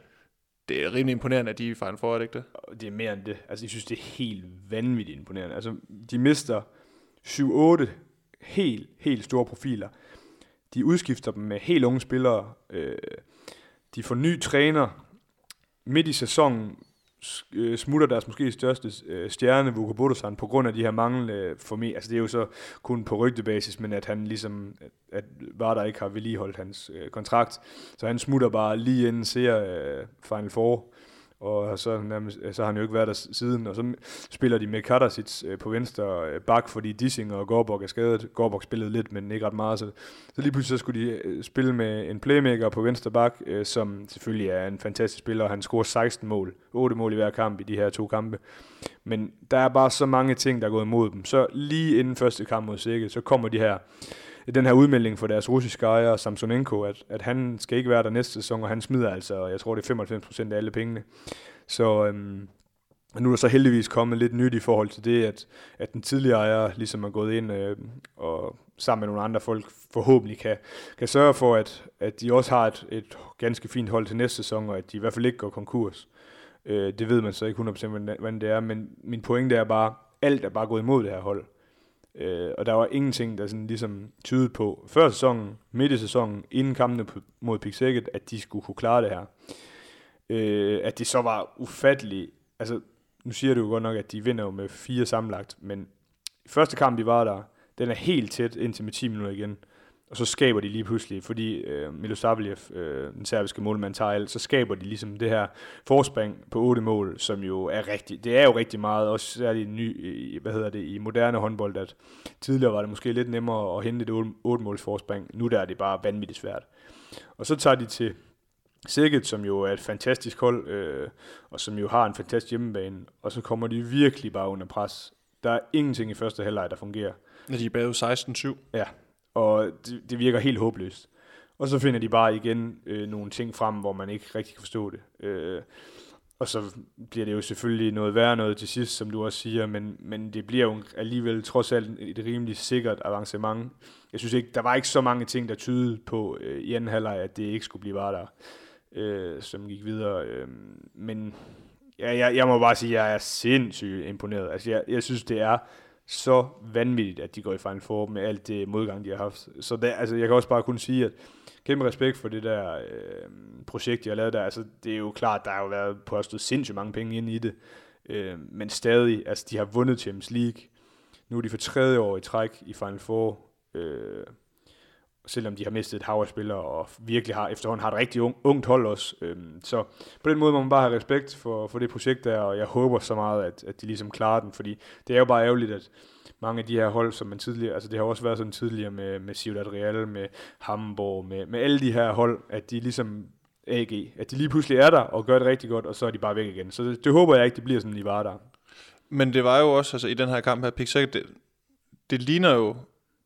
det er rimelig imponerende, at de er fejlen for, ikke det? Det er mere end det. Altså, jeg synes, det er helt vanvittigt imponerende. Altså, de mister 7-8 helt, helt store profiler de udskifter dem med helt unge spillere. Øh, de får ny træner. Midt i sæsonen øh, smutter deres måske største øh, stjerne, Vuko Bodosan, på grund af de her manglende for. Altså det er jo så kun på rygtebasis, men at han ligesom, at, at var der ikke har vedligeholdt hans øh, kontrakt. Så han smutter bare lige inden ser øh, Final Four og så, nærmest, øh, så har han jo ikke været der siden, og så spiller de med Katarsic øh, på venstre øh, bak, fordi Dissinger og Gårdbok er skadet. Gårdbok spillede lidt, men ikke ret meget, så, så lige pludselig så skulle de spille med en playmaker på venstre bak, som selvfølgelig er en fantastisk spiller, og han scorer 16 mål, 8 mål i hver kamp i de her to kampe. Men der er bare så mange ting, der er gået imod dem. Så lige inden første kamp mod Sikke, så kommer de her den her udmelding for deres russiske ejer, Samsonenko, at, at han skal ikke være der næste sæson, og han smider altså, jeg tror det er 95% af alle pengene. Så øhm, nu er der så heldigvis kommet lidt nyt i forhold til det, at, at den tidligere ejer ligesom er gået ind øh, og sammen med nogle andre folk forhåbentlig kan, kan sørge for, at, at de også har et, et ganske fint hold til næste sæson, og at de i hvert fald ikke går konkurs. Øh, det ved man så ikke 100% hvordan det er, men min pointe er bare, alt er bare gået imod det her hold. Øh, og der var ingenting, der sådan ligesom tydede på før sæsonen, midt i sæsonen, inden kampene mod Pixækket, at de skulle kunne klare det her. Øh, at det så var ufatteligt. Altså, nu siger du jo godt nok, at de vinder jo med fire sammenlagt, men første kamp, de var der, den er helt tæt indtil med 10 minutter igen. Og så skaber de lige pludselig, fordi øh, Milosavljev, øh, den serbiske målmand, tager alt, så skaber de ligesom det her forspring på otte mål, som jo er rigtig, det er jo rigtig meget, også særligt ny, hvad hedder det, i moderne håndbold, at tidligere var det måske lidt nemmere at hente et otte, måls forspring, nu der er det bare vanvittigt svært. Og så tager de til Sikkert, som jo er et fantastisk hold, øh, og som jo har en fantastisk hjemmebane, og så kommer de virkelig bare under pres. Der er ingenting i første halvleg, der fungerer. Ja, de er bagud 16-7. Ja, og det, det virker helt håbløst. Og så finder de bare igen øh, nogle ting frem, hvor man ikke rigtig kan forstå det. Øh, og så bliver det jo selvfølgelig noget værre noget til sidst, som du også siger, men, men det bliver jo alligevel trods alt et rimelig sikkert avancement. Jeg synes ikke, der var ikke så mange ting, der tydede på øh, i anden halvleg, at det ikke skulle blive bare der øh, som gik videre. Øh, men ja, jeg, jeg må bare sige, at jeg er sindssygt imponeret. Altså, jeg, jeg synes, det er så vanvittigt, at de går i Final Four med alt det modgang, de har haft. Så der, altså, jeg kan også bare kunne sige, at kæmpe respekt for det der øh, projekt, jeg har lavet der. Altså, det er jo klart, der har jo været postet sindssygt mange penge ind i det. Øh, men stadig, altså, de har vundet Champions League. Nu er de for tredje år i træk i Final Four. Øh, selvom de har mistet et hav af spillere, og virkelig har efterhånden har et rigtig ung, ungt hold også. Øhm, så på den måde må man bare have respekt for, for det projekt der, og jeg håber så meget, at, at de ligesom klarer den, fordi det er jo bare ærgerligt, at mange af de her hold, som man tidligere, altså det har også været sådan tidligere med, med Ciudad Real, med Hamburg, med, med alle de her hold, at de ligesom AG, at de lige pludselig er der og gør det rigtig godt, og så er de bare væk igen. Så det, det håber jeg ikke, det bliver sådan, de var der. Men det var jo også, altså i den her kamp her, Pixar, det, det ligner jo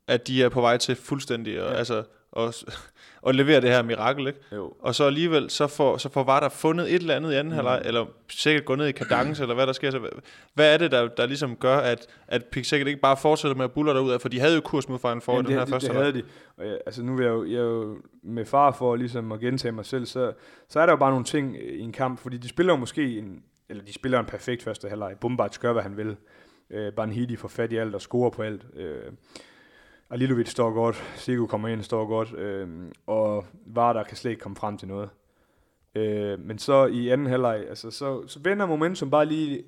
at de er på vej til fuldstændig og, ja. altså, og, og levere det her mirakel, ikke? Jo. Og så alligevel, så får, så får var der fundet et eller andet i anden mm. halvleg, eller sikkert gået ned i kadence, eller hvad der sker. Så hvad, hvad er det, der, der ligesom gør, at, at sikkert ikke bare fortsætter med at buller derud af, for de havde jo kurs mod Final Four i den her det, første det havde de. Og jeg, altså nu er jeg jo, jeg er jo med far for ligesom at gentage mig selv, så, så er der jo bare nogle ting i en kamp, fordi de spiller jo måske en, eller de spiller en perfekt første halvleg. Bumbarts gør, hvad han vil. Øh, Banhidi får fat i alt og scorer på alt. Øh, Alilovic står godt, Sigo kommer ind, står godt, øh, og Vardar kan slet ikke komme frem til noget. Øh, men så i anden halvleg, altså, så, så vender momentum bare lige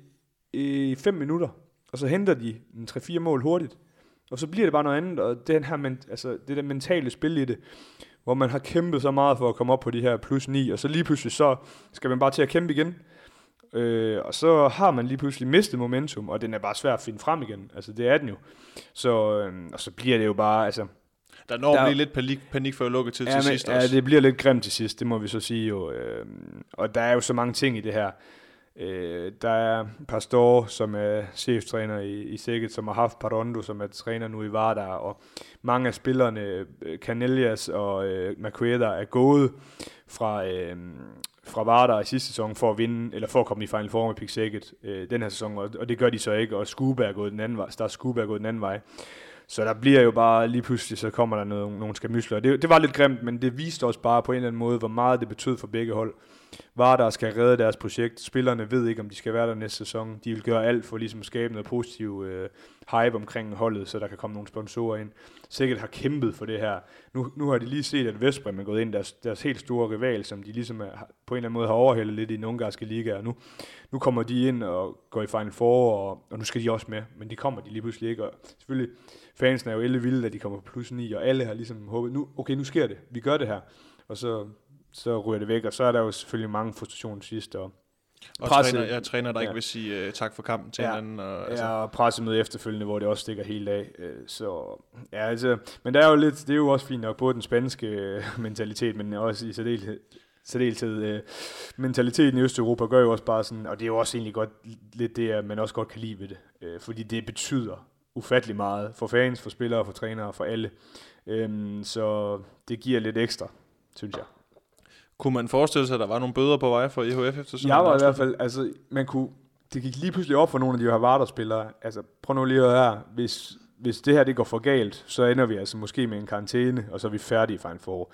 i 5 minutter, og så henter de en 3-4 mål hurtigt. Og så bliver det bare noget andet, og den her, men, altså, det der mentale spil i det, hvor man har kæmpet så meget for at komme op på de her plus 9, og så lige pludselig så skal man bare til at kæmpe igen øh, og så har man lige pludselig mistet momentum, og den er bare svær at finde frem igen. Altså, det er den jo. Så, øh, og så bliver det jo bare, altså, Der når Der- blive lidt panik, panik før lukketid ja, til men, sidst ja, også. det bliver lidt grimt til sidst, det må vi så sige jo. Øh, og der er jo så mange ting i det her. Øh, der er Pastor, som er cheftræner i, i Sikkert, som har haft Parondo, som er træner nu i Vardar, og mange af spillerne, øh, Canelias og øh, Maqueda, er gået fra, øh, fra Vardar i sidste sæson for at vinde, eller for at komme i Final Four med Pick øh, den her sæson, og, og det gør de så ikke, og Skube er gået den anden vej, Stars Scuba er gået den anden vej. Så der bliver jo bare lige pludselig, så kommer der noget, nogle skamysler. Det, det var lidt grimt, men det viste os bare på en eller anden måde, hvor meget det betød for begge hold. Vardar skal redde deres projekt. Spillerne ved ikke, om de skal være der næste sæson. De vil gøre alt for ligesom at skabe noget positiv øh, hype omkring holdet, så der kan komme nogle sponsorer ind. Sikkert har kæmpet for det her. Nu, nu har de lige set, at Vestbrem er gået ind, deres, deres helt store rival, som de ligesom er, på en eller anden måde har overhældet lidt i den ungarske liga. Og nu, nu kommer de ind og går i Final Four, og, og nu skal de også med. Men de kommer de lige pludselig ikke. Og selvfølgelig, fansen er jo alle vilde, at de kommer på plus 9, og alle har ligesom håbet, nu, okay, nu sker det. Vi gør det her. Og så, så ryger det væk, og så er der jo selvfølgelig mange frustrationer sidst, og og presset- træner, ja, træner, der Ja. ikke vil sige uh, tak for kampen til Ja. hinanden. Og, Altså. Ja, og pressemøde efterfølgende, hvor det også stikker helt af. Øh, Så, ja, altså, men der er jo lidt, det er jo også fint nok, både den spanske øh, mentalitet, men også i særdeleshed, særdeleshed øh, mentaliteten i Østeuropa gør jo også bare sådan, og det er jo også egentlig godt lidt det, at man også godt kan lide ved det, øh, fordi det betyder ufattelig meget for fans, for spillere, for trænere, for alle. Øhm, så det giver lidt ekstra, synes jeg. Kunne man forestille sig, at der var nogle bøder på vej for IHF efter sådan Jeg var i hvert fald, altså, man kunne, det gik lige pludselig op for nogle af de her Varder-spillere. Altså, prøv nu lige at høre. Hvis, hvis det her det går for galt, så ender vi altså måske med en karantæne, og så er vi færdige for en forår.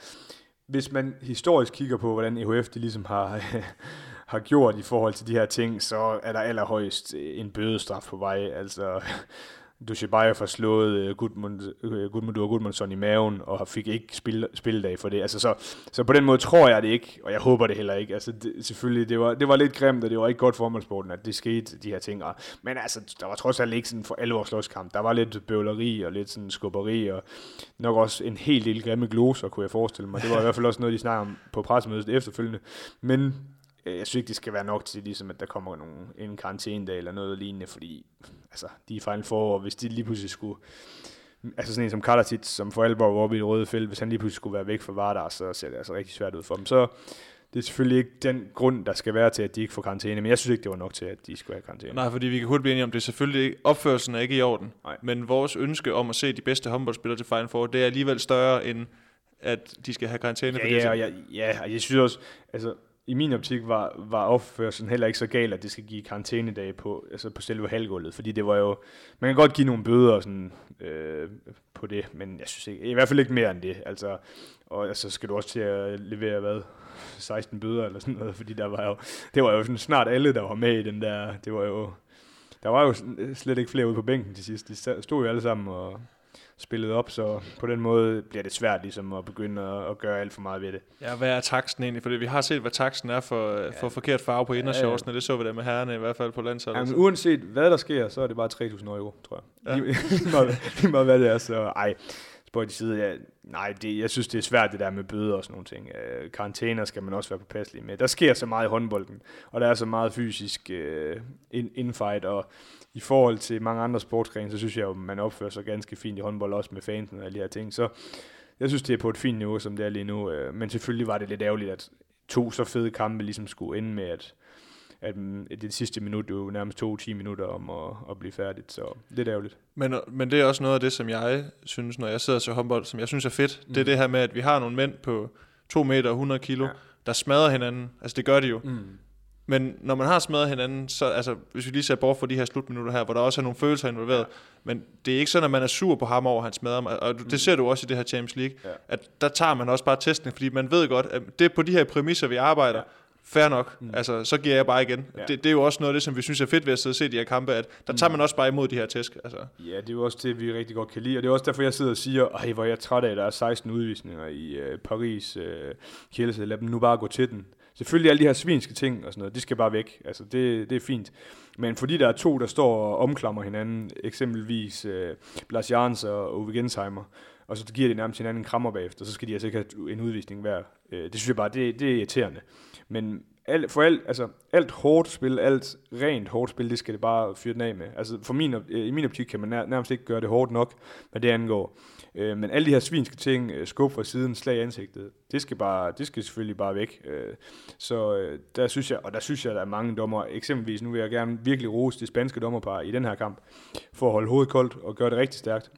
Hvis man historisk kigger på, hvordan EHF de ligesom har, *laughs* har gjort i forhold til de her ting, så er der allerhøjst en bødestraf på vej. Altså, Dushibayev har slået øh, Gudmund, øh, Gudmundur Gudmundsson i maven, og fik ikke spil, spilledag for det. Altså, så, så på den måde tror jeg det ikke, og jeg håber det heller ikke. Altså, det, selvfølgelig, det var, det var lidt grimt, og det var ikke godt for at det skete, de her ting. Men altså, der var trods alt ikke sådan for alvor slåskamp. Der var lidt bøvleri og lidt sådan skubberi, og nok også en helt del grimme gloser, kunne jeg forestille mig. Det var i hvert fald også noget, de snakkede om på pressemødet efterfølgende. Men jeg synes ikke, det skal være nok til, ligesom, at der kommer nogle, en karantænedag eller noget lignende, fordi altså, de er i Final Four, og hvis de lige pludselig skulle altså sådan en som Karatic, som for alvor var oppe i det røde felt, hvis han lige pludselig skulle være væk fra Vardar, så ser det altså rigtig svært ud for dem. Så det er selvfølgelig ikke den grund, der skal være til, at de ikke får karantæne, men jeg synes ikke, det var nok til, at de skulle have karantæne. Nej, fordi vi kan hurtigt blive enige om, det er selvfølgelig ikke, opførelsen er ikke i orden. Nej. Men vores ønske om at se de bedste håndboldspillere til Final Four, det er alligevel større end, at de skal have karantæne. Ja, ja, ja, og jeg synes også, altså i min optik var, var opførselen heller ikke så galt, at det skal give karantænedage på, altså på selve halvgulvet, fordi det var jo, man kan godt give nogle bøder sådan, øh, på det, men jeg synes ikke, i hvert fald ikke mere end det, altså, og altså skal du også til at levere, hvad, 16 bøder eller sådan noget, fordi der var jo, det var jo sådan snart alle, der var med i den der, det var jo, der var jo øh, slet ikke flere ude på bænken til sidst, de stod jo alle sammen og spillede op, så på den måde bliver det svært ligesom at begynde at, at gøre alt for meget ved det. Ja, hvad er taksten egentlig? Fordi vi har set, hvad taksten er for, ja. for forkert farve på indershortsene. Det så vi da med herrerne i hvert fald på landsholdet. Ja, men uanset hvad der sker, så er det bare 3.000 euro, tror jeg. Ja. *laughs* Lige meget hvad det er, så ej, spøj til side. Ja, nej, det, jeg synes, det er svært det der med bøder og sådan nogle ting. Øh, karantæner skal man også være påpasselig med. Der sker så meget i håndbolden, og der er så meget fysisk øh, in, infight, og i forhold til mange andre sportsgrene, så synes jeg jo, man opfører sig ganske fint i håndbold, også med fansen og alle de her ting. Så jeg synes, det er på et fint niveau, som det er lige nu. Øh, men selvfølgelig var det lidt ærgerligt, at to så fede kampe ligesom skulle ende med, at at mm, det sidste minut jo nærmest tog 10 minutter om at, at blive færdigt, så lidt ærgerligt. Men, men det er også noget af det, som jeg synes, når jeg sidder til håndbold, som jeg synes er fedt. Mm. Det er det her med, at vi har nogle mænd på 2 meter og 100 kilo. Ja. der smadrer hinanden. Altså det gør de jo. Mm. Men når man har smadret hinanden, så altså, hvis vi lige ser bort fra de her slutminutter her, hvor der også er nogle følelser involveret, ja. men det er ikke sådan, at man er sur på ham over, at han smadrer mig. Og det ser du også i det her Champions League, Ja. at der tager man også bare testen, fordi man ved godt, at det er på de her præmisser, vi arbejder. Ja. Fair nok. Mm. Altså, så giver jeg bare igen. Ja. Det, det, er jo også noget af det, som vi synes er fedt ved at sidde og se de her kampe, at der tager man også bare imod de her tæsk. Altså. Ja, det er jo også det, vi rigtig godt kan lide, og det er også derfor, jeg sidder og siger, ej, hvor er jeg træt af, at der er 16 udvisninger i øh, Paris øh, Kielse, lad dem nu bare gå til den. Selvfølgelig alle de her svinske ting og sådan noget, de skal bare væk, altså det, det er fint. Men fordi der er to, der står og omklamrer hinanden, eksempelvis øh, Lars Jans og Uwe Gensheimer, og så giver de nærmest hinanden en krammer bagefter, så skal de altså ikke have en udvisning hver. Øh, det synes jeg bare, det, det er irriterende. Men alt, for alt, altså, alt hårdt spil, alt rent hårdt spil, det skal det bare fyre den af med. Altså, for min, øh, I min optik kan man nærmest ikke gøre det hårdt nok, hvad det angår. Øh, men alle de her svinske ting, øh, skub fra siden, slag i ansigtet, det skal, bare, det skal selvfølgelig bare væk. Øh, så øh, der synes jeg, og der synes jeg, der er mange dommer, eksempelvis, nu vil jeg gerne virkelig rose det spanske dommerpar i den her kamp, for at holde hovedet koldt og gøre det rigtig stærkt.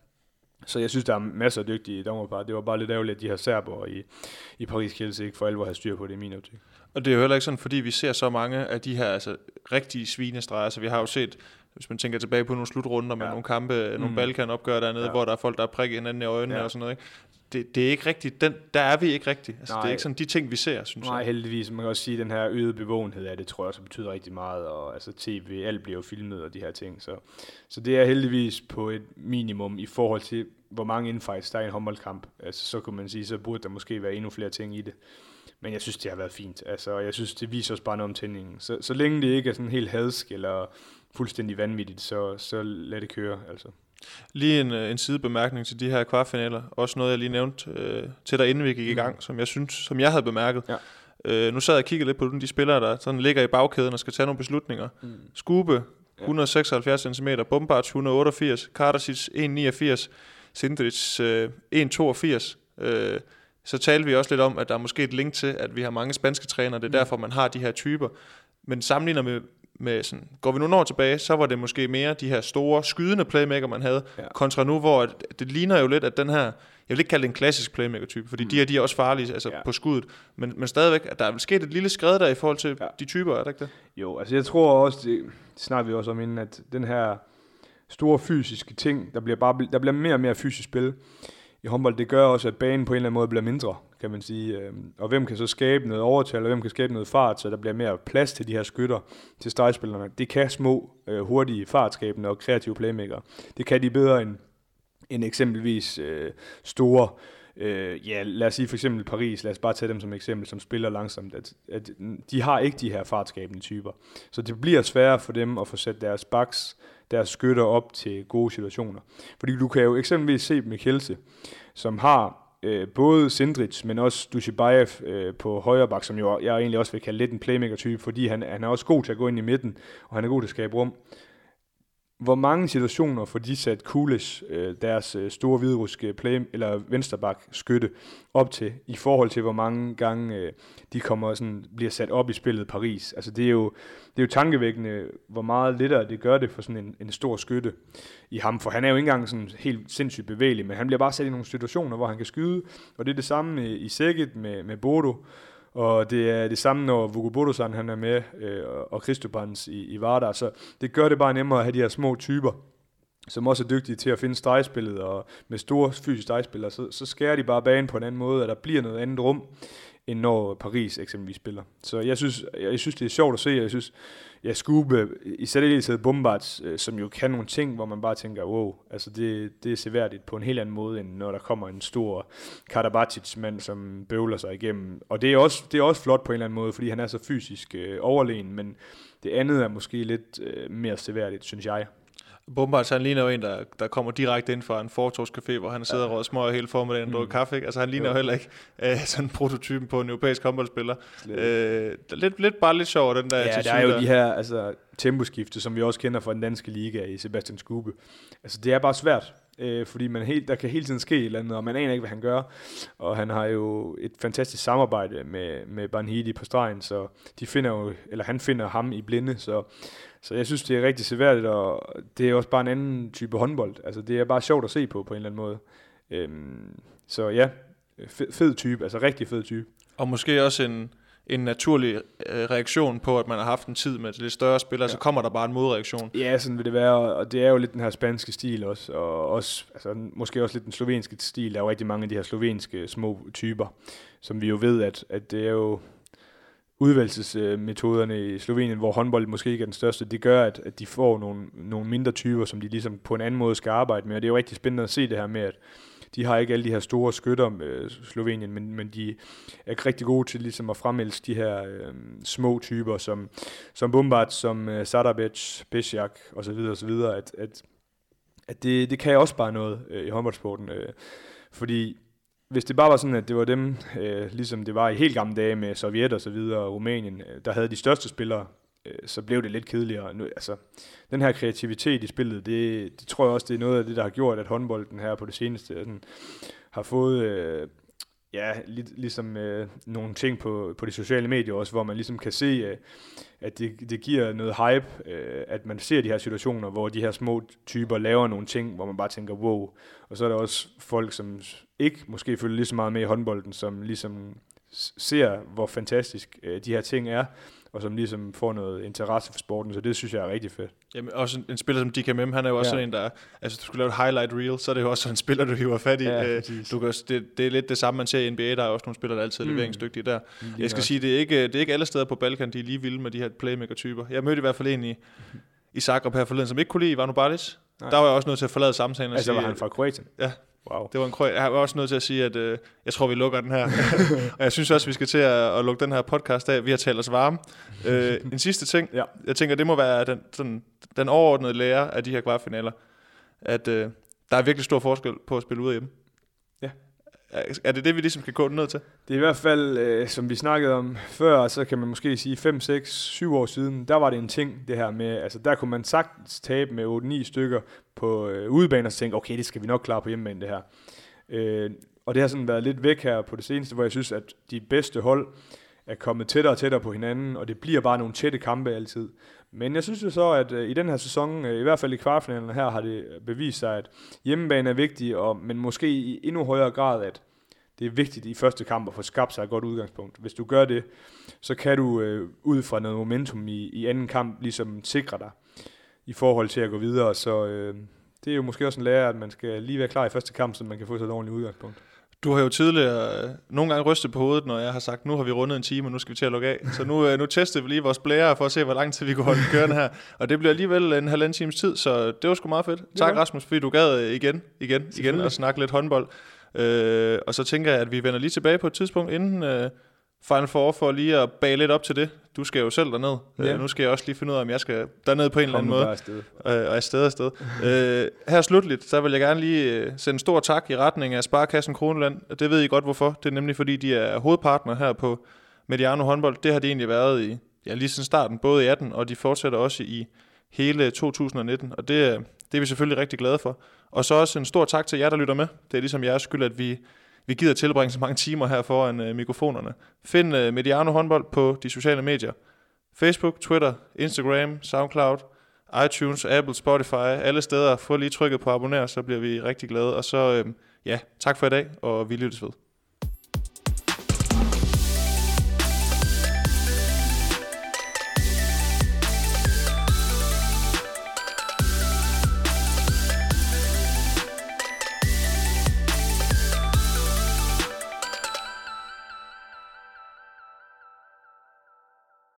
Så jeg synes, der er masser af dygtige dommerpar. Det var bare lidt ærgerligt, at de her serber i, i Paris Kielse ikke for alvor har styr på det i min optik. Og det er jo heller ikke sådan, fordi vi ser så mange af de her altså, rigtige svinestreger. Så vi har jo set, hvis man tænker tilbage på nogle slutrunder med ja. nogle kampe, nogle mm. Balkan-opgør dernede, ja. hvor der er folk, der har prikket hinanden i øjnene ja. og sådan noget. Ikke? Det, det er ikke rigtigt. Den, der er vi ikke rigtigt. Altså, det er ikke sådan de ting, vi ser, synes Nej, jeg. Nej, heldigvis. Man kan også sige, at den her øgede bevågenhed af det, tror jeg også betyder rigtig meget. Og altså tv, alt bliver jo filmet og de her ting. Så, så det er heldigvis på et minimum i forhold til, hvor mange infights der er i en håndboldkamp. Altså, så kunne man sige, så burde der måske være endnu flere ting i det. Men jeg synes, det har været fint. Altså, jeg synes, det viser os bare noget om tændingen. Så, så længe det ikke er sådan helt hadsk eller fuldstændig vanvittigt, så, så lad det køre. Altså. Lige en, øh, en sidebemærkning til de her kvartfinaler. Også noget, jeg lige nævnte øh, til dig, inden vi gik i gang, mm. som jeg synes, som jeg havde bemærket. Ja. Øh, nu sad jeg og kiggede lidt på de spillere, der sådan ligger i bagkæden og skal tage nogle beslutninger. Mm. Skube, 176 cm, Bombards 188, Kardasic 189, Sindrich øh, 182. Øh, så talte vi også lidt om, at der er måske et link til, at vi har mange spanske trænere, det er mm. derfor, man har de her typer. Men sammenligner med, med sådan, går vi nogle år tilbage, så var det måske mere de her store skydende playmaker, man havde, ja. kontra nu, hvor det ligner jo lidt, at den her, jeg vil ikke kalde det en klassisk playmaker-type, fordi mm. de her, de er også farlige altså ja. på skuddet, men, men stadigvæk, at der er vel sket et lille skred der i forhold til ja. de typer, er det ikke det? Jo, altså jeg tror også, det, det snakker vi også om inden, at den her store fysiske ting, der bliver, bare, der bliver mere og mere fysisk spil, i håndbold, det gør også, at banen på en eller anden måde bliver mindre, kan man sige. Øhm, og hvem kan så skabe noget overtal, og hvem kan skabe noget fart, så der bliver mere plads til de her skytter, til stregspillerne. Det kan små, øh, hurtige, fartskabende og kreative playmaker. Det kan de bedre end, end eksempelvis øh, store øh, ja, lad os sige for eksempel Paris, lad os bare tage dem som eksempel, som spiller langsomt, at, at de har ikke de her fartskabende typer. Så det bliver sværere for dem at få sat deres baks deres skytter op til gode situationer. Fordi du kan jo eksempelvis se Mikkelse, som har øh, både Sindrich, men også Dushibayev øh, på højre bak, som jo jeg egentlig også vil kalde lidt en playmaker-type, fordi han, han er også god til at gå ind i midten, og han er god til at skabe rum hvor mange situationer får de sat Kulish, øh, deres øh, store hvidruske play, eller vensterbak skytte, op til, i forhold til hvor mange gange øh, de kommer sådan, bliver sat op i spillet Paris. Altså det er jo, det er jo tankevækkende, hvor meget lettere det gør det for sådan en, en stor skytte i ham, for han er jo ikke engang sådan helt sindssygt bevægelig, men han bliver bare sat i nogle situationer, hvor han kan skyde, og det er det samme i, i sækket med, med Bodo, og det er det samme, når Vukobodosan han er med, øh, og Christopans i, i Vardar. Så det gør det bare nemmere at have de her små typer, som også er dygtige til at finde stregspillet, og med store fysiske stregspillere, så, så skærer de bare banen på en anden måde, at der bliver noget andet rum, end når Paris eksempelvis spiller. Så jeg synes, jeg synes det er sjovt at se, jeg synes, ja, Skube, øh, i særdeleshed Bombards, øh, som jo kan nogle ting, hvor man bare tænker, wow, altså det, det er seværdigt på en helt anden måde, end når der kommer en stor Karabatic-mand, som bøvler sig igennem. Og det er, også, det er også flot på en eller anden måde, fordi han er så fysisk øh, overlegen, men det andet er måske lidt øh, mere seværdigt, synes jeg. Bombards, han ligner jo en, der, der kommer direkte ind fra en fortorvscafé, hvor han sidder ja. og smøger hele formiddagen og mm. kaffe. Ikke? Altså han ligner jo heller ikke uh, sådan prototypen på en europæisk håndboldspiller. Uh, lidt, lidt, bare lidt sjov, den der Ja, der er jo de her altså, temposkifte, som vi også kender fra den danske liga i Sebastian Skube. Altså det er bare svært, øh, fordi man helt, der kan hele tiden ske et eller andet, og man aner ikke, hvad han gør. Og han har jo et fantastisk samarbejde med, med Banhidi på stregen, så de finder jo, eller han finder ham i blinde, så så jeg synes, det er rigtig seværdigt, og det er også bare en anden type håndbold. Altså, det er bare sjovt at se på, på en eller anden måde. Øhm, så ja, fed, fed type, altså rigtig fed type. Og måske også en, en naturlig øh, reaktion på, at man har haft en tid med lidt større spillere, ja. så kommer der bare en modreaktion. Ja, sådan vil det være, og det er jo lidt den her spanske stil også, og også, altså, måske også lidt den slovenske stil. Der er jo rigtig mange af de her slovenske små typer, som vi jo ved, at, at det er jo udvalgelsesmetoderne i Slovenien, hvor håndbold måske ikke er den største, det gør, at, at de får nogle, nogle mindre typer, som de ligesom på en anden måde skal arbejde med. Og det er jo rigtig spændende at se det her med, at de har ikke alle de her store skytter med øh, Slovenien, men, men de er rigtig gode til ligesom at fremelske de her øh, små typer, som, som Bombard, som øh, Sadabec, Pesjak osv. osv. At, at, at det, det kan også bare noget øh, i håndboldsporten. Øh, Fordi hvis det bare var sådan, at det var dem, øh, ligesom det var i helt gamle dage med Sovjet og så videre, og Rumænien, øh, der havde de største spillere, øh, så blev det lidt kedeligere. Nu, altså, den her kreativitet i spillet, det, det tror jeg også, det er noget af det, der har gjort, at håndbolden her på det seneste øh, sådan, har fået øh, ja, lig, ligesom øh, nogle ting på, på de sociale medier også, hvor man ligesom kan se, øh, at det, det giver noget hype, øh, at man ser de her situationer, hvor de her små typer laver nogle ting, hvor man bare tænker, wow. Og så er der også folk, som ikke måske følger lige så meget med i håndbolden, som ligesom ser, hvor fantastisk øh, de her ting er, og som ligesom får noget interesse for sporten, så det synes jeg er rigtig fedt. Jamen, også en, en spiller som DKMM, han er jo også ja. sådan en, der, altså du skulle lave et highlight reel, så er det jo også en spiller, du hiver fat i. Ja, øh, du kan, det, det, er lidt det samme, man ser i NBA, der er også nogle spillere, der altid er mm. leveringsdygtige der. Mm, jeg skal sige, det er, ikke, det er ikke alle steder på Balkan, de er lige vilde med de her playmaker-typer. Jeg mødte i hvert fald en i, i Zagreb her forleden, som ikke kunne lide Ivano Balic. Nej. Der var jeg også nødt til at forlade samtalen. Altså sige, var han fra Kroatien? Ja, Wow. Det var en krø. Jeg var også nødt til at sige, at øh, jeg tror, vi lukker den her. *laughs* og jeg synes også, vi skal til at, at lukke den her podcast af. Vi har talt os varme. Øh, en sidste ting. Ja. Jeg tænker, det må være den, sådan, den overordnede lære af de her kvartfinaler. At øh, der er virkelig stor forskel på at spille ude hjemme. Er det det, vi ligesom skal gå ned til? Det er i hvert fald, øh, som vi snakkede om før, så kan man måske sige 5, 6, 7 år siden, der var det en ting, det her med, altså der kunne man sagtens tabe med 8-9 stykker på øh, udebane, og så tænke, okay, det skal vi nok klare på hjemmebane, det her. Øh, og det har sådan været lidt væk her på det seneste, hvor jeg synes, at de bedste hold er kommet tættere og tættere på hinanden, og det bliver bare nogle tætte kampe altid. Men jeg synes jo så, at øh, i den her sæson, øh, i hvert fald i kvartfinalen her, har det bevist sig, at hjemmebane er vigtig, og, men måske i endnu højere grad, at det er vigtigt i første kamp at få skabt sig et godt udgangspunkt. Hvis du gør det, så kan du øh, ud fra noget momentum i, i anden kamp ligesom sikre dig i forhold til at gå videre. Så øh, det er jo måske også en lære, at man skal lige være klar i første kamp, så man kan få sig et ordentligt udgangspunkt. Du har jo tidligere øh, nogle gange rystet på hovedet, når jeg har sagt, nu har vi rundet en time, og nu skal vi til at lukke af. Så nu, øh, nu tester vi lige vores blære for at se, hvor lang tid vi kan holde kørende her. Og det bliver alligevel en halvanden times tid, så det var sgu meget fedt. Tak Rasmus, fordi du gad øh, igen, igen, igen og snakke lidt håndbold. Øh, og så tænker jeg, at vi vender lige tilbage på et tidspunkt inden øh, Final Four for lige at bage lidt op til det. Du skal jo selv derned. Ja. Øh, nu skal jeg også lige finde ud af, om jeg skal derned på en Kom eller anden måde. Øh, og afsted afsted. øh, her slutligt, så vil jeg gerne lige øh, sende en stor tak i retning af Sparkassen Kroneland. Det ved I godt hvorfor. Det er nemlig fordi, de er hovedpartner her på Mediano håndbold. Det har de egentlig været i ja, lige siden starten, både i 18, og de fortsætter også i hele 2019. Og det, det er vi selvfølgelig rigtig glade for. Og så også en stor tak til jer, der lytter med. Det er ligesom jeres skyld, at vi, vi gider tilbringe så mange timer her foran øh, mikrofonerne. Find øh, Mediano håndbold på de sociale medier. Facebook, Twitter, Instagram, Soundcloud, iTunes, Apple, Spotify, alle steder. Få lige trykket på abonner, så bliver vi rigtig glade. Og så, øh, ja, tak for i dag, og vi lyttes ved.